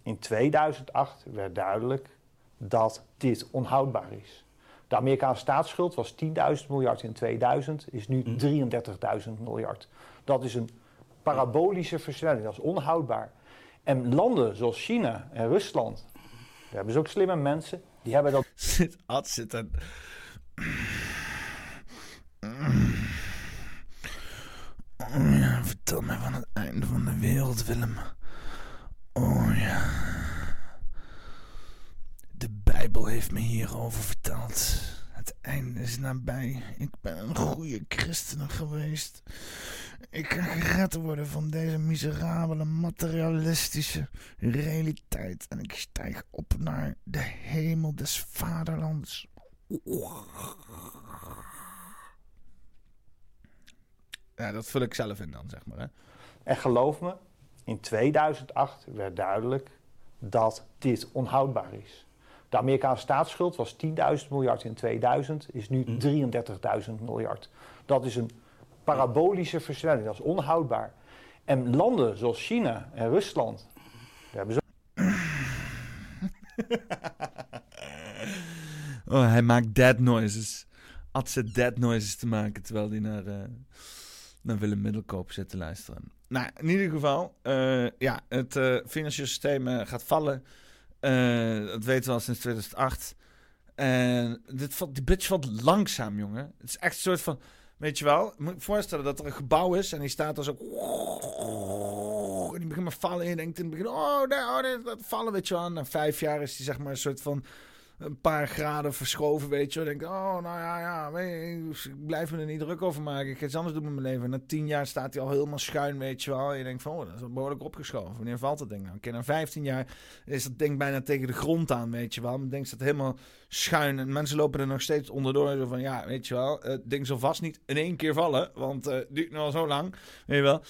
in 2008 werd duidelijk dat dit onhoudbaar is. De Amerikaanse staatsschuld was 10.000 miljard in 2000, is nu 33.000 miljard. Dat is een parabolische versnelling, dat is onhoudbaar. En landen zoals China en Rusland, daar hebben ze ook slimme mensen, die hebben dat Zit Ad zit vertel mij van het einde van de wereld, Willem. Oh ja. De Bijbel heeft me hierover verteld. Het einde is nabij. Ik ben een goede christen geweest. Ik kan gered worden van deze miserabele materialistische realiteit. En ik stijg op naar de hemel des vaderlands. Ja, dat vul ik zelf in dan, zeg maar. Hè. En geloof me, in 2008 werd duidelijk dat dit onhoudbaar is. De Amerikaanse staatsschuld was 10.000 miljard in 2000, is nu 33.000 miljard. Dat is een parabolische versnelling, dat is onhoudbaar. En landen zoals China en Rusland, daar hebben ze Oh, hij maakt dead noises. Ad zit dead noises te maken terwijl hij naar, eh, naar Willem Middelkoop zit te luisteren. Nou, in ieder geval, eh, ja, het eh, financiële systeem eh, gaat vallen. Dat weten we al sinds 2008. En dit valt, die bitch valt langzaam, jongen. Het is echt een soort van, weet je wel, moet je voorstellen dat er een gebouw is en die staat er zo... En die begint maar vallen en je denkt in het begin, oh, nee, oh dat vallen, weet je wel. Na vijf jaar is die zeg maar een soort van een paar graden verschoven, weet je. Dan denk ik, oh, nou ja, ja, ik blijf me er niet druk over maken. Ik ga iets anders doen met mijn leven. En na tien jaar staat hij al helemaal schuin, weet je wel. En je denkt van, oh, dat is behoorlijk opgeschoven. Wanneer valt dat ding nou? Een keer na 15 jaar is dat ding bijna tegen de grond aan, weet je wel. Dan denk dat helemaal schuin. En mensen lopen er nog steeds onderdoor. Zo van, ja, weet je wel, het ding zal vast niet in één keer vallen. Want eh, het duurt nu al zo lang, weet je wel.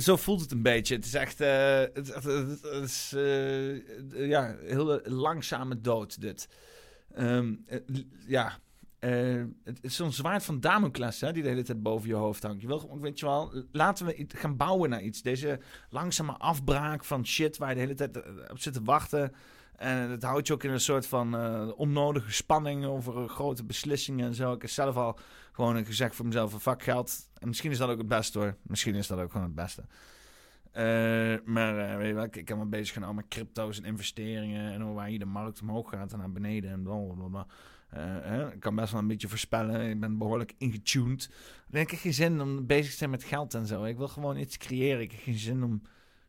Zo voelt het een beetje. Het is echt, echt- het is, eh, ja, heel langzame dood, dit. Ehm, eh, ja, eh, het is zo'n zwaard van Damocles hè, die de hele tijd boven je hoofd hangt. Je weet je wel, laten we gaan bouwen naar iets. Deze langzame afbraak van shit waar je de hele tijd eh, op zit te wachten. En het houdt je ook in een soort van eh, onnodige spanning over grote beslissingen en zo. Ik heb zelf al gewoon gezegd voor mezelf: fuck geld. En misschien is dat ook het beste hoor. Misschien is dat ook gewoon het beste. Eh, maar eh, weet je wel, ik, heb me bezig gehouden met crypto's en investeringen. En hoe waar hier de markt omhoog gaat en naar beneden en blablabla. Eh, ik kan best wel een beetje voorspellen. Ik ben behoorlijk ingetuned. Dan heb ik geen zin om bezig te zijn met geld en zo. Ik wil gewoon iets creëren. Ik heb geen zin om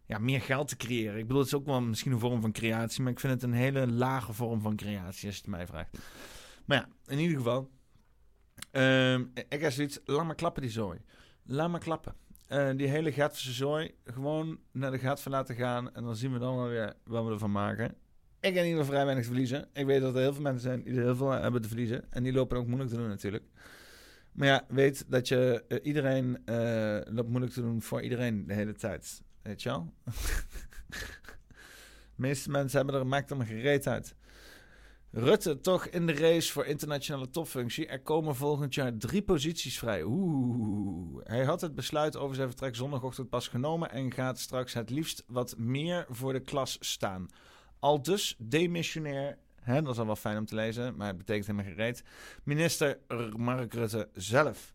ja, meer geld te creëren. Ik bedoel, het is ook wel misschien een vorm van creatie. Maar ik vind het een hele lage vorm van creatie, als je het mij vraagt. Maar ja, in ieder geval. ehm, ik heb zoiets. Laat maar klappen die zooi. Laat maar klappen. Eh, die hele Gatverse zooi gewoon naar de Gatver laten gaan. En dan zien we dan wel weer wat we ervan maken. Ik heb in ieder vrij weinig verliezen. Ik weet dat er heel veel mensen zijn die er heel veel hebben te verliezen. En die lopen ook moeilijk te doen natuurlijk. Maar ja, weet dat je eh, iedereen eh, loopt moeilijk te doen voor iedereen de hele tijd. Weet je wel? de meeste mensen hebben er, maakt er maar gereed uit. Rutte toch in de race voor internationale topfunctie. Er komen volgend jaar drie posities vrij. Oeh. Hij had het besluit over zijn vertrek zondagochtend pas genomen en gaat straks het liefst wat meer voor de klas staan. Al dus demissionair, hè, dat is al wel fijn om te lezen, maar het betekent helemaal gereed. Minister Mark Rutte zelf.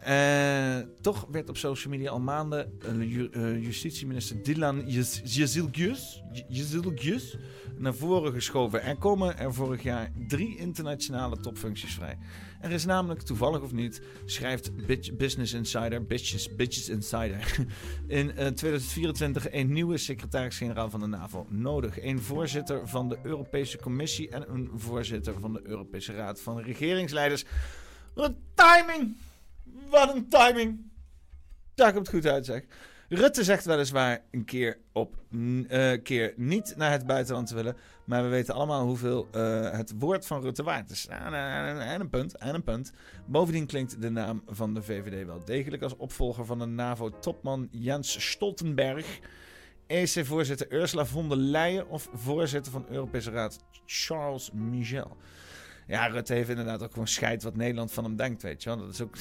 Eh, toch werd op social media al maanden eh, eh, justitieminister Dylan Jezilgus naar voren geschoven. Er komen er vorig jaar drie internationale topfuncties vrij. Er is namelijk, toevallig of niet, schrijft Business Insider, Bitches, Bitches Insider, in eh, 2024 een nieuwe secretaris-generaal van de NAVO nodig. Een voorzitter van de Europese Commissie en een voorzitter van de Europese Raad van Regeringsleiders. Wat timing! Wat een timing! Daar komt het goed uit, zeg. Rutte zegt weliswaar een keer op eh, keer niet naar het buitenland te willen. Maar we weten allemaal hoeveel eh, het woord van Rutte waard is. En, en- en een punt, en een punt. Bovendien klinkt de naam van de VVD wel degelijk als opvolger van de NAVO-topman Jens Stoltenberg. EC-voorzitter Ursula von der Leyen of voorzitter van Europese Raad Charles Michel. Ja, Rutte heeft inderdaad ook gewoon scheid wat Nederland van hem denkt, weet je wel. Dat is ook...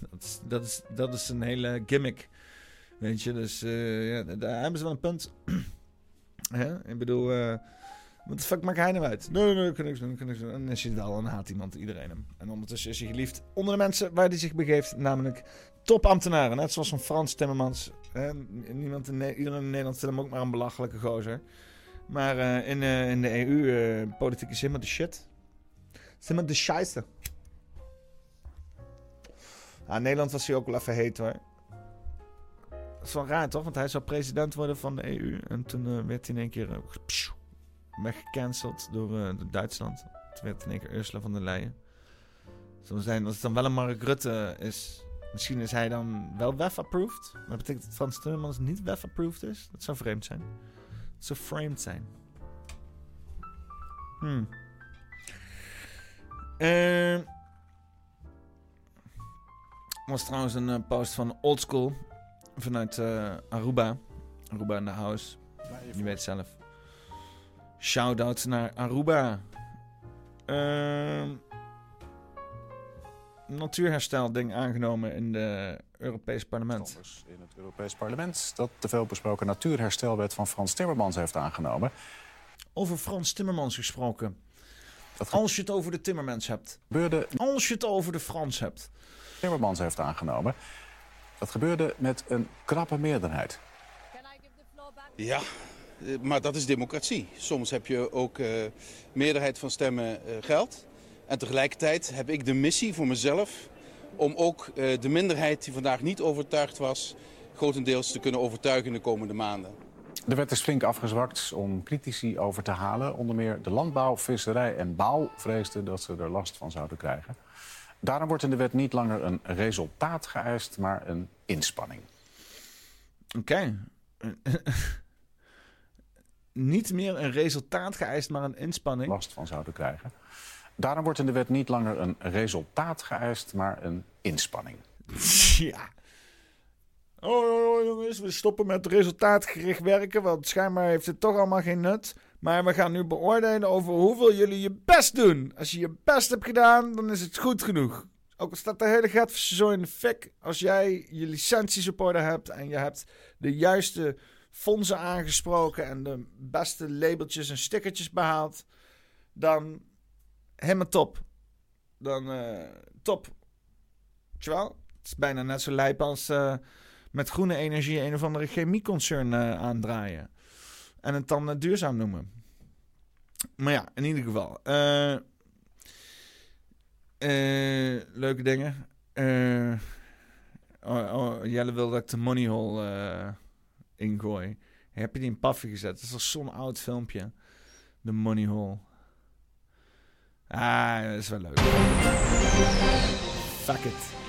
dat, is, dat, is, een hele gimmick. Weet je, dus eh, ja, daar hebben ze wel een punt. Hè? Ik bedoel, eh wat fuck maakt hij nou uit? Nee, nee, kan niks doen, kan niks doen. En dan is hij wel, dan haat iemand iedereen hem. En ondertussen is hij geliefd onder de mensen waar hij zich begeeft, namelijk topambtenaren. Net zoals van Frans Timmermans. Niemand in, iedereen in Nederland vindt hem ook maar een belachelijke gozer. Maar eh, in, in de EU, eh politiek is helemaal de shit. Is helemaal de scheisse. Nederland was hij ook wel even heet hoor. Dat is wel raar toch? Want hij zou president worden van de EU. En toen eh, werd hij in één keer uh, weggecanceld door, eh, door Duitsland. Toen werd in één keer Ursula van der Leyen. Zo zijn, als het dan wel een Mark Rutte is, misschien is hij dan wel WEF-approved. Maar dat betekent dat Frans Timmermans niet WEF-approved is? Dat zou vreemd zijn. Dat zou framed zijn. Hmm. Eh, was trouwens een eh, post van Oldschool vanuit eh, Aruba. Aruba in de house. Je weet zelf. Shout-out naar Aruba. Ehm natuurherstel ding aangenomen in de Europees parlement. In het Europees Parlement dat de veelbesproken natuurherstelwet van Frans Timmermans heeft aangenomen. Over Frans Timmermans gesproken. Als je het over de Timmermans hebt. Gebeurde... Als je het over de Frans hebt. Timmermans heeft aangenomen. Dat gebeurde met een krappe meerderheid. Ja, eh, maar dat is democratie. Soms heb je ook eh, meerderheid van stemmen eh, geld. En tegelijkertijd heb ik de missie voor mezelf om ook eh, de minderheid die vandaag niet overtuigd was, grotendeels te kunnen overtuigen in de komende maanden. De wet is flink afgezwakt om critici over te halen. Onder meer de landbouw, visserij en bouw vreesden dat ze er last van zouden krijgen. Daarom wordt in de wet niet langer een resultaat geëist, maar een inspanning. Oké. niet meer een resultaat geëist, maar een inspanning. Last van zouden krijgen. Daarom wordt in de wet niet langer een resultaat geëist, maar een inspanning. Ja. Oh, oh, oh, jongens, we stoppen met resultaatgericht werken, want schijnbaar heeft het toch allemaal geen nut. Maar we gaan nu beoordelen over hoeveel jullie je best doen. Als je je best hebt gedaan, dan is het goed genoeg. Ook al staat de hele Gatverse zo in de fik. Als jij je licenties op orde hebt en je hebt de juiste fondsen aangesproken en de beste labeltjes en stickertjes behaald, dan helemaal top. Dan eh, top. Weet je wel? Het is bijna net zo lijp als eh, met groene energie een of andere chemieconcern eh, aandraaien. En het dan eh, duurzaam noemen. Maar ja, in ieder geval. eh, leuke dingen. Oh, oh, Jelle wil dat ik de money hole eh, ingooi. Heb je die in paffen gezet? Dat is al zo'n oud filmpje. De money hole. Ah, dat is wel leuk. Fuck it.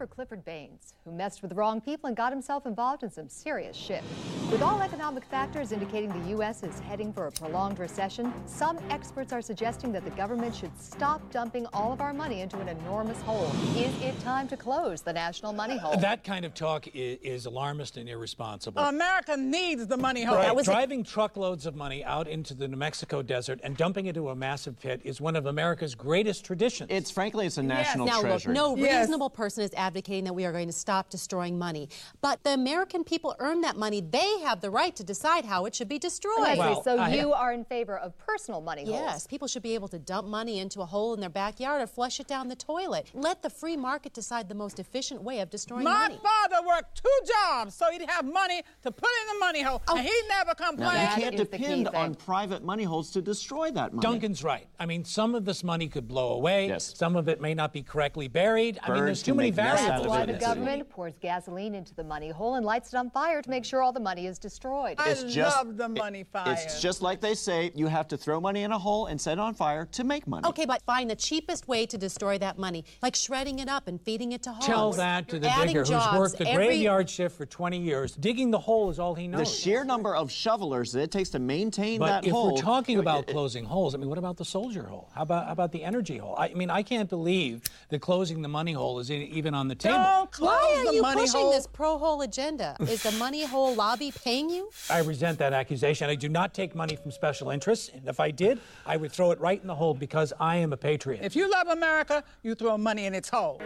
For Clifford Baines, who messed with the wrong people and got himself involved in some serious shit. With all economic factors indicating the U.S. is heading for a prolonged recession, some experts are suggesting that the government should stop dumping all of our money into an enormous hole. Is it time to close the national money hole? That kind of talk is, is alarmist and irresponsible. America needs the money hole. Right. That it. Driving truckloads of money out into the New Mexico desert and dumping it into a massive pit is one of America's greatest traditions. It's frankly, it's a national Now, treasure. look, no Yes. reasonable normal person is advocating that we are going to stop destroying money. But the American people earn that money. They have the right to decide how it should be destroyed. Leslie, so you are in favor of personal money holes? Yes, people should be able to dump money into a hole in their backyard or flush it down the toilet. Let the free market decide the most efficient way of destroying My money. My father worked two jobs so he'd have money to put in the money hole, oh. and he never Now, you can't depend on private money holes to destroy that money. Duncan's right. I mean, some of this money could blow away. Yes. Some of it may not be correctly buried. I mean, there's too many make mess out variables. Of Why it. the government pours gasoline into the money hole and lights it on fire to make sure all the money is destroyed. It's just, love the money fire. It's just like they say, you have to throw money in a hole and set it on fire to make money. Okay, but find the cheapest way to destroy that money, like shredding it up and feeding it to hogs. Tell that to the Adding digger who's worked the every- graveyard shift for 20 years. Digging the hole is all he knows. The sheer number of shovelers that it takes to maintain But that if hole. we're talking about closing holes, I mean, what about the soldier hole? How about how about the energy hole? I mean, I can't believe that closing the money hole is even on the table. Why are the you money pushing hole. this pro-hole agenda? Is the money hole lobby paying you? I resent that accusation. I do not take money from special interests, and if I did, I would throw it right in the hole because I am a patriot. If you love America, you throw money in its hole.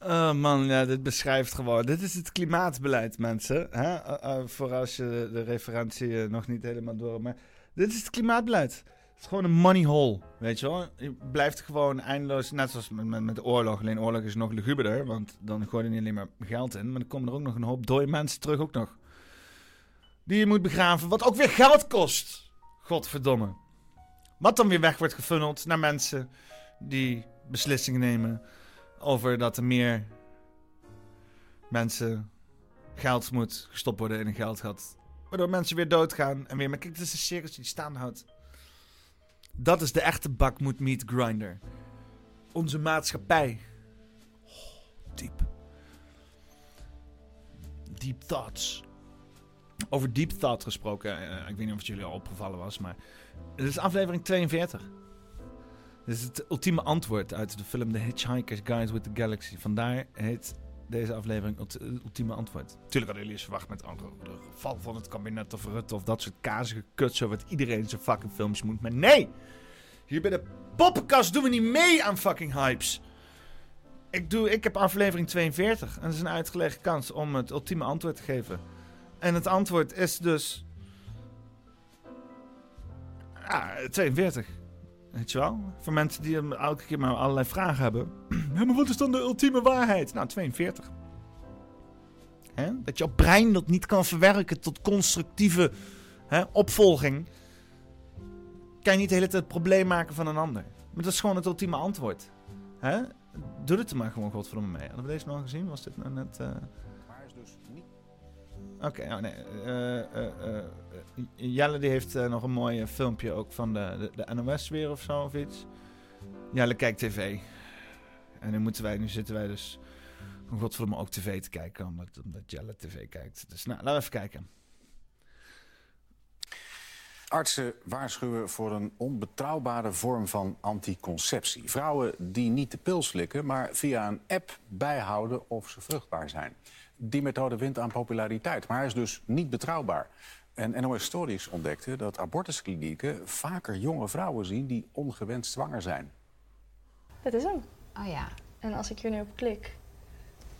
Oh man, ja, dit beschrijft gewoon. Dit is het klimaatbeleid, mensen. Hè? Eh, eh, voor als je de referentie eh, nog niet helemaal door hebt. Maar dit is het klimaatbeleid. Het is gewoon een money hole, weet je wel. Je blijft gewoon eindeloos, net zoals met, met, met de oorlog. Alleen oorlog is nog luguberder, want dan gooi je niet alleen maar geld in. Maar dan komen er ook nog een hoop dode mensen terug ook nog. Die je moet begraven, wat ook weer geld kost. Godverdomme. Wat dan weer weg wordt gefunneld naar mensen die beslissingen nemen over dat er meer mensen geld moet gestopt worden in een geldgat. Waardoor mensen weer doodgaan en weer. Maar kijk, dit is een circus die staande houdt. Dat is de echte bakmoed meat grinder. Onze maatschappij. Oh, diep. Deep thoughts. Over deep thought gesproken. eh, ik weet niet of het jullie al opgevallen was, maar. Het is aflevering 42. Dit is het ultieme antwoord uit de film The Hitchhiker's Guide with the Galaxy. Vandaar heet deze aflevering het ultieme antwoord. Tuurlijk hadden jullie eens verwacht met de val van het kabinet of Rutte of dat soort kazige kutsen wat iedereen zijn fucking films moet. Maar nee! Hier bij de poppenkast doen we niet mee aan fucking hypes. Ik, doe, ik heb aflevering 42 en dat is een uitgelegde kans om het ultieme antwoord te geven. En het antwoord is dus... Ah, 42. Weet je wel? Voor mensen die elke keer maar allerlei vragen hebben. Ja, maar wat is dan de ultieme waarheid? Nou, 42. Hè? Dat jouw brein dat niet kan verwerken tot constructieve opvolging. Kan je niet de hele tijd het probleem maken van een ander. Maar dat is gewoon het ultieme antwoord. Hè? Doe het er maar gewoon godverdomme mee. Hadden we deze nog gezien? Was dit nou net... eh, Oké, oh nee. eh, eh, eh, Jelle die heeft nog een mooi filmpje ook van de, de, de NOS weer of zo of iets. Jelle kijkt tv. En nu moeten wij, nu zitten wij dus om godverdomme ook tv te kijken, omdat, omdat Jelle tv kijkt. Dus nou, laten we even kijken. Artsen waarschuwen voor een onbetrouwbare vorm van anticonceptie. Vrouwen die niet de pil slikken, maar via een app bijhouden of ze vruchtbaar zijn. Die methode wint aan populariteit, maar hij is dus niet betrouwbaar. En NOS Stories ontdekte dat abortusklinieken vaker jonge vrouwen zien die ongewenst zwanger zijn. Dit is hem. Oh ja. En als ik hier nu op klik,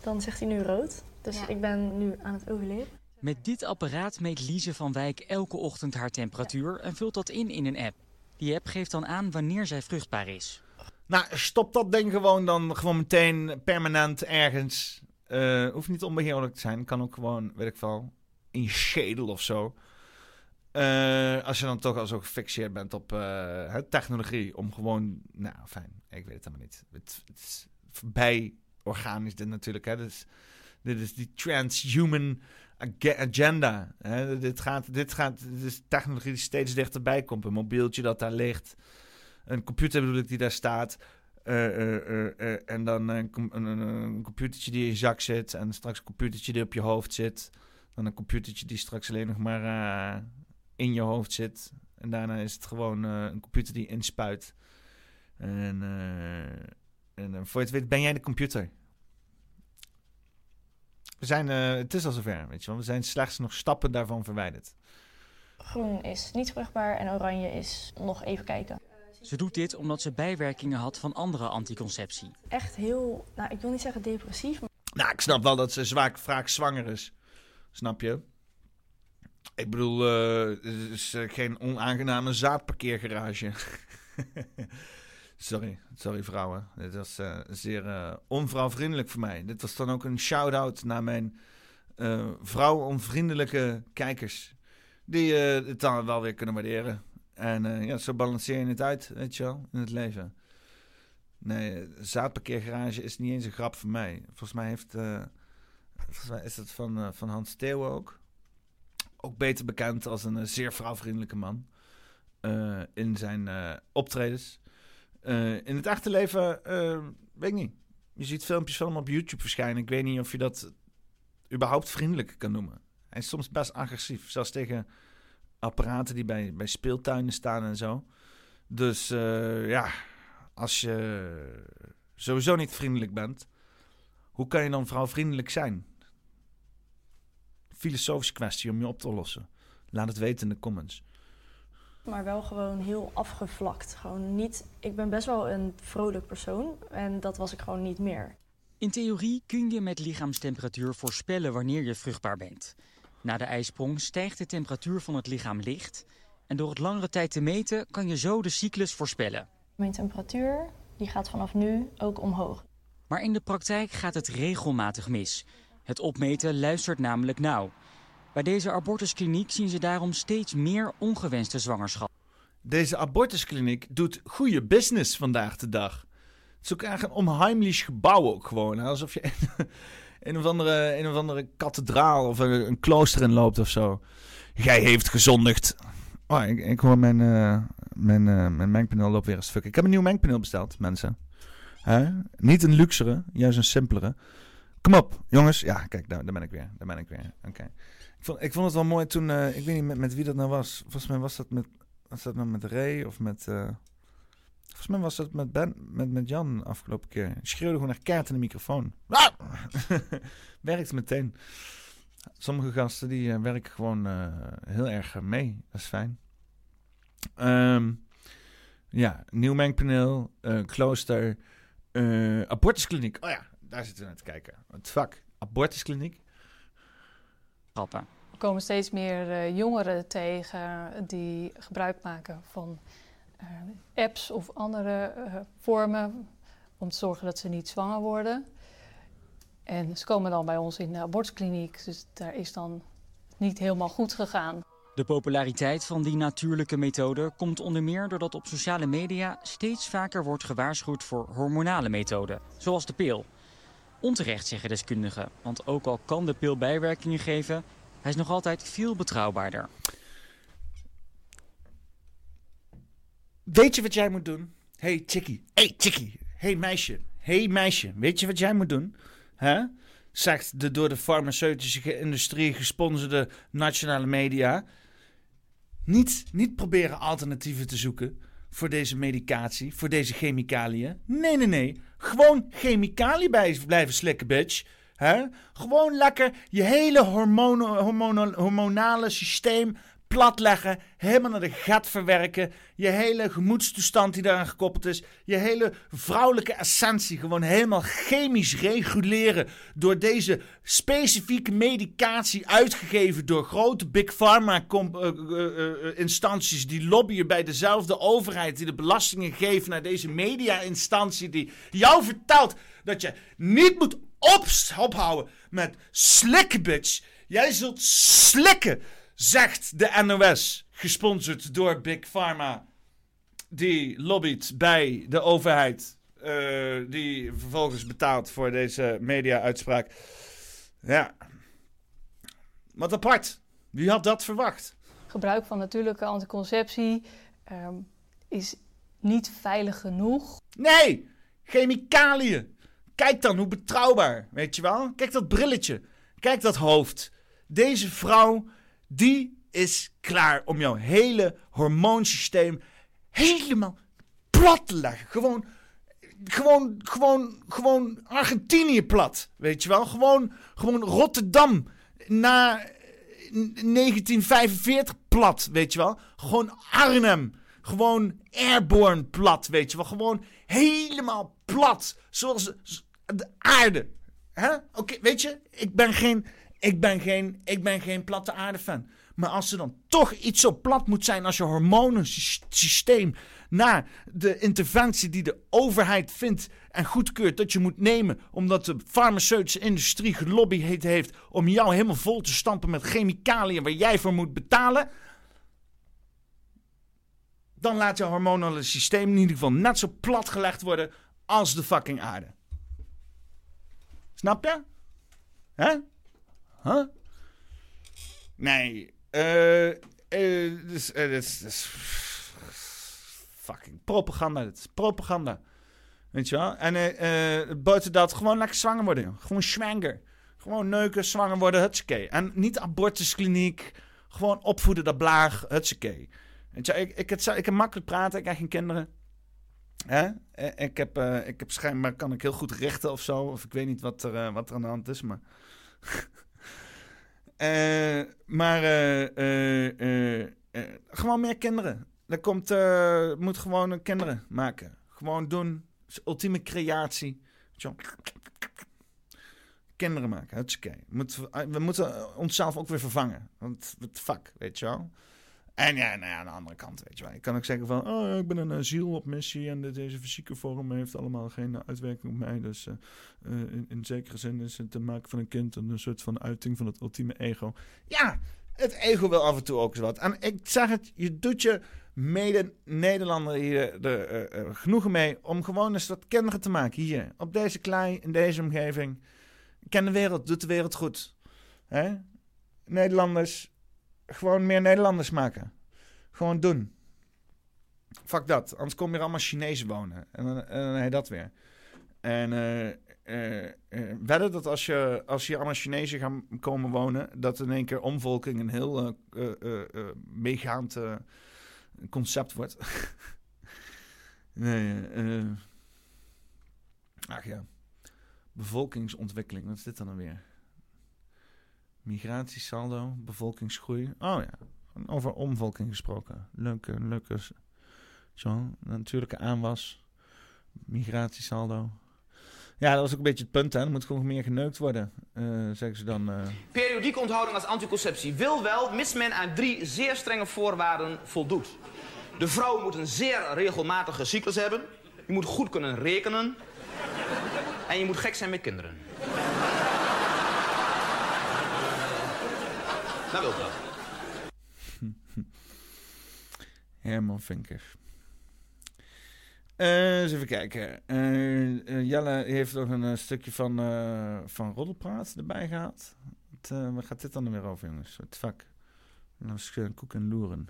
dan zegt hij nu rood. Dus ik ben nu aan het ovuleren. Met dit apparaat meet Lize van Wijk elke ochtend haar temperatuur en vult dat in in een app. Die app geeft dan aan wanneer zij vruchtbaar is. Nou, stop dat ding gewoon dan gewoon meteen permanent ergens. Eh hoeft niet onbeheerlijk te zijn. Kan ook gewoon, weet ik veel, in je schedel of zo. Eh, als je dan toch al zo gefixeerd bent op eh, technologie. Om gewoon, nou fijn, ik weet het helemaal niet. Het, is voorbij organisch dit natuurlijk. Hè. Dit, is, dit is die transhuman ag- agenda. Dit, gaat, dit, gaat, dit is technologie die steeds dichterbij komt. Een mobieltje dat daar ligt. Een computer bedoel ik die daar staat. Eh, eh, eh, en dan een, een, computertje die in je zak zit. En straks een computertje die op je hoofd zit. Dan een computertje die straks alleen nog maar in je hoofd zit. En daarna is het gewoon een computer die inspuit. En, en voor je het weet ben jij de computer. We zijn, het is al zover, weet je wel. We zijn slechts nog stappen daarvan verwijderd. Groen is niet vruchtbaar en oranje is nog even kijken. Ze doet dit omdat ze bijwerkingen had van andere anticonceptie. Echt heel, nou ik wil niet zeggen depressief, maar Nou, ik snap wel dat ze zwaar, vaak zwanger is. Snap je? Ik bedoel, eh, het is eh, geen onaangename zaadparkeergarage. sorry, sorry vrouwen. Dit was eh, zeer onvrouwvriendelijk voor mij. Dit was dan ook een shout-out naar mijn eh vrouwonvriendelijke kijkers. Die eh, het dan wel weer kunnen waarderen. En eh, ja, zo balanceer je het uit, weet je wel, in het leven. Nee, zaadparkeergarage is niet eens een grap voor mij. Volgens mij heeft... eh, volgens mij is dat van, eh, van Hans Theeuwen ook. Ook beter bekend als een zeer vrouwvriendelijke man. in zijn optredens. In het echte leven, eh, weet ik niet. Je ziet filmpjes van hem op YouTube verschijnen. Ik weet niet of je dat überhaupt vriendelijk kan noemen. Hij is soms best agressief. Zelfs tegen apparaten die bij, bij speeltuinen staan en zo. Dus eh, ja, als je sowieso niet vriendelijk bent, hoe kan je dan vrouwvriendelijk zijn? Filosofische kwestie om je op te lossen. Laat het weten in de comments. maar wel gewoon heel afgevlakt. Gewoon niet, ik ben best wel een vrolijk persoon en dat was ik gewoon niet meer. In theorie kun je met lichaamstemperatuur voorspellen wanneer je vruchtbaar bent. Na de ijsprong stijgt de temperatuur van het lichaam licht. En door het langere tijd te meten kan je zo de cyclus voorspellen. Mijn temperatuur die gaat vanaf nu ook omhoog. Maar in de praktijk gaat het regelmatig mis. Het opmeten luistert namelijk nauw. Bij deze abortuskliniek zien ze daarom steeds meer ongewenste zwangerschap. Deze abortuskliniek doet goede business vandaag de dag. Het is ook eigenlijk een onheimlich gebouw ook gewoon. Alsof je een of andere, een of andere kathedraal of een, een klooster in loopt of zo. Jij heeft gezondigd. Oh, ik, ik hoor mijn, eh, mijn, eh, mijn mengpaneel loopt weer eens fuck. Ik heb een nieuw mengpaneel besteld, mensen. Niet een luxere, juist een simpelere. Kom op, jongens. Ja, kijk, daar, daar ben ik weer. Daar ben ik weer. Oké. Ik, vond, ik vond het wel mooi toen, eh, ik weet niet met, met wie dat nou was. Volgens mij was dat met, was dat nou met Ray of met... volgens mij was dat met, ben, met, met Jan afgelopen keer. Ik schreeuwde gewoon naar kaart in de microfoon. Ah! Werkt meteen. Sommige gasten die eh, werken gewoon eh, heel erg mee. Dat is fijn. Ehm, ja, nieuw mengpaneel, eh, klooster, eh, abortuskliniek. Oh ja, daar zitten we naar te kijken. Het vak, abortuskliniek. Grappen. Er komen steeds meer eh, jongeren tegen die gebruik maken van apps of andere eh, vormen om te zorgen dat ze niet zwanger worden. En ze komen dan bij ons in de abortuskliniek, dus daar is dan niet helemaal goed gegaan. De populariteit van die natuurlijke methode komt onder meer doordat op sociale media steeds vaker wordt gewaarschuwd voor hormonale methoden, zoals de pil. Onterecht zeggen deskundigen, want ook al kan de pil bijwerkingen geven, hij is nog altijd veel betrouwbaarder. Weet je wat jij moet doen? Hey chickie, hey chickie, hey meisje, hey meisje. Weet je wat jij moet doen? Zegt de door de farmaceutische industrie gesponsorde nationale media. Niet, niet proberen alternatieven te zoeken voor deze medicatie, voor deze chemicaliën. Nee, nee, nee. Gewoon chemicaliën blijven slikken, bitch. Gewoon lekker je hele hormonale systeem platleggen, helemaal naar de gat verwerken. Je hele gemoedstoestand die daaraan gekoppeld is. Je hele vrouwelijke essentie gewoon helemaal chemisch reguleren. Door deze specifieke medicatie uitgegeven door grote big pharma eh, eh, eh, instanties die lobbyen bij dezelfde overheid die de belastingen geven naar deze media instantie die jou vertelt dat je niet moet ophouden met slikken bitch. Jij zult slikken zegt de NOS, gesponsord door Big Pharma, die lobbyt bij de overheid, eh, die vervolgens betaalt voor deze media-uitspraak. Ja, wat apart. Wie had dat verwacht? Gebruik van natuurlijke anticonceptie ehm, is niet veilig genoeg. Nee, chemicaliën. Kijk dan hoe betrouwbaar, weet je wel? Kijk dat brilletje. Kijk dat hoofd. Deze vrouw, die is klaar om jouw hele hormoonsysteem helemaal plat te leggen. Gewoon, gewoon, gewoon, gewoon Argentinië plat, weet je wel? Gewoon, gewoon Rotterdam na 1945 plat, weet je wel? Gewoon Arnhem. Gewoon airborne plat, weet je wel. Gewoon helemaal plat. Zoals de aarde. Oké, weet je, ik ben geen, ik ben geen, ik ben geen platte aarde fan. Maar als er dan toch iets zo plat moet zijn als je hormonensysteem naar de interventie die de overheid vindt en goedkeurt dat je moet nemen, omdat de farmaceutische industrie gelobbyd heeft om jou helemaal vol te stampen met chemicaliën waar jij voor moet betalen, dan laat je hormonale systeem in ieder geval net zo plat gelegd worden als de fucking aarde. Snap je? Hè? Huh? Nee. Eh, dus, eh, dus, fucking propaganda. Het is propaganda. Weet je wel? En buiten dat, gewoon lekker zwanger worden. Gewoon zwanger. Gewoon neuken, zwanger worden, hutskee. En niet abortuskliniek. Gewoon opvoeden, dat blaag, hutskee. Weet je, ik, ik, het, ik kan makkelijk praten, ik heb geen kinderen. Hè? Ik heb, ik heb schijnbaar kan ik heel goed richten of zo. Of ik weet niet wat er, wat er aan de hand is, maar... Eh, maar eh, eh, gewoon meer kinderen. Er komt, moet gewoon kinderen maken. Gewoon doen. Is ultieme creatie. Kinderen maken, hartstikke. Moet, we moeten onszelf ook weer vervangen. Want fuck, weet je wel. En ja, nou aan de andere kant, weet je wel. Je kan ook zeggen van, oh, ik ben een ziel op missie en deze fysieke vorm heeft allemaal geen uitwerking op mij. Dus eh, eh, in, zekere zin is het te maken van een kind een soort van uiting van het ultieme ego. Ja, het ego wil af en toe ook eens wat. En ik zeg het, je doet je mede-Nederlander hier er eh, genoegen mee om gewoon eens wat kinderen te maken hier. Op deze klei, in deze omgeving. Ken de wereld, doet de wereld goed. Hè? Nederlanders, gewoon meer Nederlanders maken. Gewoon doen. Fuck dat, anders kom je allemaal Chinezen wonen. En dan, en dat weer. En eh, eh, wedden dat als je, als je allemaal Chinezen gaan komen wonen, dat in één keer omvolking een heel eh, meegaand concept wordt. nee, ach ja. Bevolkingsontwikkeling, wat is dit dan dan weer? Migratiesaldo, bevolkingsgroei. Oh ja, over omvolking gesproken. Leuke, leuke. Zo, natuurlijke aanwas. Migratiesaldo. Ja, dat was ook een beetje het punt, hè. Er moet gewoon meer geneukt worden, eh, zeggen ze dan. eh. Periodieke onthouding als anticonceptie wil wel, mits men aan drie zeer strenge voorwaarden voldoet. De vrouw moet een zeer regelmatige cyclus hebben. Je moet goed kunnen rekenen. En je moet gek zijn met kinderen. Dat wil ik wel. Herman Vinkers. Eh, eens even kijken. Eh, eh, Jelle heeft nog een stukje van, van Roddelpraat erbij gehaald. Wat, eh, waar gaat dit dan weer over, jongens? Het vak. Nou, koek en loeren.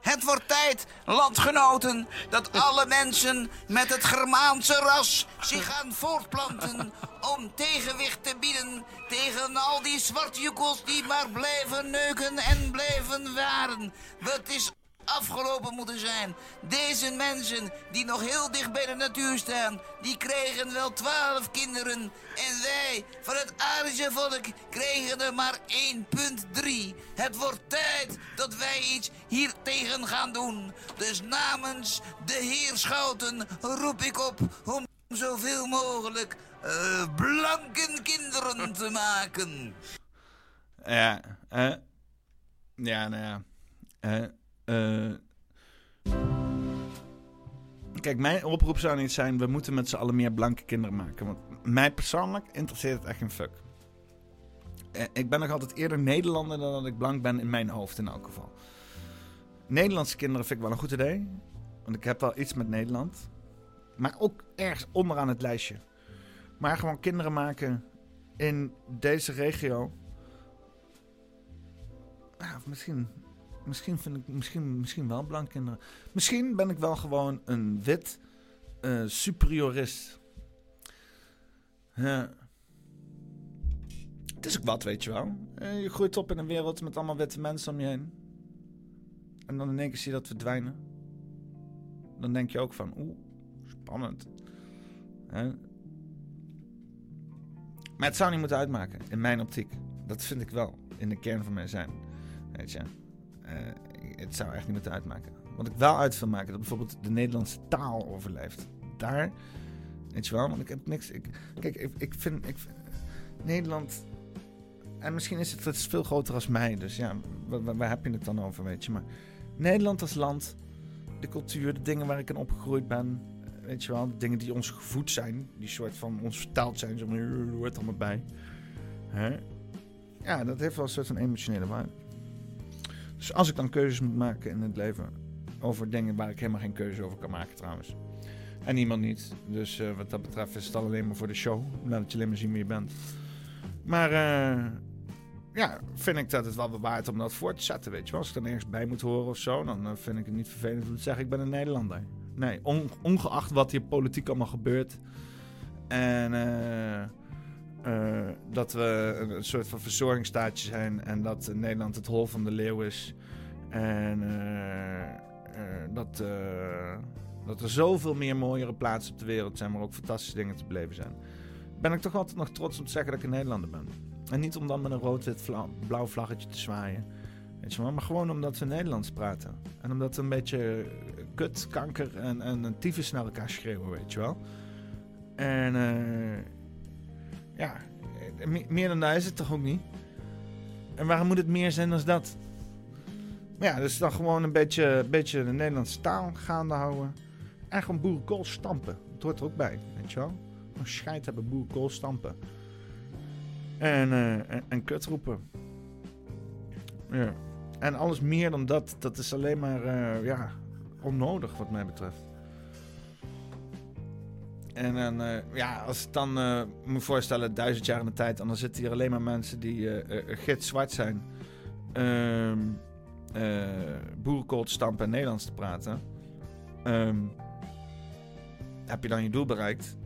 Het wordt tijd, landgenoten, dat alle mensen met het Germaanse ras zich gaan voortplanten om tegenwicht te bieden tegen al die zwartjoekels die maar blijven neuken en blijven waren. Het is afgelopen moeten zijn. Deze mensen die nog heel dicht bij de natuur staan, die kregen wel twaalf kinderen. En wij van het Arische volk kregen er maar 1,3. Het wordt tijd dat wij iets hier tegen gaan doen. Dus namens de heer Schouten roep ik op om zoveel mogelijk eh, blanke kinderen te maken. Ja, eh. Ja, nou ja. Eh. Eh. Kijk, mijn oproep zou niet zijn... we moeten met z'n allen meer blanke kinderen maken. Want mij persoonlijk interesseert het echt geen fuck. Eh, ik ben nog altijd eerder Nederlander dan dat ik blank ben in mijn hoofd in elk geval. Nederlandse kinderen vind ik wel een goed idee. Want ik heb wel iets met Nederland. Maar ook ergens onderaan het lijstje. Maar gewoon kinderen maken in deze regio. Ja, misschien, misschien vind ik misschien, misschien wel blank kinderen. Misschien ben ik wel gewoon een wit eh, superiorist. Het is ook wat, weet je wel. Eh, je groeit op in een wereld met allemaal witte mensen om je heen. En dan in één keer zie je dat verdwijnen. Dan denk je ook van, oeh, spannend. Maar het zou niet moeten uitmaken, in mijn optiek. Dat vind ik wel, in de kern van mijn zijn. Weet je. Eh, het zou echt niet moeten uitmaken. Wat ik wel uit wil maken, dat bijvoorbeeld de Nederlandse taal overleeft. Daar, weet je wel, want ik heb niks. Ik, kijk, ik, vind, ik Nederland. En misschien is het, is veel groter als mij, dus ja, waar, heb je het dan over, weet je? Maar Nederland als land, de cultuur, de dingen waar ik in opgegroeid ben, weet je wel, de dingen die ons gevoed zijn, die soort van ons vertaald zijn, zo hoort allemaal bij. Ja, dat heeft wel een soort van emotionele waarde. Dus als ik dan keuzes moet maken in het leven over dingen waar ik helemaal geen keuze over kan maken trouwens. En niemand niet. Dus eh, wat dat betreft is het al alleen maar voor de show. Laat je alleen maar zien wie je bent. Maar eh, ja, vind ik dat het wel waard om dat voor te zetten, weet je wel. Als ik dan ergens bij moet horen of zo, dan eh, vind ik het niet vervelend om te zeggen ik ben een Nederlander. Nee, on- ongeacht wat hier politiek allemaal gebeurt. En eh, dat we een, soort van verzorgingsstaatje zijn en dat Nederland het hol van de leeuw is. En eh, eh, dat, dat er zoveel meer mooiere plaatsen op de wereld zijn, maar ook fantastische dingen te beleven zijn. Ben ik toch altijd nog trots om te zeggen dat ik een Nederlander ben. En niet om dan met een rood-wit-blauw vlaggetje te zwaaien. Weet je wel, maar gewoon omdat we Nederlands praten. En omdat we een beetje kut, kanker en, en, tyfus naar elkaar schreeuwen, weet je wel. En ja, eh, me- meer dan dat is het toch ook niet? En waarom moet het meer zijn dan dat? Maar ja, dus dan gewoon een beetje, beetje de Nederlandse taal gaande houden. En gewoon boerenkool stampen. Dat hoort er ook bij, weet je wel. Scheid hebben, boerenkool stampen. En, eh, en, en kut roepen. Ja. En alles meer dan dat, dat is alleen maar eh, ja, onnodig wat mij betreft. En dan, eh, ja, als ik dan eh, me voorstellen, duizend jaar in de tijd, dan zitten hier alleen maar mensen die eh eh, gitzwart zijn, ehm eh boerenkool te stampen en Nederlands te praten. Ehm, heb je dan je doel bereikt?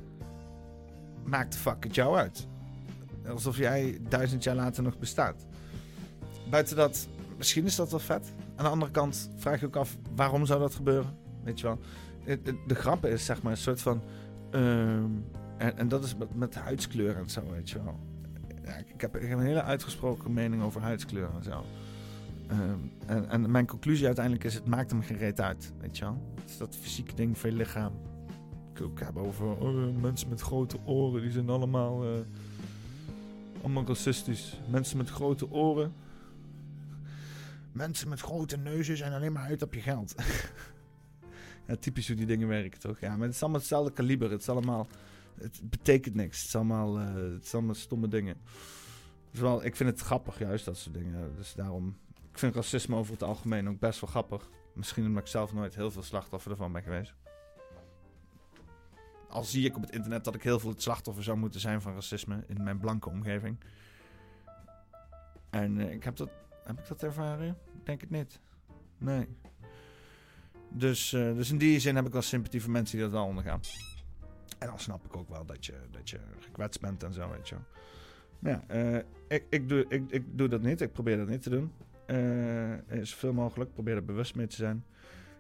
Maakt de fuck het jou uit. Alsof jij duizend jaar later nog bestaat. Buiten dat, misschien is dat wel vet. Aan de andere kant vraag je ook af, waarom zou dat gebeuren? Weet je wel. Het- het- De grap is, zeg maar, een soort van... ehm, en, en dat is met, met huidskleur en zo, weet je wel. Ja, ik, heb, heb een hele uitgesproken mening over huidskleur en zo. Ehm, en, en mijn conclusie uiteindelijk is, het maakt hem geen reet uit, weet je wel. Het is dat fysieke ding van je lichaam. Ik ook hebben over oh, mensen met grote oren, die zijn allemaal, eh, allemaal racistisch. Mensen met grote oren. Mensen met grote neuzen zijn alleen maar uit op je geld. typisch hoe die dingen werken, toch? Ja, maar het is allemaal hetzelfde kaliber. Het is allemaal... Het betekent niks. Het is allemaal, eh, het is allemaal stomme dingen. Wel, ik vind het grappig, juist dat soort dingen. Dus daarom... Ik vind racisme over het algemeen ook best wel grappig. Misschien omdat ik zelf nooit heel veel slachtoffer ervan ben geweest. Al zie ik op het internet dat ik heel veel het slachtoffer zou moeten zijn van racisme in mijn blanke omgeving. En eh, ik heb dat, heb ik dat ervaren? Denk het niet. Nee. Dus, eh, dus in die zin heb ik wel sympathie voor mensen die dat wel ondergaan. En dan snap ik ook wel dat je, dat je gekwetst bent en zo, weet je ja, eh, ik, ik, doe, ik, ik doe dat niet. Ik probeer dat niet te doen. Eh, zoveel mogelijk. Probeer er bewust mee te zijn.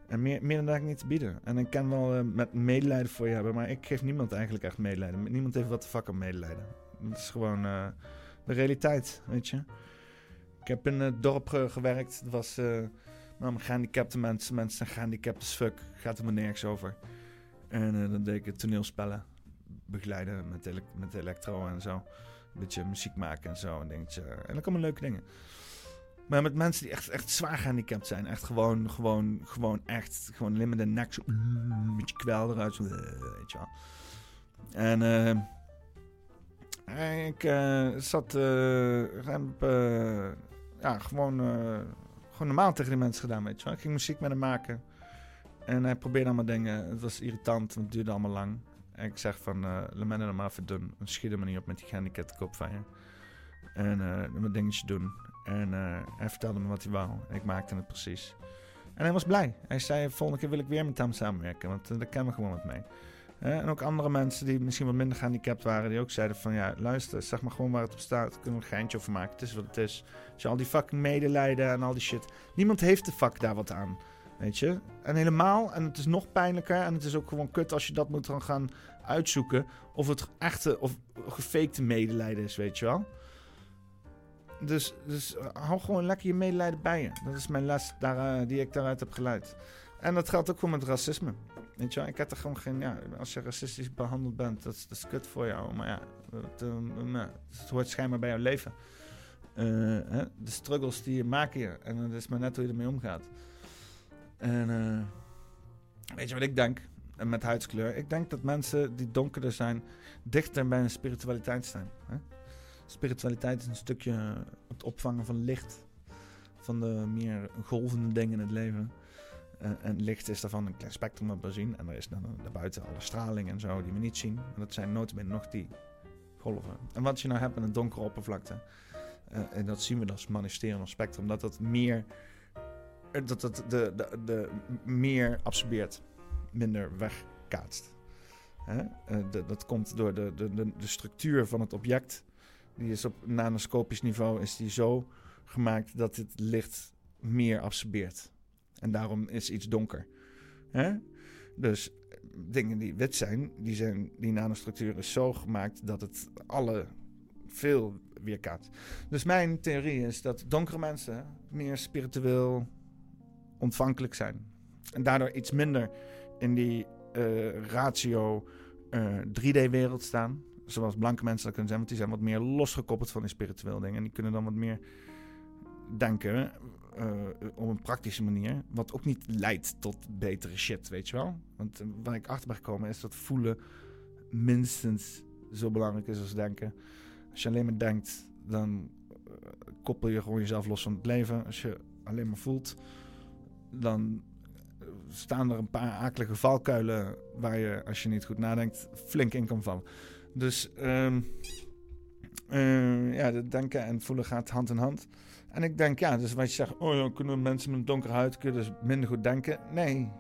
En meer, dan dat ik niet te bieden. En ik kan wel met medelijden voor je hebben, maar ik geef niemand eigenlijk echt medelijden. Niemand heeft wat de fuck medelijden. Het is gewoon de realiteit, weet je. Ik heb in het dorp ge- gewerkt. Het was nou, gehandicapte mensen. Mensen zijn gehandicapt as fuck. Gaat er maar nergens over. En eh, dan deed ik toneelspellen begeleiden met, ele met elektro en zo. Een beetje muziek maken en zo. En, dingetje. en dan komen leuke dingen. Maar met mensen die echt, echt zwaar gehandicapt zijn. Echt gewoon, gewoon, gewoon echt. Gewoon met de nek zo. Een beetje kwel eruit. Zo, weet je wel. En eh, ik eh, zat. eh, ja, gewoon, gewoon normaal tegen die mensen gedaan, weet je wel. Ik ging muziek met hem maken. En hij probeerde allemaal dingen. Het was irritant, want het duurde allemaal lang. En ik zeg van, eh laat mij nou maar even doen. Dan schiet maar niet op met die gehandicapte kop van je. En eh mijn dingetje doen. En eh, hij vertelde me wat hij wou. En ik maakte het precies. En hij was blij. Hij zei, volgende keer wil ik weer met hem samenwerken. Want uh, daar kennen we gewoon wat mee. En ook andere mensen die misschien wat minder gehandicapt waren. Die ook zeiden van, ja, luister, zeg maar gewoon waar het op staat. Kunnen we een geintje over maken. Het is wat het is. Je al die fucking medelijden en al die shit. Niemand heeft de fuck daar wat aan. Weet je? En helemaal, en het is nog pijnlijker. En het is ook gewoon kut als je dat moet dan gaan uitzoeken. Of het echte of gefakte medelijden is, weet je wel. Dus, dus uh, hou gewoon lekker je medelijden bij je. Dat is mijn les daar, uh, die ik daaruit heb geleid. En dat geldt ook voor met racisme. Weet je wel, ik heb er gewoon geen... Ja, als je racistisch behandeld bent, dat is, dat kut voor jou. Maar ja, het, eh, nou, het hoort schijnbaar bij jouw leven. Eh, hè, de struggles die je maakt hier. En het is maar net hoe je ermee omgaat. En eh, weet je wat ik denk? En met huidskleur. Ik denk dat mensen die donkerder zijn, dichter bij hun spiritualiteit staan. Hè? Spiritualiteit is een stukje het opvangen van licht. Van de meer golvende dingen in het leven. En licht is daarvan een klein spectrum dat we zien. En er is dan daarbuiten alle straling en zo die we niet zien. En dat zijn notabene nog die golven. En wat je nou hebt met een donkere oppervlakte. Uh, en dat zien we als manifesterend spectrum. Dat dat meer, dat dat de, de, de, meer absorbeert. Minder wegkaatst. Hè? De, dat komt door de, de, de, de structuur van het object. Die is op nanoscopisch niveau is die zo gemaakt dat het licht meer absorbeert. En daarom is iets donker. Hè? Dus dingen die wit zijn, die, zijn, die nanostructuur is zo gemaakt dat het alle veel weerkaatst. Dus mijn theorie is dat donkere mensen meer spiritueel ontvankelijk zijn. En daardoor iets minder in die uh, ratio uh, 3D-wereld staan. Zoals blanke mensen dat kunnen zijn, want die zijn wat meer losgekoppeld van die spiritueel dingen. En die kunnen dan wat meer denken op een praktische manier. Wat ook niet leidt tot betere shit, weet je wel. Want uh, waar ik achter ben gekomen is dat voelen minstens zo belangrijk is als denken. Als je alleen maar denkt, dan uh, koppel je gewoon jezelf los van het leven. Als je alleen maar voelt, dan staan er een paar akelige valkuilen waar je, als je niet goed nadenkt, flink in kan vallen. Dus um, ja, denken en voelen gaat hand in hand. En ik denk, ja, dus wat je zegt, oh ja, kunnen mensen met een donkere huid kunnen dus minder goed denken? Nee.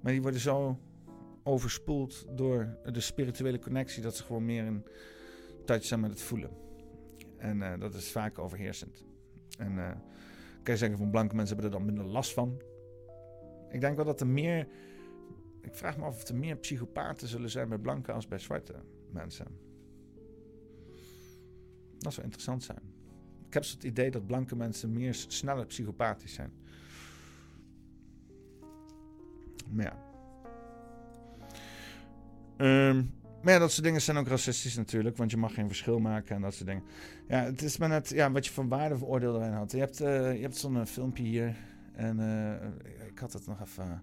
Maar die worden zo overspoeld door de spirituele connectie dat ze gewoon meer in touch zijn met het voelen. En uh, dat is vaak overheersend. En uh, kan je zeggen van blanke mensen hebben er dan minder last van. Ik denk wel dat er meer. Ik vraag me af of er meer psychopaten zullen zijn bij blanke als bij zwarte mensen. Dat zou interessant zijn. Ik heb het idee dat blanke mensen meer sneller psychopathisch zijn. Maar ja. Um, maar dat soort dingen zijn ook racistisch natuurlijk, want je mag geen verschil maken en dat soort dingen. Ja, het is maar net ja, wat je van waarde veroordeelde erin had. Je hebt, uh, je hebt zo'n filmpje hier en uh, ik had het nog even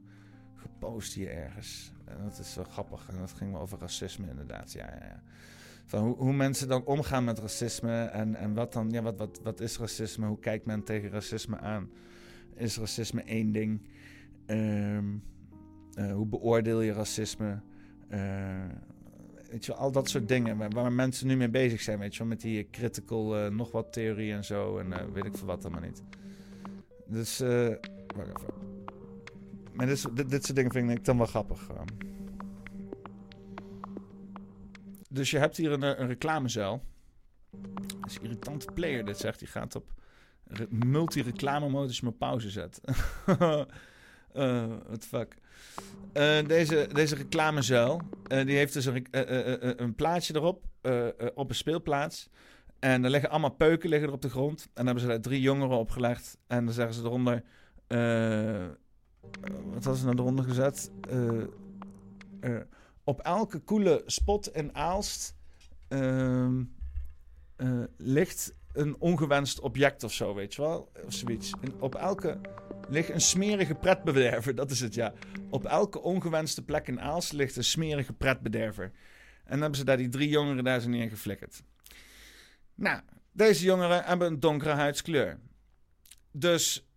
gepost hier ergens. En dat is wel grappig en dat ging over racisme inderdaad. Ja, ja, ja. Van hoe, hoe, mensen dan omgaan met racisme en, en wat dan, ja, wat, wat, wat is racisme? Hoe kijkt men tegen racisme aan? Is racisme één ding? Um, uh, hoe beoordeel je racisme? Uh, weet je, al dat soort dingen waar, waar, mensen nu mee bezig zijn, weet je met die critical uh, nog wat theorie en zo en weet ik veel wat allemaal niet. Dus, wacht even. Maar dit, dit, dit soort dingen vind ik dan wel grappig. Dus je hebt hier een, een reclamezuil. Is een irritante player, dit zegt. Die gaat op multi-reclame-modus mijn pauze zetten. uh, what fuck. Uh, deze, deze reclamezuil, die heeft dus een, een plaatje erop, op een speelplaats. En er liggen allemaal peuken liggen er op de grond. En dan hebben ze daar drie jongeren opgelegd. En dan zeggen ze eronder... wat hadden ze nou eronder gezet? Op elke koele spot in Aalst uh, uh, ligt een ongewenst object of zo, weet je wel? Of zoiets. Op elke ligt een smerige pretbederver, dat is het ja. Op elke ongewenste plek in Aalst ligt een smerige pretbederver. En dan hebben ze daar die drie jongeren daar zo neergeflikkerd. Nou, deze jongeren hebben een donkere huidskleur. Dus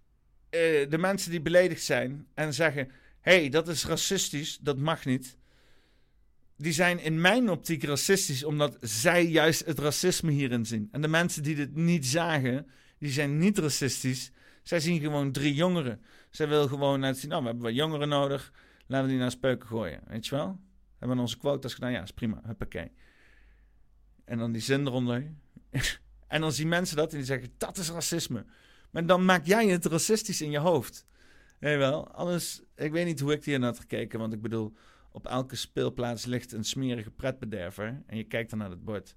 uh, de mensen die beledigd zijn en zeggen: hé, hey, dat is racistisch, dat mag niet die zijn in mijn optiek racistisch, omdat zij juist het racisme hierin zien. En de mensen die dit niet zagen, die zijn niet racistisch. Zij zien gewoon drie jongeren. Zij willen gewoon uitzien, nou, we hebben wat jongeren nodig, laten we die naar speuken gooien. Weet je wel? We hebben onze quotas gedaan, ja, is prima, huppakee. En dan die zin eronder. en dan zien mensen dat en die zeggen, dat is racisme. Maar dan maak jij het racistisch in je hoofd. Je wel? Anders, ik weet niet hoe ik hier naar had gekeken, want ik bedoel op elke speelplaats ligt een smerige pretbederver. En je kijkt dan naar het bord.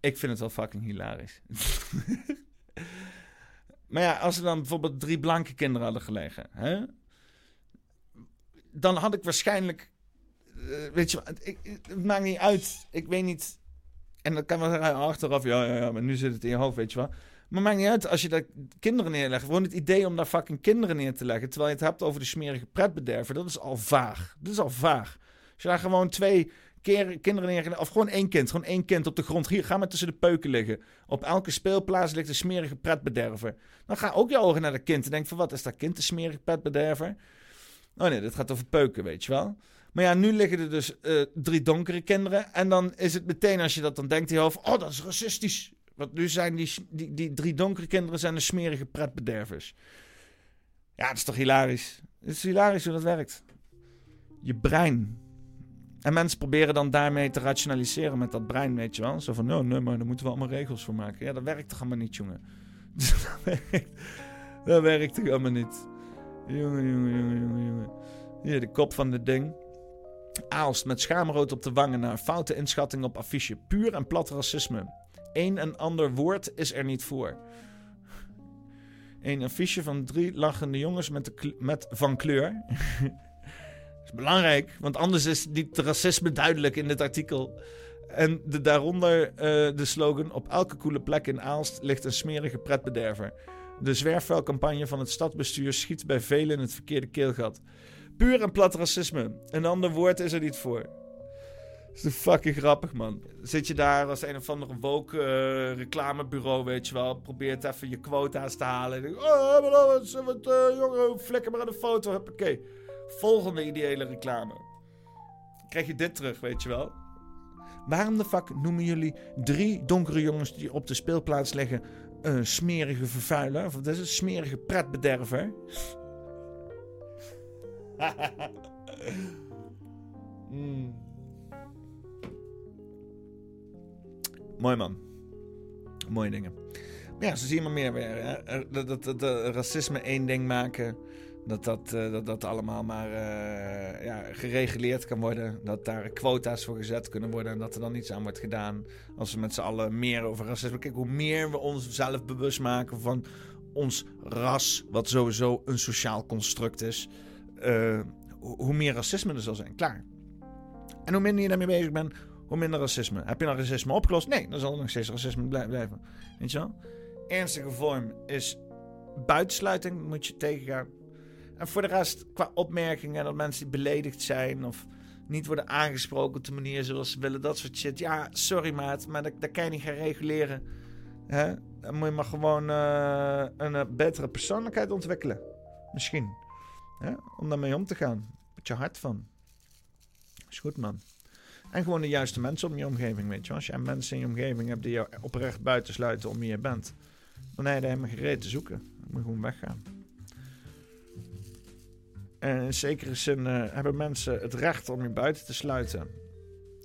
Ik vind het wel fucking hilarisch. maar ja, als er dan bijvoorbeeld drie blanke kinderen hadden gelegen. Hè? dan had ik waarschijnlijk. eh, weet je, ik- het maakt niet uit. Ik weet niet. En dan kan wel zeggen achteraf, ja, ja, ja, maar nu zit het in je hoofd, weet je wel. Maar maakt niet uit als je daar kinderen neerlegt. Gewoon het idee om daar fucking kinderen neer te leggen. Terwijl je het hebt over de smerige pretbederven. Dat is al vaag. Dat is al vaag. Als je daar gewoon twee keer kinderen neer... Of gewoon één kind. Gewoon één kind op de grond. Hier, ga maar tussen de peuken liggen. Op elke speelplaats ligt een smerige pretbederver. Dan ga ook je ogen naar dat kind en denk van... Wat is dat kind, een smerige pretbederver? Oh nee, dit gaat over peuken, weet je wel. Maar ja, nu liggen er dus eh, drie donkere kinderen. En dan is het meteen als je dat dan denkt in je hoofd... Oh, dat is racistisch. Want nu zijn die, die, die drie donkere kinderen zijn de smerige pretbedervers. Ja, dat is toch hilarisch? Het is hilarisch hoe dat werkt. Je brein. En mensen proberen dan daarmee te rationaliseren met dat brein, weet je wel. Zo van, nou, nee, maar daar moeten we allemaal regels voor maken. Ja, dat werkt toch allemaal niet, jongen. dat, werkt, dat toch allemaal niet. Jongen, jongen, jongen, jongen. Hier, de kop van het ding. Aalst met schaamrood op de wangen na een foute inschatting op affiche. Puur en plat racisme. Eén en ander woord is er niet voor. Een affiche van drie lachende jongens met, met van kleur. Dat is belangrijk, want anders is niet racisme duidelijk in dit artikel. En de, daaronder eh, de slogan: Op elke coole plek in Aalst ligt een smerige pretbederver. De zwerfvuilcampagne van het stadsbestuur schiet bij velen in het verkeerde keelgat. Puur en plat racisme. Een ander woord is er niet voor. Dat is fucking grappig, man. Zit je daar als een of andere woke eh, reclamebureau, weet je wel. Probeert even je quota's te halen. En denk, oh, is wat, eh, jongen, flikker maar aan de foto. Oké. Volgende ideële reclame. Krijg je dit terug, weet je wel. Waarom de fuck noemen jullie drie donkere jongens die op de speelplaats liggen een smerige vervuiler? Of dat is een smerige pretbederver? Mm. Mooi man. Mooie dingen. Ja, zo zie je maar meer weer. Er- Dat, dat, dat, racisme één ding maken. Dat dat, eh, dat, dat allemaal maar eh, ja, gereguleerd kan worden. Dat daar quota's voor gezet kunnen worden. En dat er dan iets aan wordt gedaan. Als we met z'n allen meer over racisme. Kijk, hoe meer we ons zelf bewust maken van ons ras. Wat sowieso een sociaal construct is. eh, hoe meer racisme er zal zijn. Klaar. En hoe minder je daarmee bezig bent, hoe minder racisme. Heb je dan racisme opgelost? Nee, dan zal er nog steeds racisme blij- blijven. Weet je wel? Ernstige vorm is buitensluiting, moet je tegengaan. En voor de rest, qua opmerkingen dat mensen die beledigd zijn of niet worden aangesproken op de manier zoals ze willen, dat soort shit. Ja, sorry maat, maar dat, kan je niet gaan reguleren. Dan moet je maar gewoon eh, een eh, betere persoonlijkheid ontwikkelen. Misschien. Om daarmee om te gaan. Met je hart van. Is goed, man. En gewoon de juiste mensen om je omgeving, weet je. Als je mensen in je omgeving hebt die jou oprecht buitensluiten om wie je bent, dan heb je helemaal geen reet te zoeken. Dan moet je gewoon weggaan. En in zekere zin eh, hebben mensen het recht om je buiten te sluiten.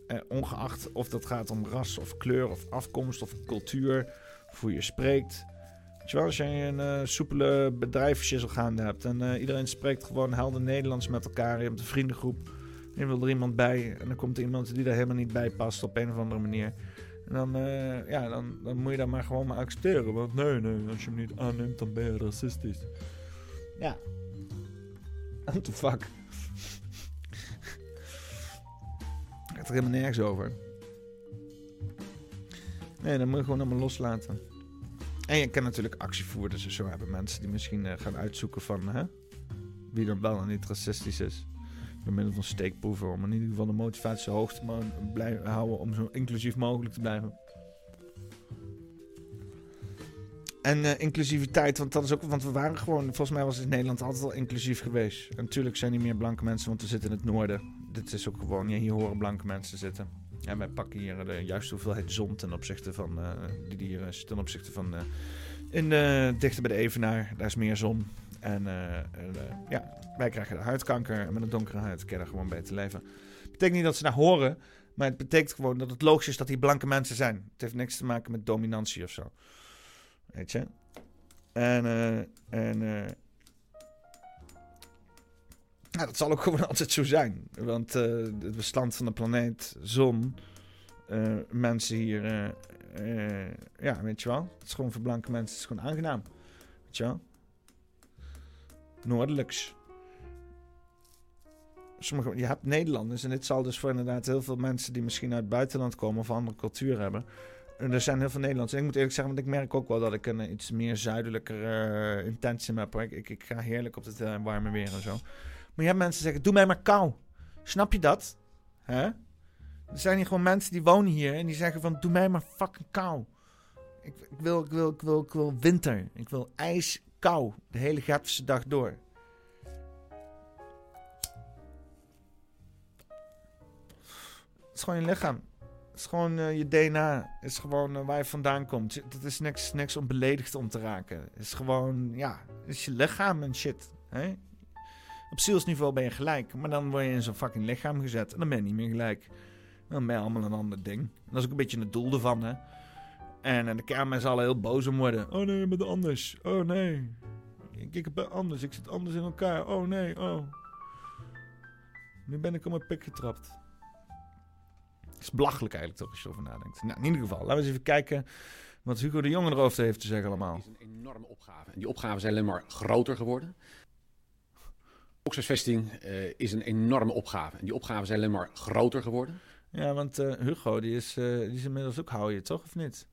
Eh, ongeacht of dat gaat om ras of kleur of afkomst of cultuur, of hoe je spreekt. Je als je een eh, soepele bedrijfsjizzel gaande hebt en iedereen spreekt gewoon helder Nederlands met elkaar, je hebt een vriendengroep, je wil er iemand bij en dan komt er iemand die daar helemaal niet bij past op een of andere manier. En dan, eh, ja, dan, dan moet je dat maar gewoon maar accepteren. Want nee, nee, als je hem niet aanneemt, dan ben je racistisch. Ja. What the fuck? Gaat er helemaal nergens over. Nee, dan moet je gewoon helemaal loslaten. En je kan natuurlijk actievoerders en zo hebben. Mensen die misschien eh, gaan uitzoeken van hè, wie dan wel en niet racistisch is. Door middel van steekproeven. Om in ieder geval de motivatie hoog te blijven houden. Om zo inclusief mogelijk te blijven. En eh, inclusiviteit, want dat is ook, want we waren gewoon, volgens mij was het in Nederland altijd al inclusief geweest. En natuurlijk zijn er meer blanke mensen, want we zitten in het noorden. Dit is ook gewoon, ja, hier horen blanke mensen zitten. En wij pakken hier de juiste hoeveelheid zon ten opzichte van, eh, die hier is, ten opzichte van, eh, in, eh, dichter bij de Evenaar, daar is meer zon. En eh, eh, ja, wij krijgen huidkanker en met een donkere huid er gewoon beter leven. betekent niet dat ze naar horen, maar het betekent gewoon dat het logisch is dat die blanke mensen zijn. Het heeft niks te maken met dominantie of zo. Weet je? En, eh, en ja, dat zal ook gewoon altijd zo zijn. Want het bestand van de planeet, zon, mensen hier, ja, weet je wel. Het is gewoon voor blanke mensen is gewoon aangenaam. Weet je wel? Noordelijks. je hebt Nederlanders en dit zal dus voor inderdaad heel veel mensen die misschien uit het buitenland komen of andere cultuur hebben. En er zijn heel veel Nederlanders. En ik moet eerlijk zeggen, want ik merk ook wel dat ik een eh, iets meer zuidelijker uh, intentie heb. Ik, ik, ik ga heerlijk op het eh, warme weer en zo. Maar je hebt mensen die zeggen, doe mij maar kou. Snap je dat? Hè? Er zijn hier gewoon mensen die wonen hier en die zeggen van, doe mij maar fucking kou. Ik, ik, wil, ik, wil, ik, wil, ik wil winter. Ik wil ijs, kou. De hele Gatse dag door. Het is gewoon je lichaam. Het is gewoon eh, je DNA. Het is gewoon eh, waar je vandaan komt. Het is niks, niks om beledigd om te raken. Het is gewoon, ja, het is je lichaam en shit. Hè? Op zielsniveau ben je gelijk. Maar dan word je in zo'n fucking lichaam gezet. En dan ben je niet meer gelijk. Dan ben je allemaal een ander ding. Dat is ook een beetje het doel ervan, hè. En, en de kamer zal heel boos om worden. Oh nee, je bent anders. Oh nee. Ik, ik ben anders. Ik zit anders in elkaar. Oh nee, oh. Nu ben ik op mijn pik getrapt. Het is belachelijk eigenlijk toch, als je erover nadenkt. Nou, in ieder geval, laten we eens even kijken wat Hugo de Jonge erover heeft te zeggen allemaal. Het is een enorme opgave. En die opgaven zijn alleen maar groter geworden. Volkshuisvesting uh, is een enorme opgave. En die opgaven zijn alleen maar groter geworden. Ja, want uh, Hugo, die is, uh, die is inmiddels ook hou je, toch? Of niet?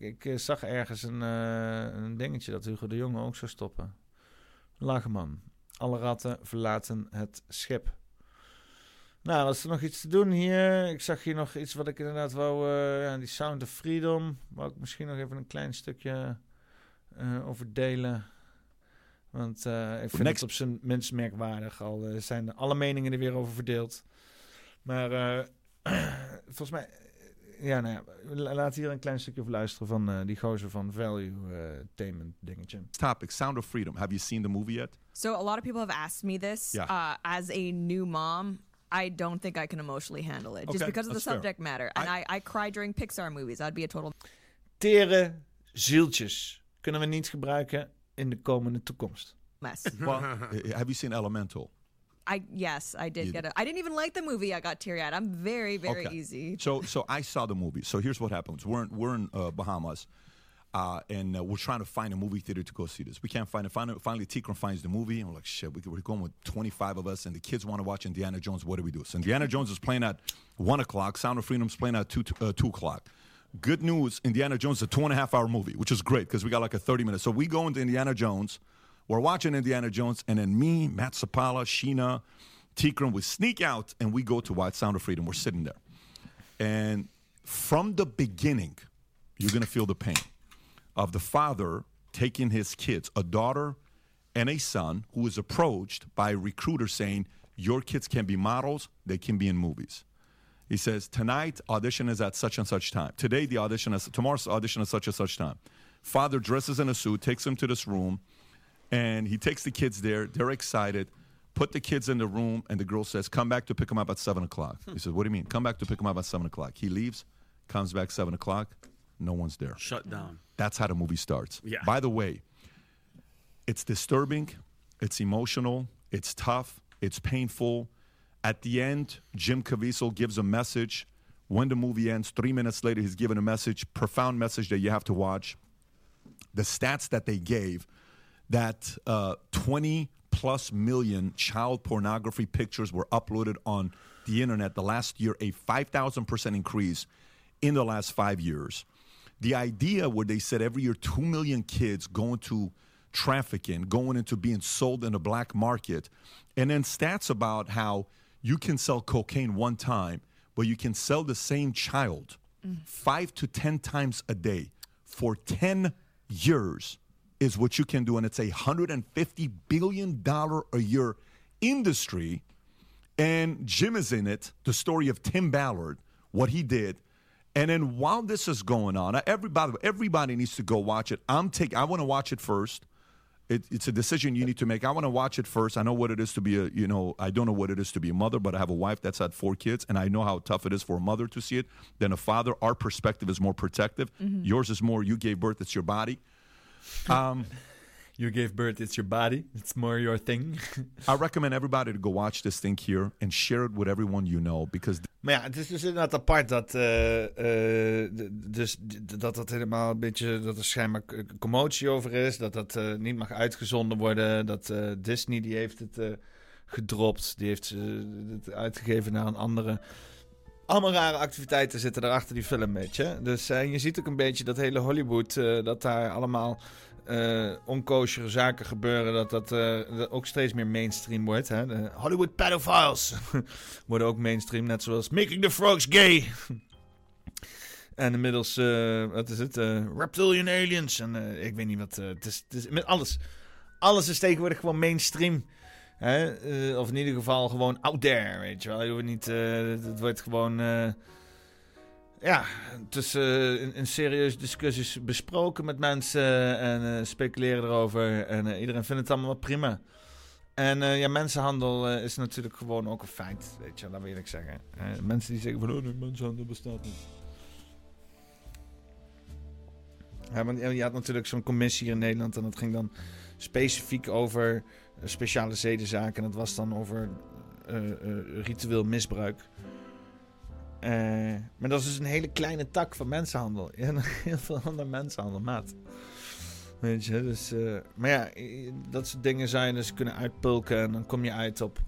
Ik, ik zag ergens een, een dingetje dat Hugo de Jonge ook zou stoppen. Lage man. Alle ratten verlaten het schip. Nou, was er nog iets te doen hier? Ik zag hier nog iets wat ik inderdaad wou... Uh, ja, die Sound of Freedom. Wou ik misschien nog even een klein stukje over delen. Want ik vind Next. het op zijn minst merkwaardig. Al zijn alle meningen er weer over verdeeld. Maar volgens mij... Ja, nou ja, laat hier een klein stukje luisteren van die gozer van Value-tainment dingetje. Topic, Sound of Freedom. Have you seen the movie yet? So a lot of people have asked me this. Yeah. Uh, as a new mom, I don't think I can emotionally handle it just because of the that's fair. subject matter. And I, I cry during Pixar movies. I'd be a total. Tere zieltjes kunnen we niet gebruiken in de komende toekomst. Mess. well, have you seen Elemental? I yes, I did You get it. I didn't even like the movie. I got teary eyed. I'm very very Okay. easy. So, so I saw the movie. So here's what happens. We're in, we're in uh, Bahamas, uh, and uh, we're trying to find a movie theater to go see this. We can't find it. Finally, finally Tikran finds the movie, and we're like, shit, we, we're going with 25 of us, and the kids want to watch Indiana Jones. What do we do? So Indiana Jones is playing at 1 o'clock. Sound of Freedom's playing at 2, uh, 2 o'clock. Good news, Indiana Jones is a two and a half hour movie, which is great because we got like a 30 minutes. So we go into Indiana Jones. We're watching Indiana Jones, and then me, Matt Sapala, Sheena, Tikran, we sneak out and we go to White Sound of Freedom. We're sitting there. And from the beginning, you're going to feel the pain of the father taking his kids, a daughter and a son, who is approached by a recruiter saying, Your kids can be models, they can be in movies. He says, Tonight, audition is at such and such time. Today, the audition is, tomorrow's audition is such and such time. Father dresses in a suit, takes him to this room, and he takes the kids there. They're excited. Put the kids in the room, and the girl says, Come back to pick them up at 7 o'clock. Hmm. He says, What do you mean? Come back to pick them up at 7 o'clock. He leaves, comes back 7 o'clock. No one's there. Shut down. That's how the movie starts. Yeah. By the way, it's disturbing, it's emotional, it's tough, it's painful. At the end, Jim Caviezel gives a message. When the movie ends, three minutes later, he's given a message, profound message that you have to watch. The stats that they gave that uh, 20 plus million child pornography pictures were uploaded on the internet the last year, a 5,000% increase in the last five years. The idea where they said every year 2 million kids going to trafficking, going into being sold in the black market, and then stats about how you can sell cocaine one time, but you can sell the same child five to 10 times a day for 10 years is what you can do. And it's a $150 billion a year industry. And Jim is in it, the story of Tim Ballard, what he did. And then while this is going on, everybody, everybody needs to go watch it. I'm taking, I want to watch it first. It, it's a decision you need to make. I want to watch it first. I know what it is to be a, you know, I don't know what it is to be a mother, but I have a wife that's had four kids, and I know how tough it is for a mother to see it than a father. Our perspective is more protective. Mhm. Yours is more, you gave birth, it's your body. Um, you gave birth, it's your body. It's more your thing. I recommend everybody to go watch this thing here and share it with everyone you know because Maar ja, het is dus inderdaad apart dat, eh, eh, d- dus, dat dat helemaal een beetje, dat er schijnbaar commotie over is, dat dat eh, niet mag uitgezonden worden, dat eh, Disney die heeft het eh, gedropt. Die heeft het uitgegeven naar een andere. Allemaal rare activiteiten zitten er achter die film, weet je. Dus eh, je ziet ook een beetje dat hele Hollywood, eh, dat daar allemaal onkoshere zaken gebeuren. Dat dat ook steeds meer mainstream wordt. Hè? De Hollywood pedophiles worden ook mainstream, net zoals Making the Frogs Gay. En inmiddels, wat is het? Reptilian Aliens. En ik weet niet wat. het, is, het is met alles. Alles is tegenwoordig gewoon mainstream. Eh, of in ieder geval gewoon out there, weet je wel. Je hoeft niet, eh, het wordt gewoon. eh, ja, tussen in, serieuze discussies besproken met mensen en speculeren erover. En iedereen vindt het allemaal prima. En ja, mensenhandel is natuurlijk gewoon ook een feit, weet je, dat wil ik zeggen. Mensen die zeggen van, oh nee, mensenhandel bestaat niet. Ja, want je had natuurlijk zo'n commissie hier in Nederland en dat ging dan specifiek over speciale zedenzaken. En dat was dan over eh, eh, ritueel misbruik. Eh, maar dat is dus een hele kleine tak van mensenhandel. Nog heel veel andere mensenhandel, maat. Weet je, dus... eh, maar ja, eh, dat soort dingen zou je dus kunnen uitpulken en dan kom je uit op...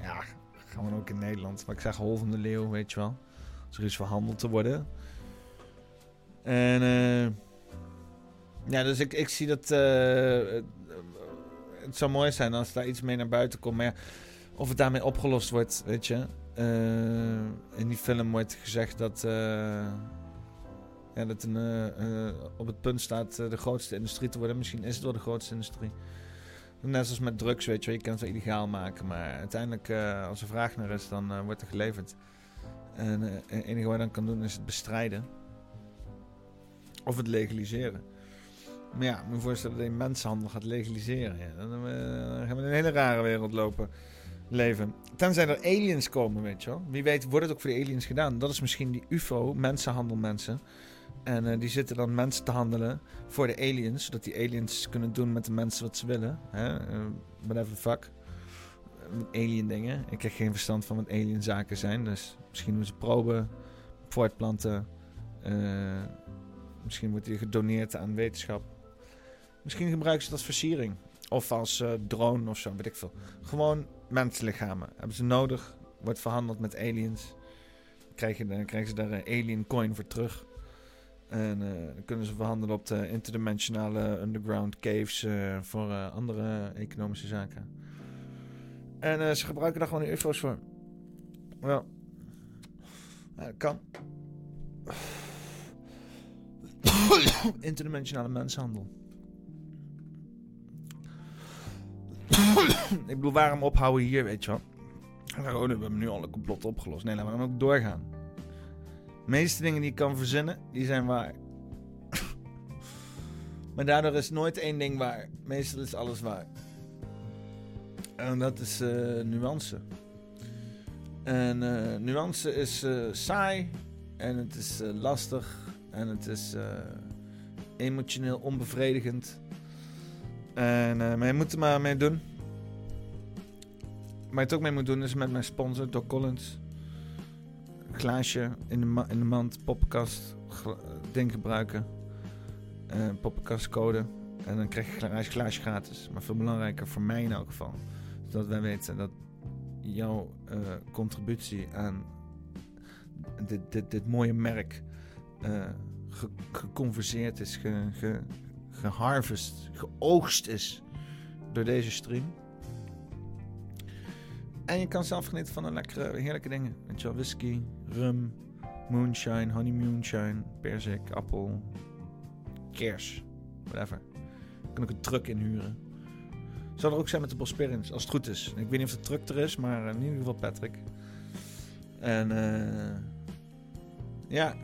Ja, gewoon ook in Nederland. Maar ik zeg hol van de leeuw, weet je wel. Als er is verhandeld te worden. En... eh, ja, dus ik, ik zie dat... het zou mooi zijn als daar iets mee naar buiten komt. Maar of het daarmee opgelost wordt, weet je. Eh, in die film wordt gezegd dat... eh, ja, dat een, eh, op het punt staat de grootste industrie te worden. Misschien is het wel de grootste industrie. Net zoals met drugs, weet je. Je kan het wel illegaal maken. Maar uiteindelijk, als er vraag naar is, dan wordt er geleverd. En het enige wat je dan kan doen is het bestrijden. Of het legaliseren. Maar ja, me voorstellen dat je mensenhandel gaat legaliseren. Ja, dan, eh, dan gaan we in een hele rare wereld lopen. Leven. Tenzij er aliens komen, weet je wel. Wie weet wordt het ook voor de aliens gedaan. Dat is misschien die UFO, mensenhandel mensen. En eh, die zitten dan mensen te handelen voor de aliens. Zodat die aliens kunnen doen met de mensen wat ze willen. Hè? Eh, whatever fuck. Alien dingen. Ik heb geen verstand van wat alien zaken zijn. Dus misschien doen ze proben voortplanten. Misschien wordt die gedoneerd aan wetenschap. Misschien gebruiken ze dat als versiering. Of als eh, drone of zo, weet ik veel. Gewoon mensenlichamen. Hebben ze nodig. Wordt verhandeld met aliens. Dan krijgen ze daar een alien coin voor terug. En eh, dan kunnen ze verhandelen op de interdimensionale underground caves eh, voor andere economische zaken. En ze gebruiken daar gewoon de UFO's voor. Wel, ja, kan. interdimensionale mensenhandel. ik bedoel, waarom ophouden hier, weet je wel? Oh, we hebben nu al een complot opgelost. Nee, laten we dan ook doorgaan. De meeste dingen die ik kan verzinnen, die zijn waar. maar daardoor is nooit één ding waar. Meestal is alles waar. En dat is eh, nuance. En eh, nuance is eh, saai. En het is lastig. En het is emotioneel onbevredigend. En, eh, maar moet er maar mee doen. Waar je het ook mee moet doen is met mijn sponsor, Doc Collins. Glaasje in de, in de mand, poppenkast, ding gebruiken. Eh poppenkastcode. En dan krijg je een glaasje gratis. Maar veel belangrijker voor mij in elk geval. Zodat wij weten dat jouw eh, contributie aan dit, dit, dit mooie merk ge- geconverseerd is, ge, geharvest, geoogst is door deze stream. En je kan zelf genieten van een lekkere, heerlijke dingen. Weet je wel, whisky, rum, moonshine, honey moonshine, perzik, appel, kers, whatever. Je kan ook een truck inhuren. Zal er ook zijn met de Bosperians, als het goed is. Ik weet niet of de truck er is, maar in ieder geval Patrick. En eh ja,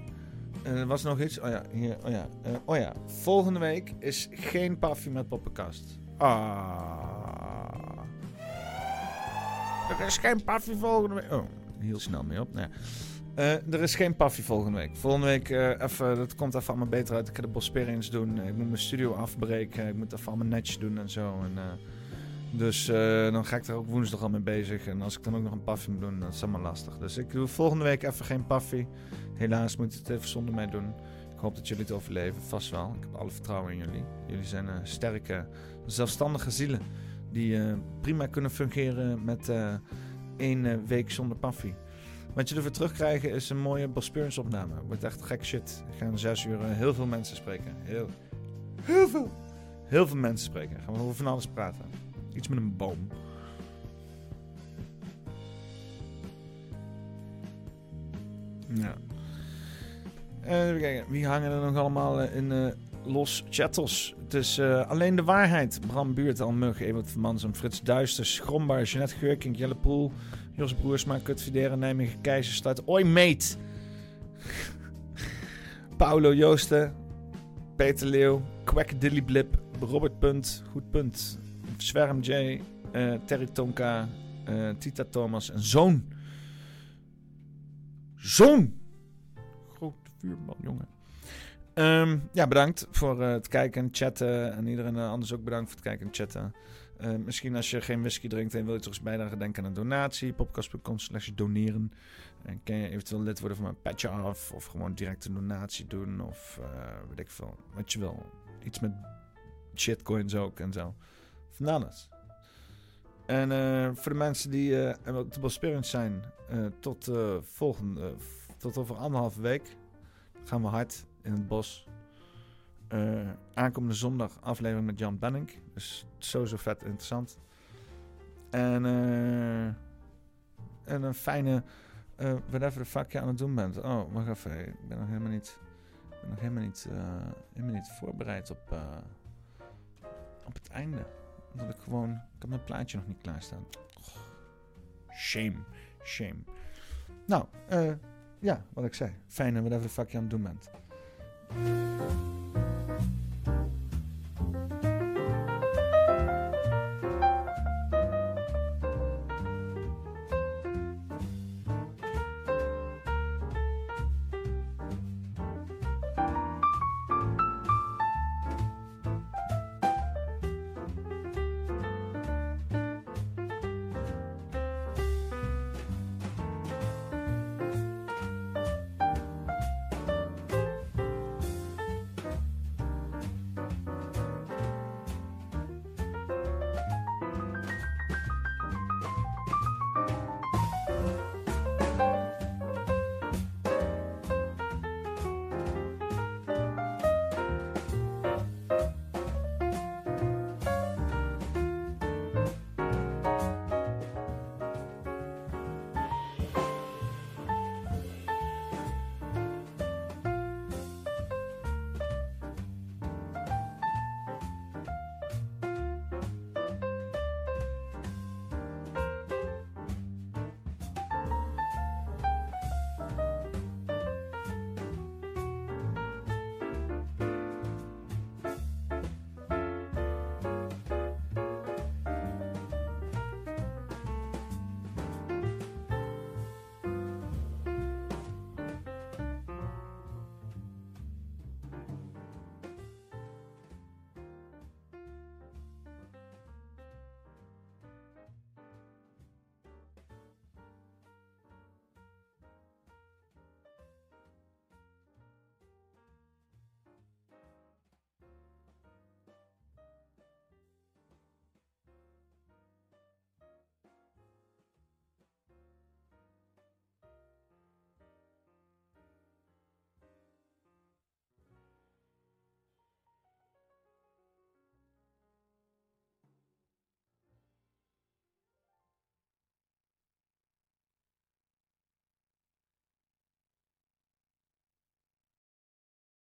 er was nog iets. Oh ja, hier, oh ja. eh, oh ja, volgende week is geen paffie met poppenkast. Ah. Er is geen paffie volgende week. Oh, heel snel mee op. Nou ja. Eh, er is geen paffie volgende week. Volgende week, eh, even, dat komt even allemaal beter uit. Ik ga de Bosperians doen. Ik moet mijn studio afbreken. Ik moet even allemaal netjes doen en zo. En, eh, dus eh, dan ga ik er ook woensdag al mee bezig. En als ik dan ook nog een paffie moet doen, dat is allemaal lastig. Dus ik doe volgende week even geen paffie. Helaas moet je het even zonder mij doen. Ik hoop dat jullie het overleven. Vast wel. Ik heb alle vertrouwen in jullie. Jullie zijn eh, sterke, zelfstandige zielen. Die eh, prima kunnen fungeren met één week zonder paffie. Wat je ervoor terugkrijgt is een mooie Bospurns opname. Wordt echt gek shit. Ik ga in zes uur heel veel mensen spreken. Heel, heel veel. Heel veel mensen spreken. Gaan we over van alles praten. Iets met een boom. Ja. Eh, even kijken. Wie hangen er nog allemaal eh, in eh, Los Chattels? Het is alleen de waarheid. Bram Buurt, Al Mug, van Mansum, Frits Duisters, Grombar, Jeanette Geurkink, Jelle Poel, Jos Broersma, Kut Videren, Nijmegen, Keizerstad, Oi Mate. Paulo Joosten, Peter Leeuw, Kwek Dilly Blip, Robert Punt, Goed Punt, Zwerm J, eh, Terry Tonka, eh, Tita Thomas en Zoon. Zoon! Grote vuurman, jongen. Ehm, ja, bedankt voor eh, het kijken en chatten. En iedereen anders ook bedankt voor het kijken en chatten. Misschien als je geen whisky drinkt en wil je toch eens bijdragen, denk aan een donatie. Podcast.com slash doneren. En kan je eventueel lid worden van mijn patje af. Of gewoon direct een donatie doen. Of uh, weet ik veel. Wat je wil. Iets met shitcoins ook en zo. Van alles. En uh, voor de mensen die uh, te Bospirant zijn, uh, tot, volgende, tot over anderhalve week gaan we hard in het bos. aankomende zondag aflevering met Jan Benning. Dus sowieso vet interessant. En, en een fijne, whatever the fuck je aan het doen bent. Oh, wacht even. Ik ben nog helemaal niet, ben nog helemaal niet, helemaal niet voorbereid op, op het einde dat ik gewoon... Ik heb mijn plaatje nog niet klaarstaan. Oh, shame. Shame. Nou, uh, ja, wat ik zei. Fijne whatever the fuck je aan het doen bent.